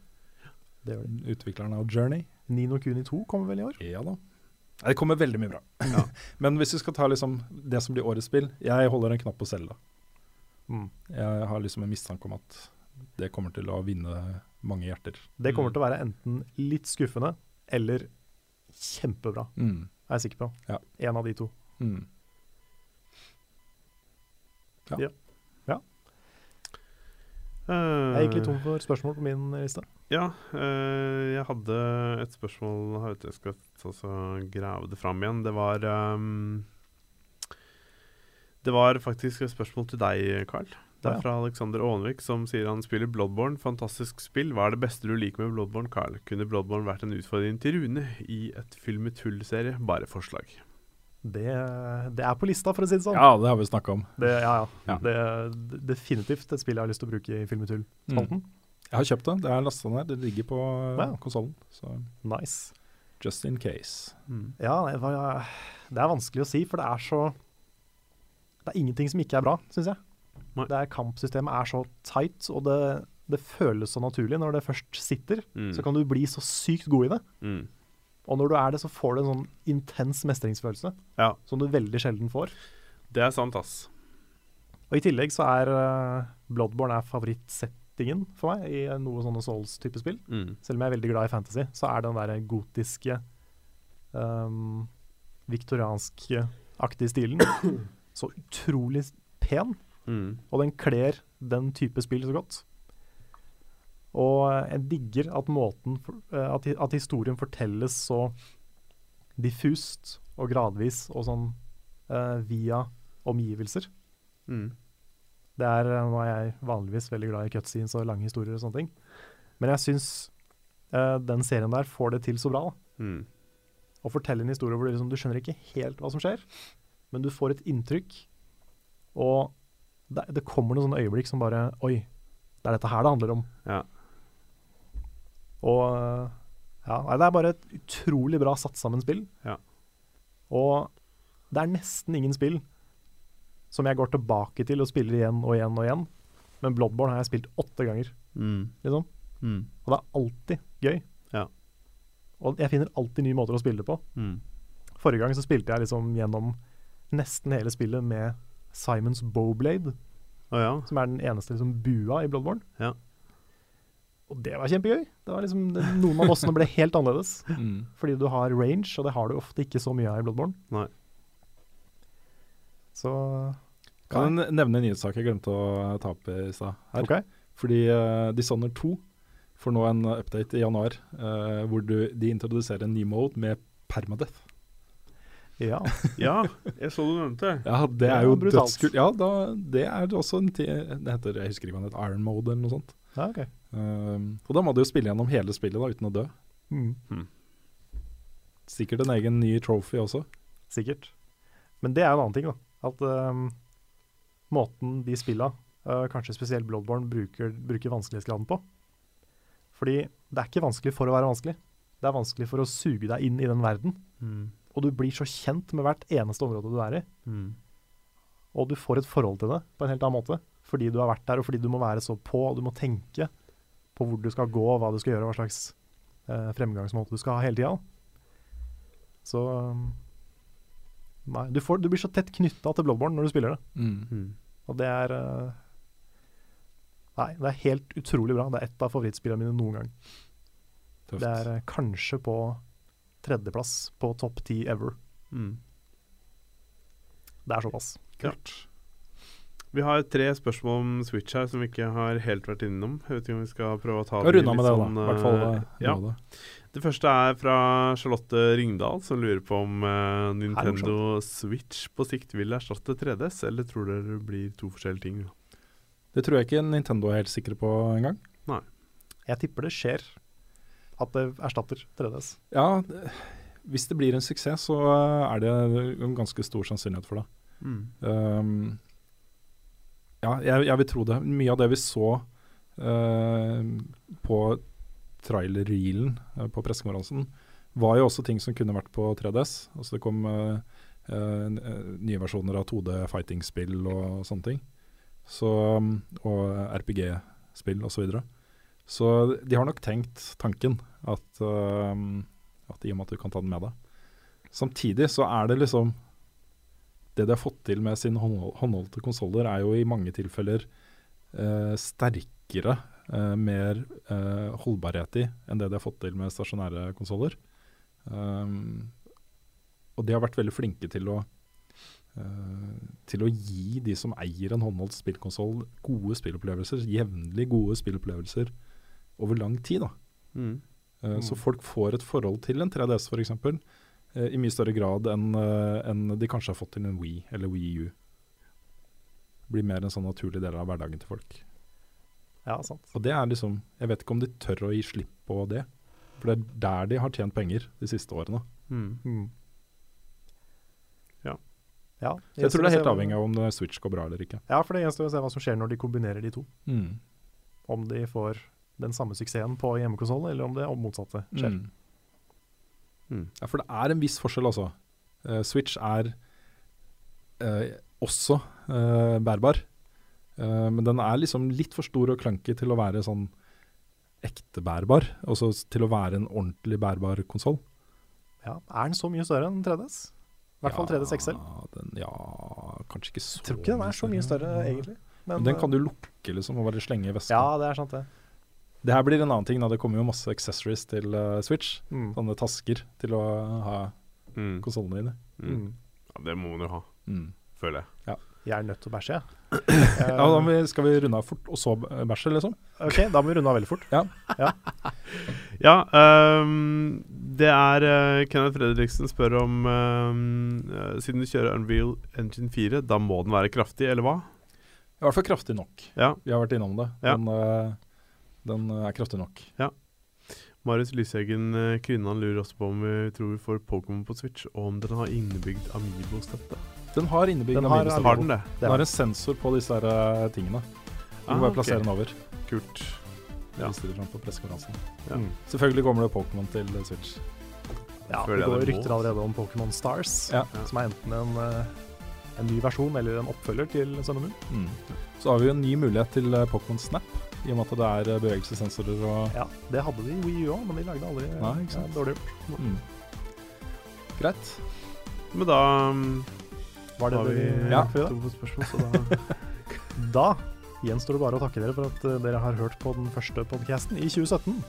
Det gjør de. Utvikleren av Journey. Nino Kuni 2 kommer vel i år? Ja da. Det kommer veldig mye bra. Men hvis vi skal ta liksom det som blir årets spill Jeg holder en knapp på Selda. Mm. Jeg har liksom en mistanke om at det kommer til å vinne mange hjerter. Det kommer til å være enten litt skuffende eller kjempebra, Mm. er jeg sikker på. Ja. En av de to. Mm. Jeg gikk litt tom for spørsmål på min liste. Ja, eh, jeg hadde et spørsmål her ute. Jeg skal ta så grave det fram igjen. Det var um, Det var faktisk et spørsmål til deg, Carl. Det er fra Alexander Aanvik, som sier han spiller Bloodborne. Fantastisk spill. Hva er det beste du liker med Bloodborne, Carl? Kunne Bloodborne vært en utfordring til Rune i et Fyll med tull-serie? Bare forslag. Det, det er på lista, for å si det sånn. Ja, det har vi snakka om. Det, ja, ja. Ja. Det er definitivt et spill jeg har lyst til å bruke i Filmetull-spalten. Jeg har kjøpt det. Det er lasta ned. Det ligger på Ja. konsollen. Nice. just in case. Ja, det, var, det er vanskelig å si, for det er så Det er ingenting som ikke er bra, syns jeg. Nei. Det er Kampsystemet er så tight, og det, det føles så naturlig. Når det først sitter, Mm. så kan du bli så sykt god i det. Mm. Og når du er det, så får du en sånn intens mestringsfølelse Ja, som du veldig sjelden får. det er sant, ass. Og i tillegg så er eh, Bloodborne er favorittsettingen for meg i noe sånne Souls-type spill. Mm. Selv om jeg er veldig glad i fantasy, så er den der gotiske, um, viktoriansk-aktige stilen så utrolig pen. Mm. Og den kler den type spill så godt. Og jeg digger at måten eh, at, at historien fortelles så diffust og gradvis og sånn uh, via omgivelser. Mm. Det er, eh, Nå er jeg vanligvis veldig glad i cutscenes og lange historier og sånne ting. Men jeg syns uh, den serien der får det til så bra. da. Mm. Å fortelle en historie hvor du, liksom, du skjønner ikke helt hva som skjer, men du får et inntrykk. Og det, det kommer noen sånne øyeblikk som bare Oi, det er dette her det handler om. Ja. Og ja, nei, det er bare et utrolig bra satt sammen spill. Ja. Og det er nesten ingen spill som jeg går tilbake til og spiller igjen og igjen og igjen. Men Bloodborne har jeg spilt åtte ganger, Mm. liksom. Mm. Og det er alltid gøy. Ja. Og jeg finner alltid nye måter å spille det på. Mm. Forrige gang så spilte jeg liksom gjennom nesten hele spillet med Simons Bowblade, Oh, ja. som er den eneste liksom bua i Bloodborne. Ja. Og det var kjempegøy. Det var liksom, det, noen av bossene ble helt annerledes. Mm. Fordi du har range, og det har du ofte ikke så mye av i Bloodborne. Nei. Så Kan jeg nevne en nyhetssak jeg glemte å ta opp i stad? Okay. Fordi uh, Dishonored 2 får nå en update i januar uh, hvor du, de introduserer en ny mode med permadeath. Ja. Ja, jeg så du nevnte. Ja, det er jo ja, dødskult. Ja, da, det er også en tid Det heter, jeg husker ikke hva det heter, Iron Mode eller noe sånt. ja, OK. Um, og da må du jo spille gjennom hele spillet da, uten å dø. Mm, Sikkert en egen ny trophy også. sikkert. Men det er en annen ting, da. At um, måten de spilla, uh, kanskje spesielt Bloodborne, bruker, bruker vanskelighetsgraden på. Fordi det er ikke vanskelig for å være vanskelig. Det er vanskelig for å suge deg inn i den verden. Mm. Og du blir så kjent med hvert eneste område du er i. Mm. Og du får et forhold til det på en helt annen måte. Fordi du har vært der, og fordi du må være så på, og du må tenke på hvor du skal gå, hva du skal gjøre, hva slags eh, fremgangsmåte du skal ha hele tida. Så um, Nei, du, får, du blir så tett knytta til Bloodborne når du spiller det. Mm. Og det er eh, Nei, det er helt utrolig bra. Det er et av favorittspillene mine noen gang. Tøft. Det er eh, kanskje på tredjeplass på topp ti ever. Mm. Det er såpass. Kult. Vi har tre spørsmål om Switch her som vi ikke har helt vært innom. Jeg vet ikke om vi skal prøve å ta det litt med det, da. sånn, I hvert fall eh, eh, ja. det. Det første er fra Charlotte Ringdal, som lurer på om uh, Nintendo Switch på sikt vil erstatte 3DS, eller tror dere det blir to forskjellige ting? Det tror jeg ikke Nintendo er helt sikre på engang. Jeg tipper det skjer at det erstatter 3DS. Ja, hvis det blir en suksess, så er det en ganske stor sannsynlighet for det. Um, ja, jeg, jeg vil tro det. Mye av det vi så uh, på trailer-reelen uh, på pressekonferansen, var jo også ting som kunne vært på 3DS. Altså det kom uh, nye versjoner av 2D fighting-spill og sånne ting. Så, um, og RPG-spill osv. Så, videre. Så de har nok tenkt tanken at, uh, at i og med at du kan ta den med deg. Samtidig så er det liksom Det de har fått til med sine håndholdte konsoller, er jo i mange tilfeller uh, sterkere, uh, mer holdbarhet i enn det de har fått til med stasjonære konsoller. Um, og de har vært veldig flinke til å til å gi de som eier en håndholdt spillkonsoll, gode spillopplevelser. Jevnlig gode spillopplevelser over lang tid. da. Mm. Eh, Så folk får et forhold til en 3DS f.eks. Uh, i mye større grad enn eh, enn de kanskje har fått til en Wii eller Wii U. Blir mer en sånn naturlig del av hverdagen til folk. Ja, sant. Og det er liksom Jeg vet ikke om de tør å gi slipp på det. For det er der de har tjent penger de siste årene. Mm. Mm. Ja. ja Så jeg tror det er helt avhengig av om Switch går bra eller ikke. Ja, for det gjenstår å se hva som skjer når de kombinerer de to. Mm. Om de får den samme suksessen på hjemmekonsoll, eller om det motsatte skjer. Mm. Mm. Ja, for det er en viss forskjell, altså. Uh, Switch er uh, også uh, bærbar. Eh, men den er liksom litt for stor og clunky til å være sånn ekte bærbar. Altså til å være en ordentlig bærbar konsoll. Ja. Er den så mye større enn 3DS? I hvert fall 3DS XL. Den, ja, kanskje ikke så Jeg tror ikke den er så mye større, egentlig. Men den kan du lukke liksom og bare slenge i veska. Ja, det er sant, det. Det her blir en annen ting. da Det kommer jo masse accessories til uh, Switch. Mm. Sånne tasker til å ha Mm. konsollene dine. Mm. Ja, det må man jo ha, Mm. føler jeg. Jeg er nødt til å bæsje, jeg. Ja, da må skal vi runde av fort, og så bæsje, liksom? Ok, da må vi runde av veldig fort. Ja. Ja, ehm, det er uh, Kenneth Fredriksen spør om ehm, eh, Siden du kjører Unreal Engine 4, da må den være kraftig, eller hva? I hvert fall kraftig nok. Ja. Vi har vært innom det. Ja. Men eh, den er kraftig nok. Ja. Marius Lyseggen eh, Kvinnan lurer også på om vi tror vi får Pokémon på Switch, og om den har innebygd Amiibo-støtte. Den har innebygd Den har. Har den det? Den har en sensor på disse her, eh, tingene. Du må Ah, bare plassere plassere den over. Kult. Ja. Ja. Viste på. Ja. Mm. Selvfølgelig kommer det Pokémon til Switch. Ja, det går rykter allerede om Pokémon Stars, Ja. som er enten en, eh, en ny versjon eller en oppfølger til Sun Moon. Mm. Så har vi en ny mulighet til eh, Pokémon Snap, i og med at det er eh, bevegelsessensorer og Ja, det hadde de i Wii U òg, men de lagde aldri Nei, ikke sant. ja, dårlig gjort. mm. Greit. Men da um, Var det har det vi vi Ja. for i spørsmål, så da Da gjenstår det bare å takke dere for at eh, dere har hørt på den første podcasten i 2017.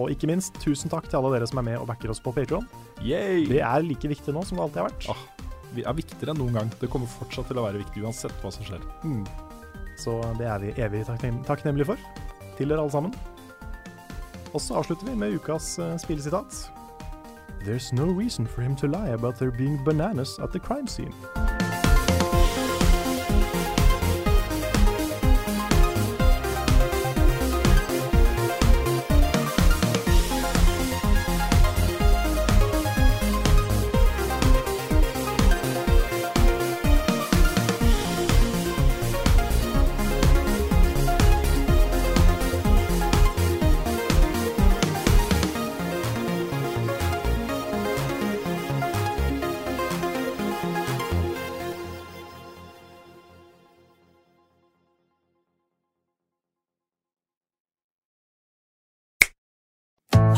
Og ikke minst, tusen takk til alle dere som er med og backer oss på Patreon. Yay! Det er like viktig nå som det alltid har vært. Ah. Vi er viktigere enn noen gang. Det kommer fortsatt til å være viktig uansett hva som skjer. Mm. Så det er vi evig takknem takknemlige for. Til dere alle sammen. Og så avslutter vi med ukas uh, spillesitat. There's no reason for him to lie about there being bananas at the crime scene.